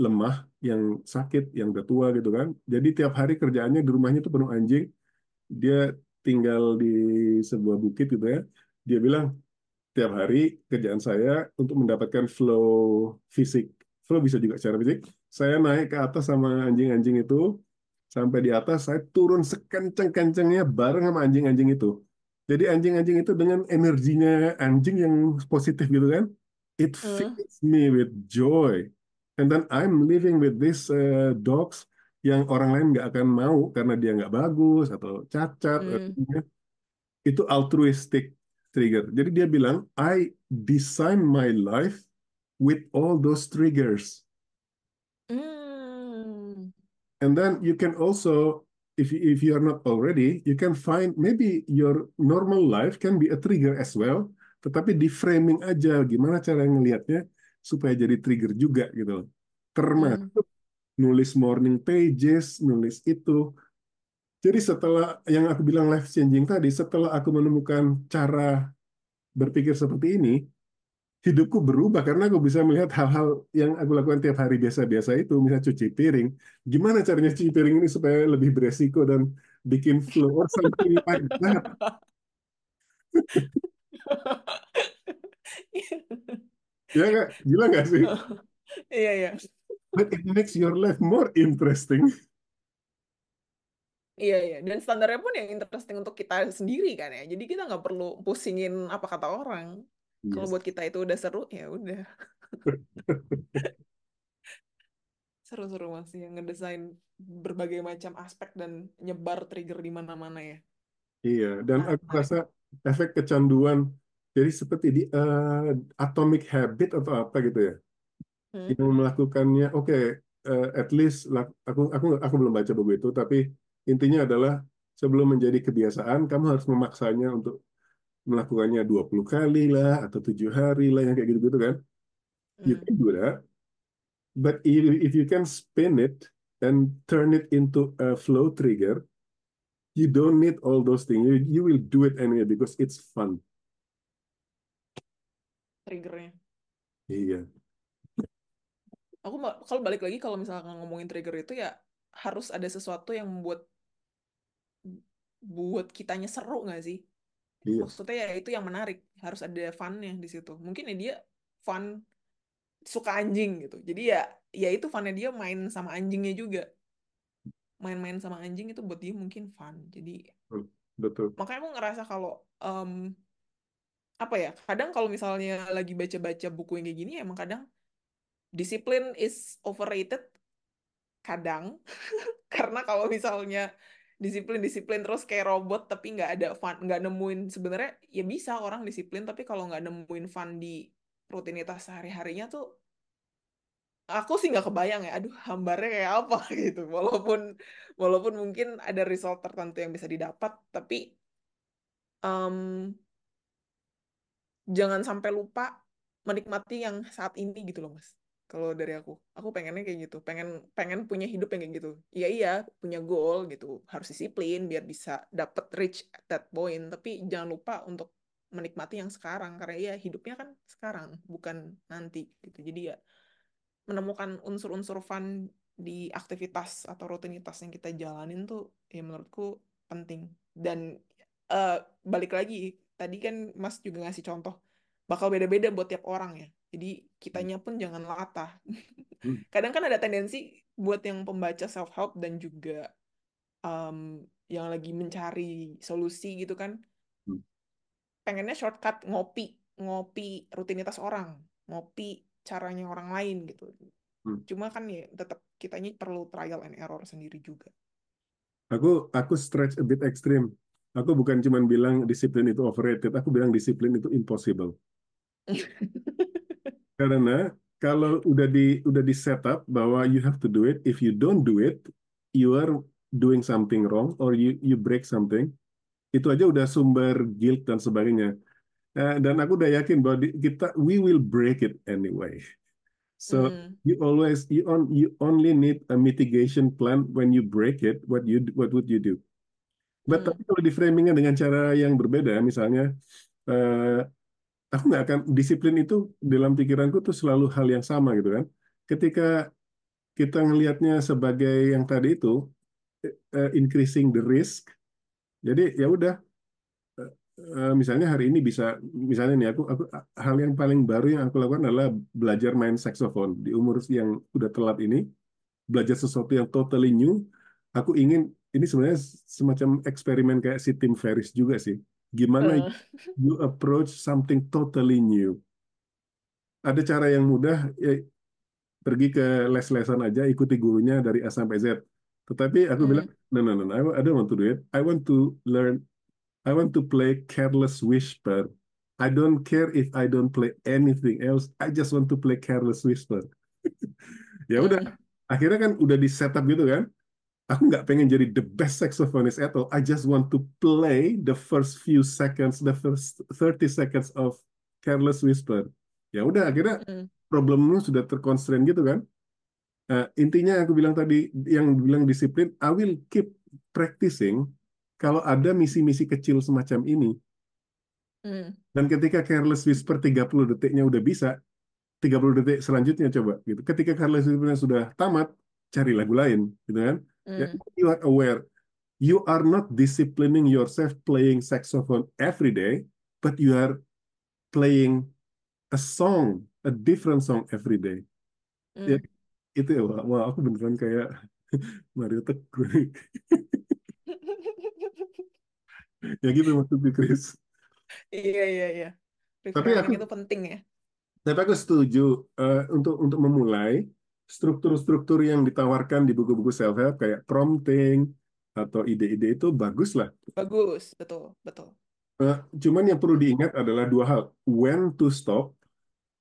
lemah, yang sakit, yang udah tua gitu kan. Jadi tiap hari kerjaannya di rumahnya itu penuh anjing. Dia tinggal di sebuah bukit gitu ya. Dia bilang tiap hari kerjaan saya untuk mendapatkan flow fisik. Flow bisa juga secara fisik. Saya naik ke atas sama anjing-anjing itu, sampai di atas saya turun sekenceng-kencengnya bareng sama anjing-anjing itu. Jadi anjing-anjing itu dengan energinya anjing yang positif gitu kan, it mm, fills me with joy. And then I'm living with these uh, dogs yang orang lain nggak akan mau karena dia nggak bagus atau cacat. mm, Itu altruistic trigger. Jadi dia bilang, I design my life with all those triggers. mm, And then you can also, if you, if you are not already, you can find maybe your normal life can be a trigger as well. Tetapi di framing aja, gimana cara ngelihatnya supaya jadi trigger juga gitu. Termasuk nulis morning pages, nulis itu. Jadi setelah yang aku bilang life changing tadi, setelah aku menemukan cara berpikir seperti ini, hidupku berubah karena aku bisa melihat hal-hal yang aku lakukan tiap hari biasa-biasa itu, misalnya cuci piring. Gimana caranya cuci piring ini supaya lebih beresiko dan bikin flow or something like that. Ya nggak? Gila nggak sih? Iya, iya. But it makes your life more interesting. Iya, iya. Dan standarnya pun yang interesting untuk kita sendiri kan ya. Jadi kita nggak perlu pusingin apa kata orang. Kalau Yes. buat kita itu udah seru, ya udah. *laughs* Seru-seru masih yang ngedesain berbagai macam aspek dan nyebar trigger di mana-mana ya. Iya, dan aku menarik. rasa efek kecanduan, jadi seperti di eh, atomic habit atau apa gitu ya, Hmm, yang melakukannya, oke, eh, at least aku aku aku belum baca buku itu, tapi intinya adalah sebelum menjadi kebiasaan, kamu harus memaksanya untuk melakukannya 20 kali lah atau tujuh hari lah yang kayak gitu-gitu kan. You hmm. can do that, but if, if you can spin it and turn it into a flow trigger, you don't need all those things. You, you will do it anyway because it's fun. Triggernya. Iya, Aku kalau balik lagi kalau misalnya ngomongin trigger itu ya harus ada sesuatu yang membuat buat kitanya seru nggak sih? Iya, Maksudnya ya itu yang menarik. Harus ada funnya di situ. Mungkin ya dia fun suka anjing gitu. Jadi ya ya itu funnya dia main sama anjingnya juga. Main-main sama anjing itu buat dia mungkin fun. Jadi betul. makanya aku ngerasa kalau em, apa ya? Kadang kalau misalnya lagi baca-baca buku yang kayak gini emang kadang disiplin is overrated kadang *laughs* karena kalau misalnya disiplin-disiplin terus kayak robot tapi nggak ada fun nggak nemuin. Sebenarnya ya bisa orang disiplin tapi kalau nggak nemuin fun di rutinitas sehari-harinya tuh aku sih nggak kebayang ya aduh hambarnya kayak apa? *laughs* Gitu. Walaupun walaupun mungkin ada result tertentu yang bisa didapat tapi em, jangan sampai lupa menikmati yang saat ini gitu loh Mas. Kalau dari aku, aku pengennya kayak gitu, pengen pengen punya hidup yang kayak gitu. Iya iya, punya goal gitu, harus disiplin biar bisa dapet reach at that point. Tapi jangan lupa untuk menikmati yang sekarang karena ya hidupnya kan sekarang, bukan nanti gitu. Jadi ya menemukan unsur-unsur fun di aktivitas atau rutinitas yang kita jalanin tuh ya menurutku penting. Dan uh, balik lagi, tadi kan Mas juga ngasih contoh, bakal beda-beda buat tiap orang ya. Jadi kitanya pun jangan latah. Hmm. *laughs* Kadang kan ada tendensi buat yang pembaca self-help dan juga um, yang lagi mencari solusi gitu kan, Hmm. pengennya shortcut ngopi, ngopi rutinitas orang, ngopi caranya orang lain gitu. Hmm. Cuma kan ya tetap kitanya perlu trial and error sendiri juga. Aku aku stretch a bit ekstrim. Aku bukan cuma bilang disiplin itu overrated, aku bilang disiplin itu impossible. *laughs* Karena kalau udah di udah di setup bahwa you have to do it, if you don't do it, you are doing something wrong or you you break something. Itu aja udah sumber guilt dan sebagainya. Eh, dan aku udah yakin bahwa di- kita we will break it anyway. So Hmm. you always you on you only need a mitigation plan when you break it. What you what would you do? But Hmm. tapi kalau di framingnya dengan cara yang berbeda, misalnya eh, aku nggak akan disiplin itu dalam pikiranku tuh selalu hal yang sama gitu kan. Ketika kita ngelihatnya sebagai yang tadi itu eh, increasing the risk, jadi ya udah eh, misalnya hari ini bisa misalnya nih aku aku hal yang paling baru yang aku lakukan adalah belajar main saxophone di umur yang udah telat ini belajar sesuatu yang totally new aku ingin ini sebenarnya semacam eksperimen kayak si Tim Ferriss juga sih gimana Eh, you approach something totally new ada cara yang mudah ya, pergi ke les-lesan aja ikuti gurunya dari A sampai Z tetapi aku bilang hmm. no no no no, I I don't want to do it I want to learn I want to play Careless Whisper. I don't care if I don't play anything else. I just want to play Careless Whisper. *laughs* ya udah, Hmm. akhirnya kan udah di setup gitu kan. Aku nggak pengen jadi the best saxophonist at all. I just want to play the first few seconds, the first 30 seconds of Careless Whisper. Ya udah, akhirnya Hmm. problem lu sudah terconstrain gitu kan. Nah, intinya aku bilang tadi, yang bilang disiplin, I will keep practicing kalau ada misi-misi kecil semacam ini. Hmm. Dan ketika Careless Whisper 30 detiknya udah bisa, 30 detik selanjutnya coba gitu. Ketika Careless Whisper sudah tamat, cari lagu lain, gitu kan? Ya, Hmm. you are aware. You are not disciplining yourself playing saxophone every day, but you are playing a song, a different song every day. Ya, Hmm. itu ya, wah, wah, aku beneran kayak *laughs* Mario Teguh. *laughs* ya gitu maksudnya, Chris. Iya, iya, iya. Tapi aku itu penting ya. Tapi aku setuju eh, untuk untuk memulai struktur-struktur yang ditawarkan di buku-buku self-help kayak prompting atau ide-ide itu bagus lah. Bagus, betul, betul. Eh, cuman yang perlu diingat adalah dua hal: when to stop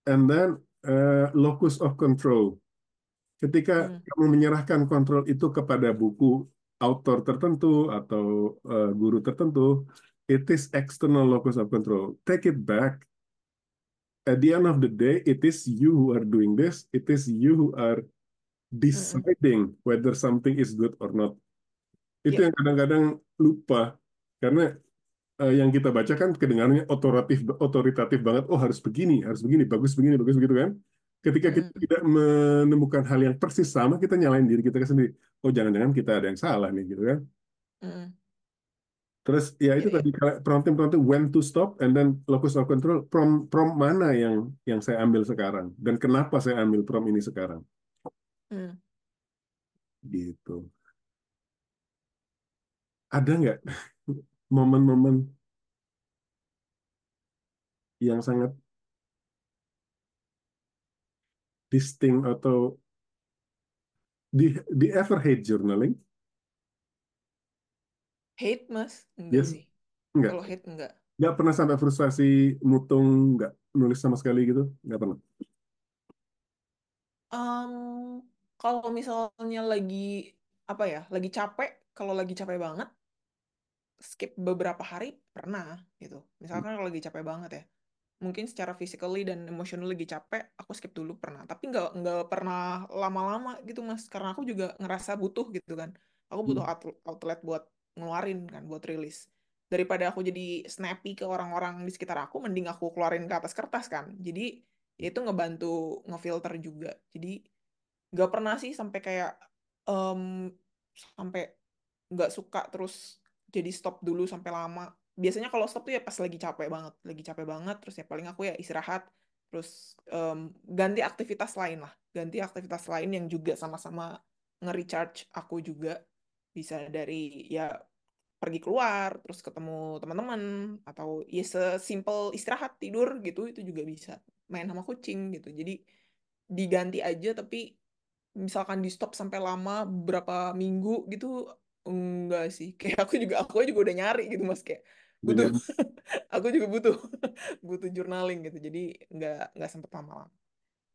and then eh, locus of control. Ketika Hmm. kamu menyerahkan kontrol itu kepada buku author tertentu atau eh, guru tertentu, it is external locus of control. Take it back at the end of the day, it is you who are doing this. It is you who are deciding whether something is good or not. Itu Iya. yang kadang-kadang lupa karena eh, yang kita baca kan kedengarannya otoritatif, otoritatif banget. Oh harus begini, harus begini, bagus begini, bagus begitu kan. Ketika kita tidak menemukan hal yang persis sama, kita nyalain diri kita sendiri. Oh jangan-jangan kita ada yang salah nih gitu kan. Terus ya itu Iya, iya. tadi prompting-prompting when to stop and then locus of control prom prom mana yang yang saya ambil sekarang dan kenapa saya ambil prom ini sekarang Hmm. gitu. Ada nggak *laughs* momen-momen yang sangat distinct atau di di ever hate journaling? Hate, Mas? Enggak Yes, sih. nggak. Kalau hate, enggak. Nggak pernah sampai frustasi, mutung, nggak nulis sama sekali gitu? Nggak pernah. Em, kalau misalnya lagi, apa ya, lagi capek, kalau lagi capek banget, skip beberapa hari, pernah, gitu. Misalkan kalau lagi capek banget ya. mungkin secara physically dan emotionally lagi capek aku skip dulu pernah tapi nggak nggak pernah lama-lama gitu mas karena aku juga ngerasa butuh gitu kan aku butuh out- outlet buat ngeluarin kan buat rilis. Daripada aku jadi snappy ke orang-orang di sekitar aku mending aku keluarin ke atas kertas kan. Jadi ya itu ngebantu ngefilter juga. Jadi nggak pernah sih sampai kayak em, sampai nggak suka terus jadi stop dulu sampai lama. Biasanya kalau stop tuh ya pas lagi capek banget lagi capek banget terus ya paling aku ya istirahat terus em, ganti aktivitas lain lah. Ganti aktivitas lain yang juga sama-sama nge-recharge aku juga. Bisa dari ya pergi keluar terus ketemu teman-teman atau ya sesimpel istirahat tidur gitu itu juga bisa main sama kucing gitu. Jadi diganti aja tapi misalkan di stop sampai lama berapa minggu gitu enggak sih. *laughs* Kayak aku juga aku juga udah nyari gitu mas. Kayak butuh *laughs* aku juga butuh *laughs* butuh journaling gitu. Jadi nggak nggak sempet lama-lama.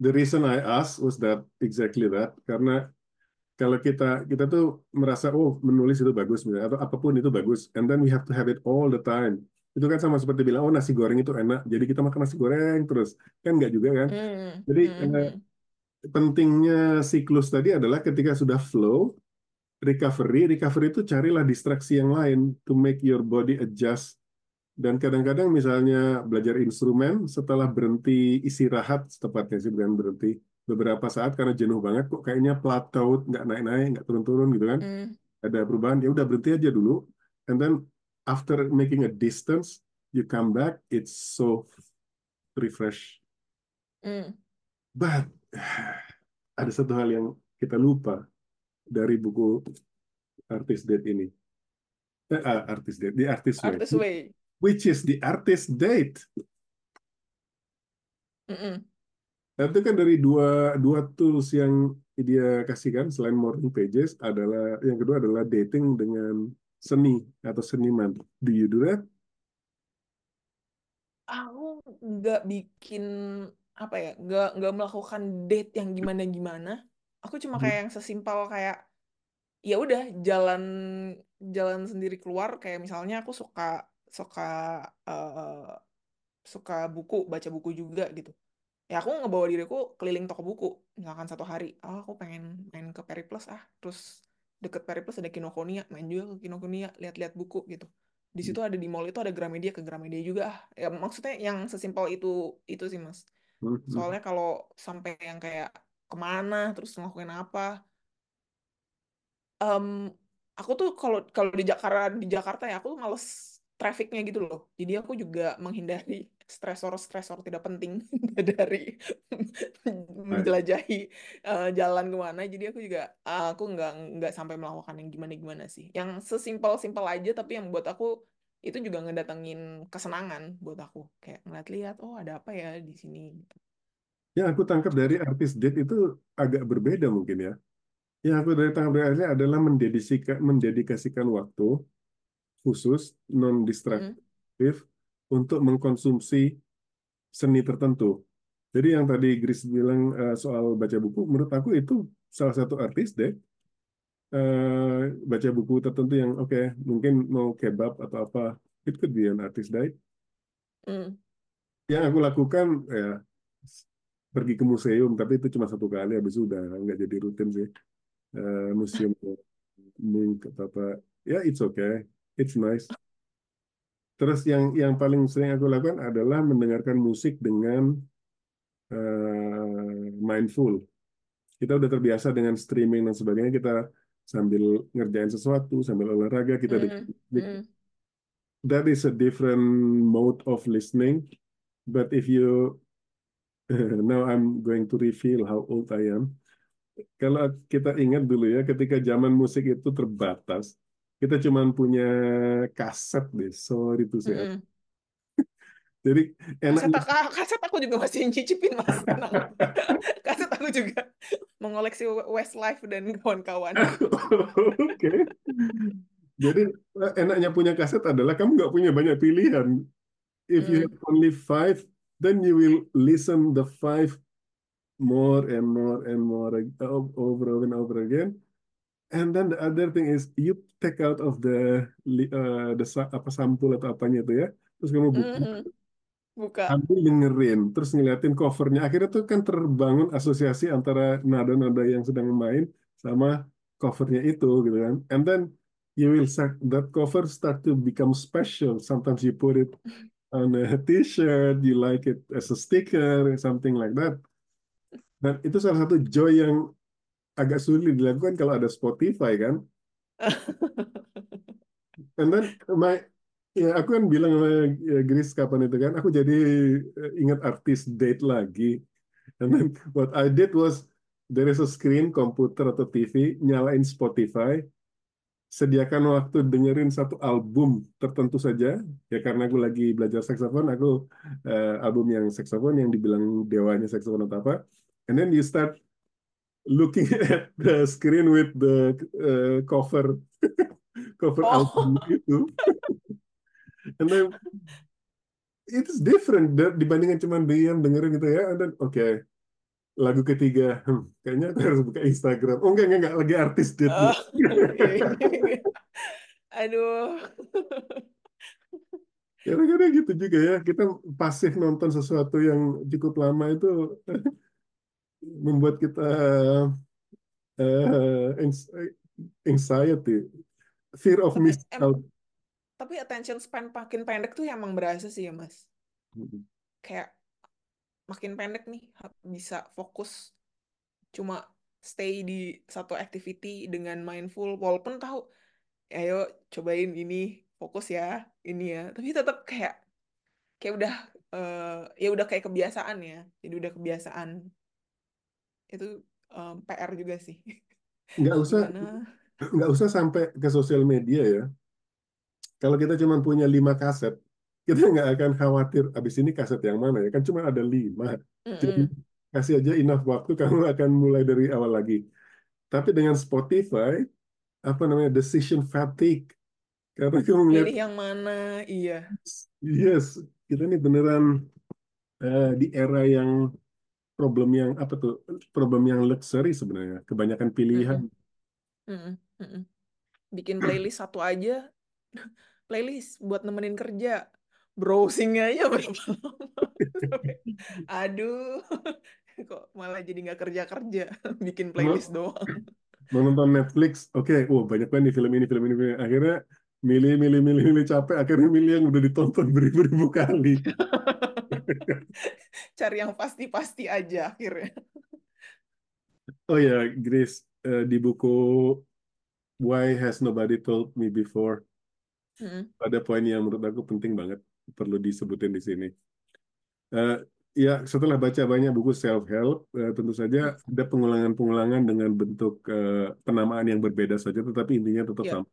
The reason I asked was that exactly that karena kalau kita kita tuh merasa oh menulis itu bagus misalnya, atau apa pun itu bagus and then we have to have it all the time. Itu kan sama seperti bilang oh nasi goreng itu enak jadi kita makan nasi goreng terus. Kan nggak juga kan? Hmm, jadi hmm, eh, hmm, pentingnya siklus tadi adalah ketika sudah flow recovery recovery itu carilah distraksi yang lain to make your body adjust. Dan kadang-kadang misalnya belajar instrumen setelah berhenti istirahat tepatnya sih bukan berhenti beberapa saat karena jenuh banget kok kayaknya plateau nggak naik-naik nggak turun-turun gitu kan. Hmm, ada perubahan ya udah berhenti aja dulu. And then after making a distance you come back it's so refresh. Hmm. but *sighs* ada satu hal yang kita lupa dari buku Artist Date ini. Eh, ah, Artist Date the Artist Way. Artist way. Which is the Artist Date. Mm-mm. Nah, itu kan dari dua dua tools yang dia kasihkan selain morning pages adalah yang kedua adalah dating dengan seni atau seniman. Do you do that? aku nggak bikin apa ya nggak nggak melakukan date yang gimana gimana aku cuma kayak yang sesimpel kayak ya udah jalan jalan sendiri keluar kayak misalnya aku suka suka eh, suka buku baca buku juga gitu ya aku ngebawa diriku keliling toko buku. Misalkan satu hari. Oh aku pengen main ke Periplus ah. Terus deket Periplus ada Kinokuniya main juga ke Kinokuniya lihat-lihat buku gitu. Di situ ada di mall itu ada Gramedia ke Gramedia juga ah. Ya maksudnya yang sesimpel itu itu sih mas. Hmm, hmm. soalnya kalau sampai yang kayak ke mana terus ngelakuin apa. Em, aku tuh kalau kalau di Jakarta di Jakarta ya aku tuh males trafficnya gitu loh. Jadi aku juga menghindari stresor-stresor tidak penting *laughs* dari menjelajahi eh, jalan ke mana. Jadi aku juga ah, aku nggak nggak sampai melakukan yang gimana-gimana sih. Yang sesimpel-simpel aja tapi yang buat aku itu juga ngedatengin kesenangan buat aku. Kayak ngeliat-liat, oh ada apa ya di sini. Yang aku tangkap dari artis date itu agak berbeda mungkin ya. Yang aku dari tangkap dari artisnya adalah mendedikasikan, mendedikasikan waktu khusus non distraktif untuk mengkonsumsi seni tertentu. Jadi yang tadi Grace bilang eh, soal baca buku, menurut aku itu salah satu artis deh. Eh, baca buku tertentu yang oke mungkin mau kebab atau apa, it could be an artist diet. Mm. Yang aku lakukan ya pergi ke museum, tapi itu cuma satu kali, habis itu udah nggak jadi rutin sih. Eh, museum Mink atau apa, ya it's okay, it's nice. Terus yang yang paling sering aku lakukan adalah mendengarkan musik dengan eh, mindful. Kita udah terbiasa dengan streaming dan sebagainya, kita sambil ngerjain sesuatu, sambil olahraga, kita Mm. musik. Mm. That is a different mode of listening. But if you *laughs* now I'm going to reveal how old I am. Kalau kita ingat dulu ya, ketika zaman musik itu terbatas, kita cuma punya kaset deh, sorry to say. Mm-mm. Jadi Kaset, enaknya ak- kaset aku juga masih nyicipin mas *laughs* kaset aku juga mengoleksi Westlife dan kawan-kawan *laughs* Oke. Jadi eh, enaknya punya kaset adalah kamu nggak punya banyak pilihan. If you Hmm, have only five, then you will listen the five more and more and more o- over and over again. And then the other thing is you take out of the uh, the apa sampul atau apanya itu ya, terus kamu buka mm, mm, Buka. ambil dengerin, terus ngeliatin covernya. Akhirnya tuh kan terbangun asosiasi antara nada-nada yang sedang main sama covernya itu gitu kan. And then you will start, that cover start to become special. Sometimes you put it on a t-shirt, you like it as a sticker, something like that. Dan itu salah satu joy yang agak sulit dilakukan kalau ada Spotify kan. *laughs* And then my ya aku kan bilang sama ya, Grace kapan itu kan, aku jadi eh, ingat artis date lagi. And then what I did was there is a screen komputer atau TV, nyalain Spotify, sediakan waktu dengerin satu album tertentu saja. Ya karena aku lagi belajar saksofon, aku eh, album yang saksofon yang dibilang dewanya saksofon atau apa. And then you start looking *laughs* at the screen with the uh, cover *laughs* cover Oh, album itu. *laughs* And then it's different dibandingkan cuma diam dengerin gitu ya. And then oke lagu ketiga, hmm, kayaknya aku harus buka Instagram. Oh enggak enggak, enggak. lagi artis date nih. oh, iya. Aduh. Kadang-kadang gitu juga ya. Kita pasif nonton sesuatu yang cukup lama itu membuat kita anx- anxiety, fear of Tapi missing em, out. tapi attention span makin pendek tuh emang berasa sih ya, Mas. Kayak makin pendek nih bisa fokus cuma stay di satu activity dengan mindful walaupun tahu ayo cobain ini fokus ya ini ya tapi tetap kayak kayak udah eh, ya udah kayak kebiasaan ya jadi udah kebiasaan itu em, PR juga sih Nggak usah gimana nggak usah sampai ke sosial media ya. Kalau kita cuma punya lima kaset, kita nggak akan khawatir abis ini kaset yang mana ya. Kan cuma ada lima. Jadi Mm-mm. kasih aja enough waktu, kamu *laughs* akan mulai dari awal lagi. Tapi dengan Spotify, apa namanya decision fatigue. Karena kamu melihat, yang mana iya yes, kita ini beneran eh, di era yang problem yang apa tuh, problem yang luxury sebenarnya. Kebanyakan pilihan. Mm-mm. Mm-mm. bikin playlist satu aja *laughs* playlist buat nemenin kerja browsingnya aja *laughs* berapa aduh *laughs* kok malah jadi nggak kerja kerja bikin playlist doang mau nonton Netflix, oke, oh banyak banget nih film ini, film ini, film ini. Akhirnya milih, milih, milih, milih capek, akhirnya milih yang udah ditonton beribu-ribu kali. *laughs* cari yang pasti-pasti aja akhirnya Oh ya, Grace, eh, di buku Why Has Nobody Told Me Before, Mm-mm. ada poin yang menurut aku penting banget, perlu disebutin di sini. Eh, ya, setelah baca banyak buku self-help, eh, tentu saja ada pengulangan-pengulangan dengan bentuk eh, penamaan yang berbeda saja, tetapi intinya tetap ya sama.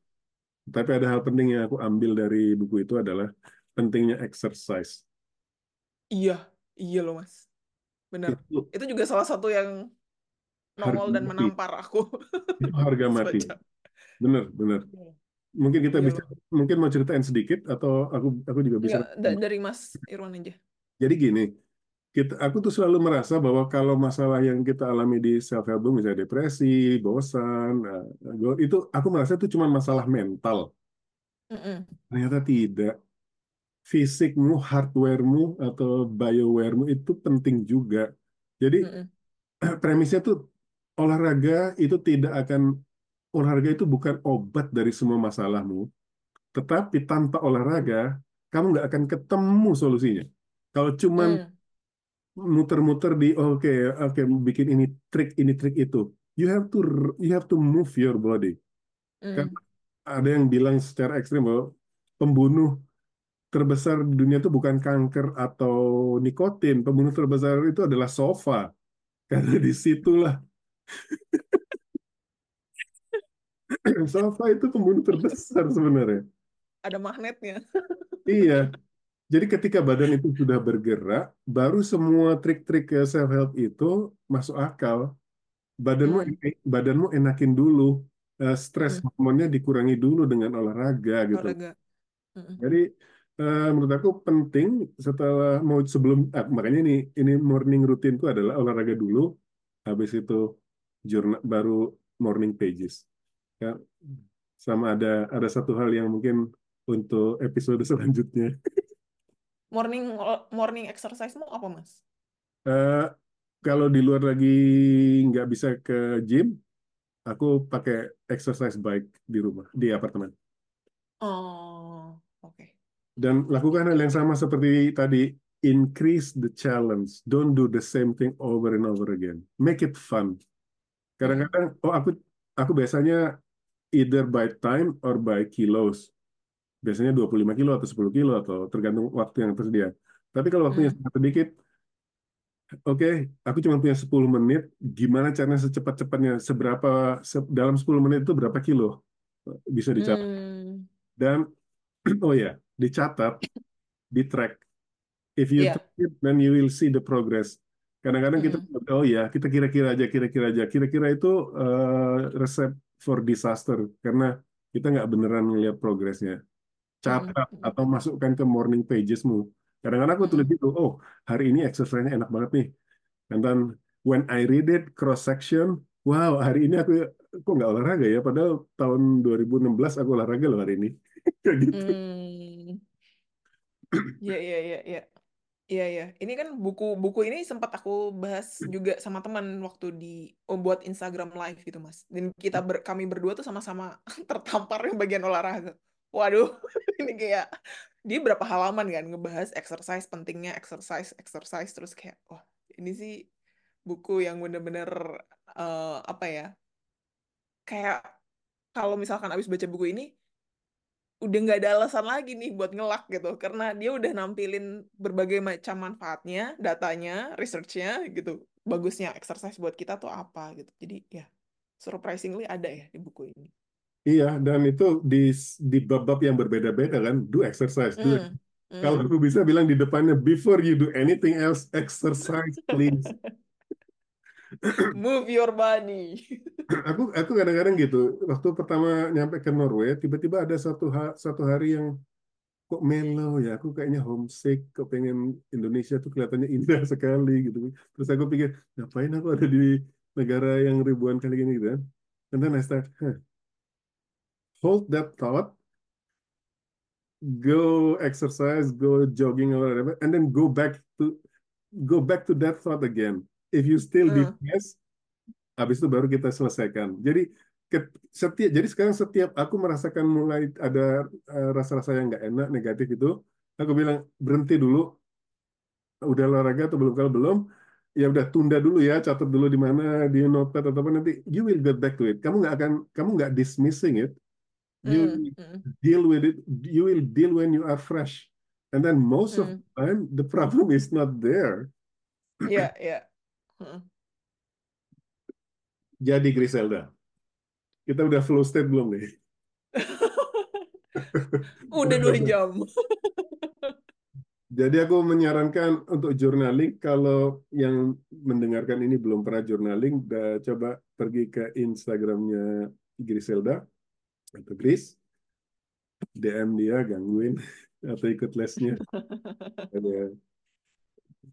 Tapi ada hal penting yang aku ambil dari buku itu adalah pentingnya exercise. Iya iya loh mas benar Itu itu juga salah satu yang harga nongol dan mati. menampar aku Itu harga *laughs* mati. baca Bener, bener. Mungkin kita iya bisa, loh mungkin mau ceritain sedikit atau aku aku juga bisa. Enggak, da- dari Mas Irwan aja Jadi gini, kita, aku tuh selalu merasa bahwa kalau masalah yang kita alami di self help misalnya depresi, bosan, eh, itu aku merasa itu cuma masalah mental. Mm-mm. Ternyata tidak. Fisikmu, hardwaremu atau biowaremu itu penting juga. Jadi Mm-mm. *clears throat* premisnya tuh olahraga itu tidak akan olahraga itu bukan obat dari semua masalahmu, tetapi tanpa olahraga kamu nggak akan ketemu solusinya. Kalau cuman Mm. muter-muter di oke oke bikin ini trik ini trik itu, you have to you have to move your body. Kan Mm. ada yang bilang secara ekstrim bahwa pembunuh terbesar di dunia itu bukan kanker atau nikotin, pembunuh terbesar itu adalah sofa. Karena di situlah *laughs* sofa itu pembunuh terbesar sebenarnya. ada magnetnya Iya, *laughs* jadi ketika badan itu sudah bergerak, baru semua trik-trik self help itu masuk akal. Badanmu Mm. badanmu enakin dulu, eh, stres Mm-mm. hormonnya dikurangi dulu dengan olahraga gitu. olahraga Mm-mm. Jadi eh, menurut aku penting setelah mau sebelum ah, makanya ini ini morning routine itu adalah olahraga dulu, habis itu jurnal baru morning pages. Ya, sama ada ada satu hal yang mungkin untuk episode *laughs* selanjutnya. morning morning exercise-mu apa, Mas? Eh, kalau di luar lagi nggak bisa ke gym, aku pakai exercise bike di rumah, di apartemen. Oh, oke. Dan lakukan hal yang sama seperti tadi, increase the challenge. Don't do the same thing over and over again. Make it fun. Kadang-kadang, oh aku aku biasanya either by time or by kilos. Biasanya 25 kilo atau 10 kilo atau tergantung waktu yang tersedia. Tapi kalau waktunya mm, sangat sedikit, oke, aku cuma punya 10 menit, gimana caranya secepat-cepatnya, seberapa, se- dalam 10 menit itu berapa kilo bisa dicapai. mm. Dan, *clears throat* oh ya, dicatat, di track. If you Iya. track it, then you will see the progress. Kadang-kadang kita, Mm, oh ya, kita kira-kira aja, kira-kira aja. Kira-kira itu eh, resep for disaster. Karena kita nggak beneran ngeliat progresnya. Catat mm, atau masukkan ke morning pagesmu. Kadang-kadang aku tulis itu, oh, hari ini exercise-nya enak banget nih. And then, when I read it, cross-section, wow, hari ini aku kok nggak olahraga ya? Padahal tahun 2016 aku olahraga loh hari ini. *laughs* Kayak gitu. mm. Iya, iya, iya, iya. Iya ya, ini kan buku-buku ini sempat aku bahas juga sama teman waktu di oh, buat Instagram Live gitu Mas. Dan kita ber, kami berdua tuh sama-sama *laughs* tertampar yang bagian olahraga. Waduh, *laughs* ini kayak dia berapa halaman kan ngebahas exercise pentingnya exercise exercise terus kayak wah ini sih buku yang bener-bener eh, apa ya kayak kalau misalkan abis baca buku ini udah nggak ada alasan lagi nih buat ngelak gitu karena dia udah nampilin berbagai macam manfaatnya, datanya, researchnya gitu. Bagusnya exercise buat kita tuh apa gitu. Jadi ya surprisingly ada ya di buku ini. Iya, dan itu di di bab-bab yang berbeda-beda kan, do exercise. Do. Hmm, Kalau hmm. aku bisa bilang di depannya, before you do anything else, exercise please. *laughs* *coughs* Move your body. *coughs* Aku aku kadang-kadang gitu. Waktu pertama nyampe ke Norway, tiba-tiba ada satu ha- satu hari yang kok mellow ya. Aku kayaknya homesick, kok pengen Indonesia tuh kelihatannya indah sekali gitu. Terus aku pikir, ngapain aku ada di negara yang ribuan kali gini gitu kan. And then I start, huh, hold that thought go exercise, go jogging or whatever, and then go back to go back to that thought again. If you still Hmm, depressed, habis itu baru kita selesaikan. Jadi setiap jadi sekarang setiap aku merasakan mulai ada eh, rasa-rasa yang nggak enak, negatif itu, aku bilang berhenti dulu. Udah olahraga atau belum? Kalau belum, ya udah tunda dulu ya, catat dulu di mana, di notepad atau apa nanti. You will get back to it. Kamu nggak akan, kamu nggak dismissing it. You hmm, hmm, deal with it. You will deal when you are fresh. And then most of hmm. the time, the problem is not there. Iya, iya. Hmm. Jadi Griselda, kita udah flow state belum nih? *laughs* Udah dua jam. *laughs* Jadi aku menyarankan untuk journaling kalau yang mendengarkan ini belum pernah journaling, udah coba pergi ke Instagramnya Griselda atau Gris, DM dia, gangguin *laughs* atau ikut lesnya.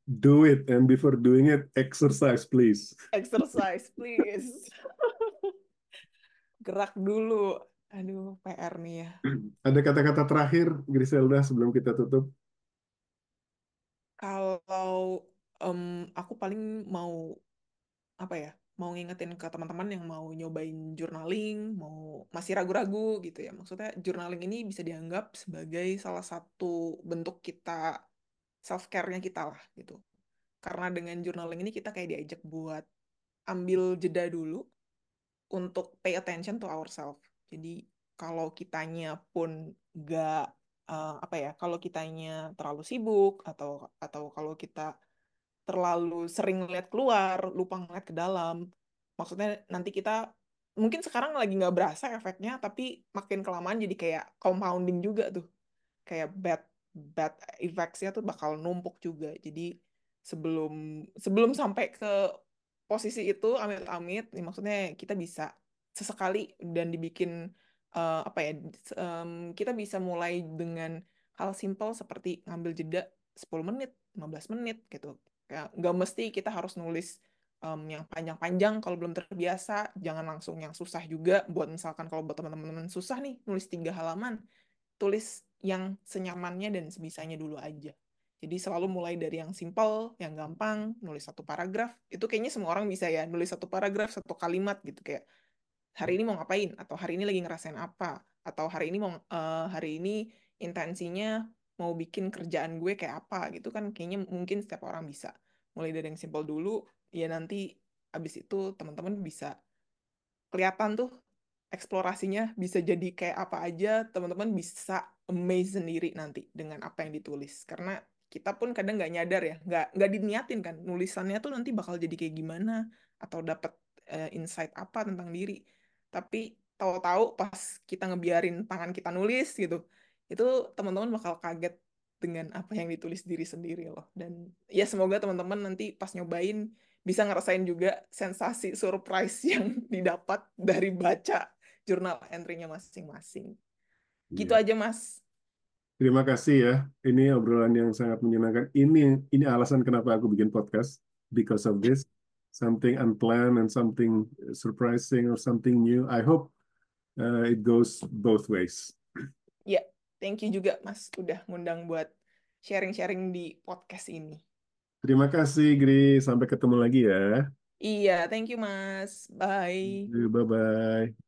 Do it and before doing it, exercise please. Exercise, please. *laughs* Gerak dulu. Aduh, PR nih ya. Ada kata-kata terakhir Griselda sebelum kita tutup? Kalau em, aku paling mau apa ya? Mau ngingetin ke teman-teman yang mau nyobain journaling, mau masih ragu-ragu gitu ya. Maksudnya journaling ini bisa dianggap sebagai salah satu bentuk kita self care-nya kita lah gitu. Karena dengan journaling ini kita kayak diajak buat ambil jeda dulu untuk pay attention to ourselves. Jadi kalau kitanya pun nggak eh, apa ya, kalau kitanya terlalu sibuk atau atau kalau kita terlalu sering ngeliat keluar, lupa ngeliat ke dalam, maksudnya nanti kita mungkin sekarang lagi nggak berasa efeknya, tapi makin kelamaan jadi kayak compounding juga tuh kayak bad bad effects-nya tuh bakal numpuk juga. Jadi sebelum sebelum sampai ke posisi itu amit-amit, ya maksudnya kita bisa sesekali dan dibikin eh, apa ya? em, kita bisa mulai dengan hal simpel seperti ngambil jeda 10 menit, 15 menit gitu. Kayak nggak mesti kita harus nulis em, yang panjang-panjang kalau belum terbiasa, jangan langsung yang susah juga. Buat misalkan kalau buat teman-teman susah nih nulis tiga halaman, tulis yang senyamannya dan sebisanya dulu aja. Jadi selalu mulai dari yang simple, yang gampang, nulis satu paragraf. Itu kayaknya semua orang bisa ya, nulis satu paragraf, satu kalimat gitu kayak hari ini mau ngapain atau hari ini lagi ngerasain apa atau hari ini mau uh, hari ini intensinya mau bikin kerjaan gue kayak apa gitu kan kayaknya mungkin setiap orang bisa. Mulai dari yang simple dulu, ya nanti abis itu teman-teman bisa kelihatan tuh eksplorasinya bisa jadi kayak apa aja teman-teman bisa amaze sendiri nanti dengan apa yang ditulis. Karena kita pun kadang nggak nyadar ya nggak nggak diniatin kan nulisannya tuh nanti bakal jadi kayak gimana atau dapat uh, insight apa tentang diri. Tapi tahu-tahu pas kita ngebiarin tangan kita nulis gitu itu teman-teman bakal kaget dengan apa yang ditulis diri sendiri loh. Dan ya semoga teman-teman nanti pas nyobain bisa ngerasain juga sensasi surprise *laughs* yang didapat dari baca jurnal entry-nya masing-masing. Gitu yeah. aja, Mas. Terima kasih ya. Ini obrolan yang sangat menyenangkan. Ini ini alasan kenapa aku bikin podcast because of this something unplanned and something surprising or something new. I hope uh, it goes both ways. Ya, yeah. thank you juga Mas udah ngundang buat sharing-sharing di podcast ini. Terima kasih, Gri. Sampai ketemu lagi ya. Iya, thank you, Mas. Bye. Bye-bye.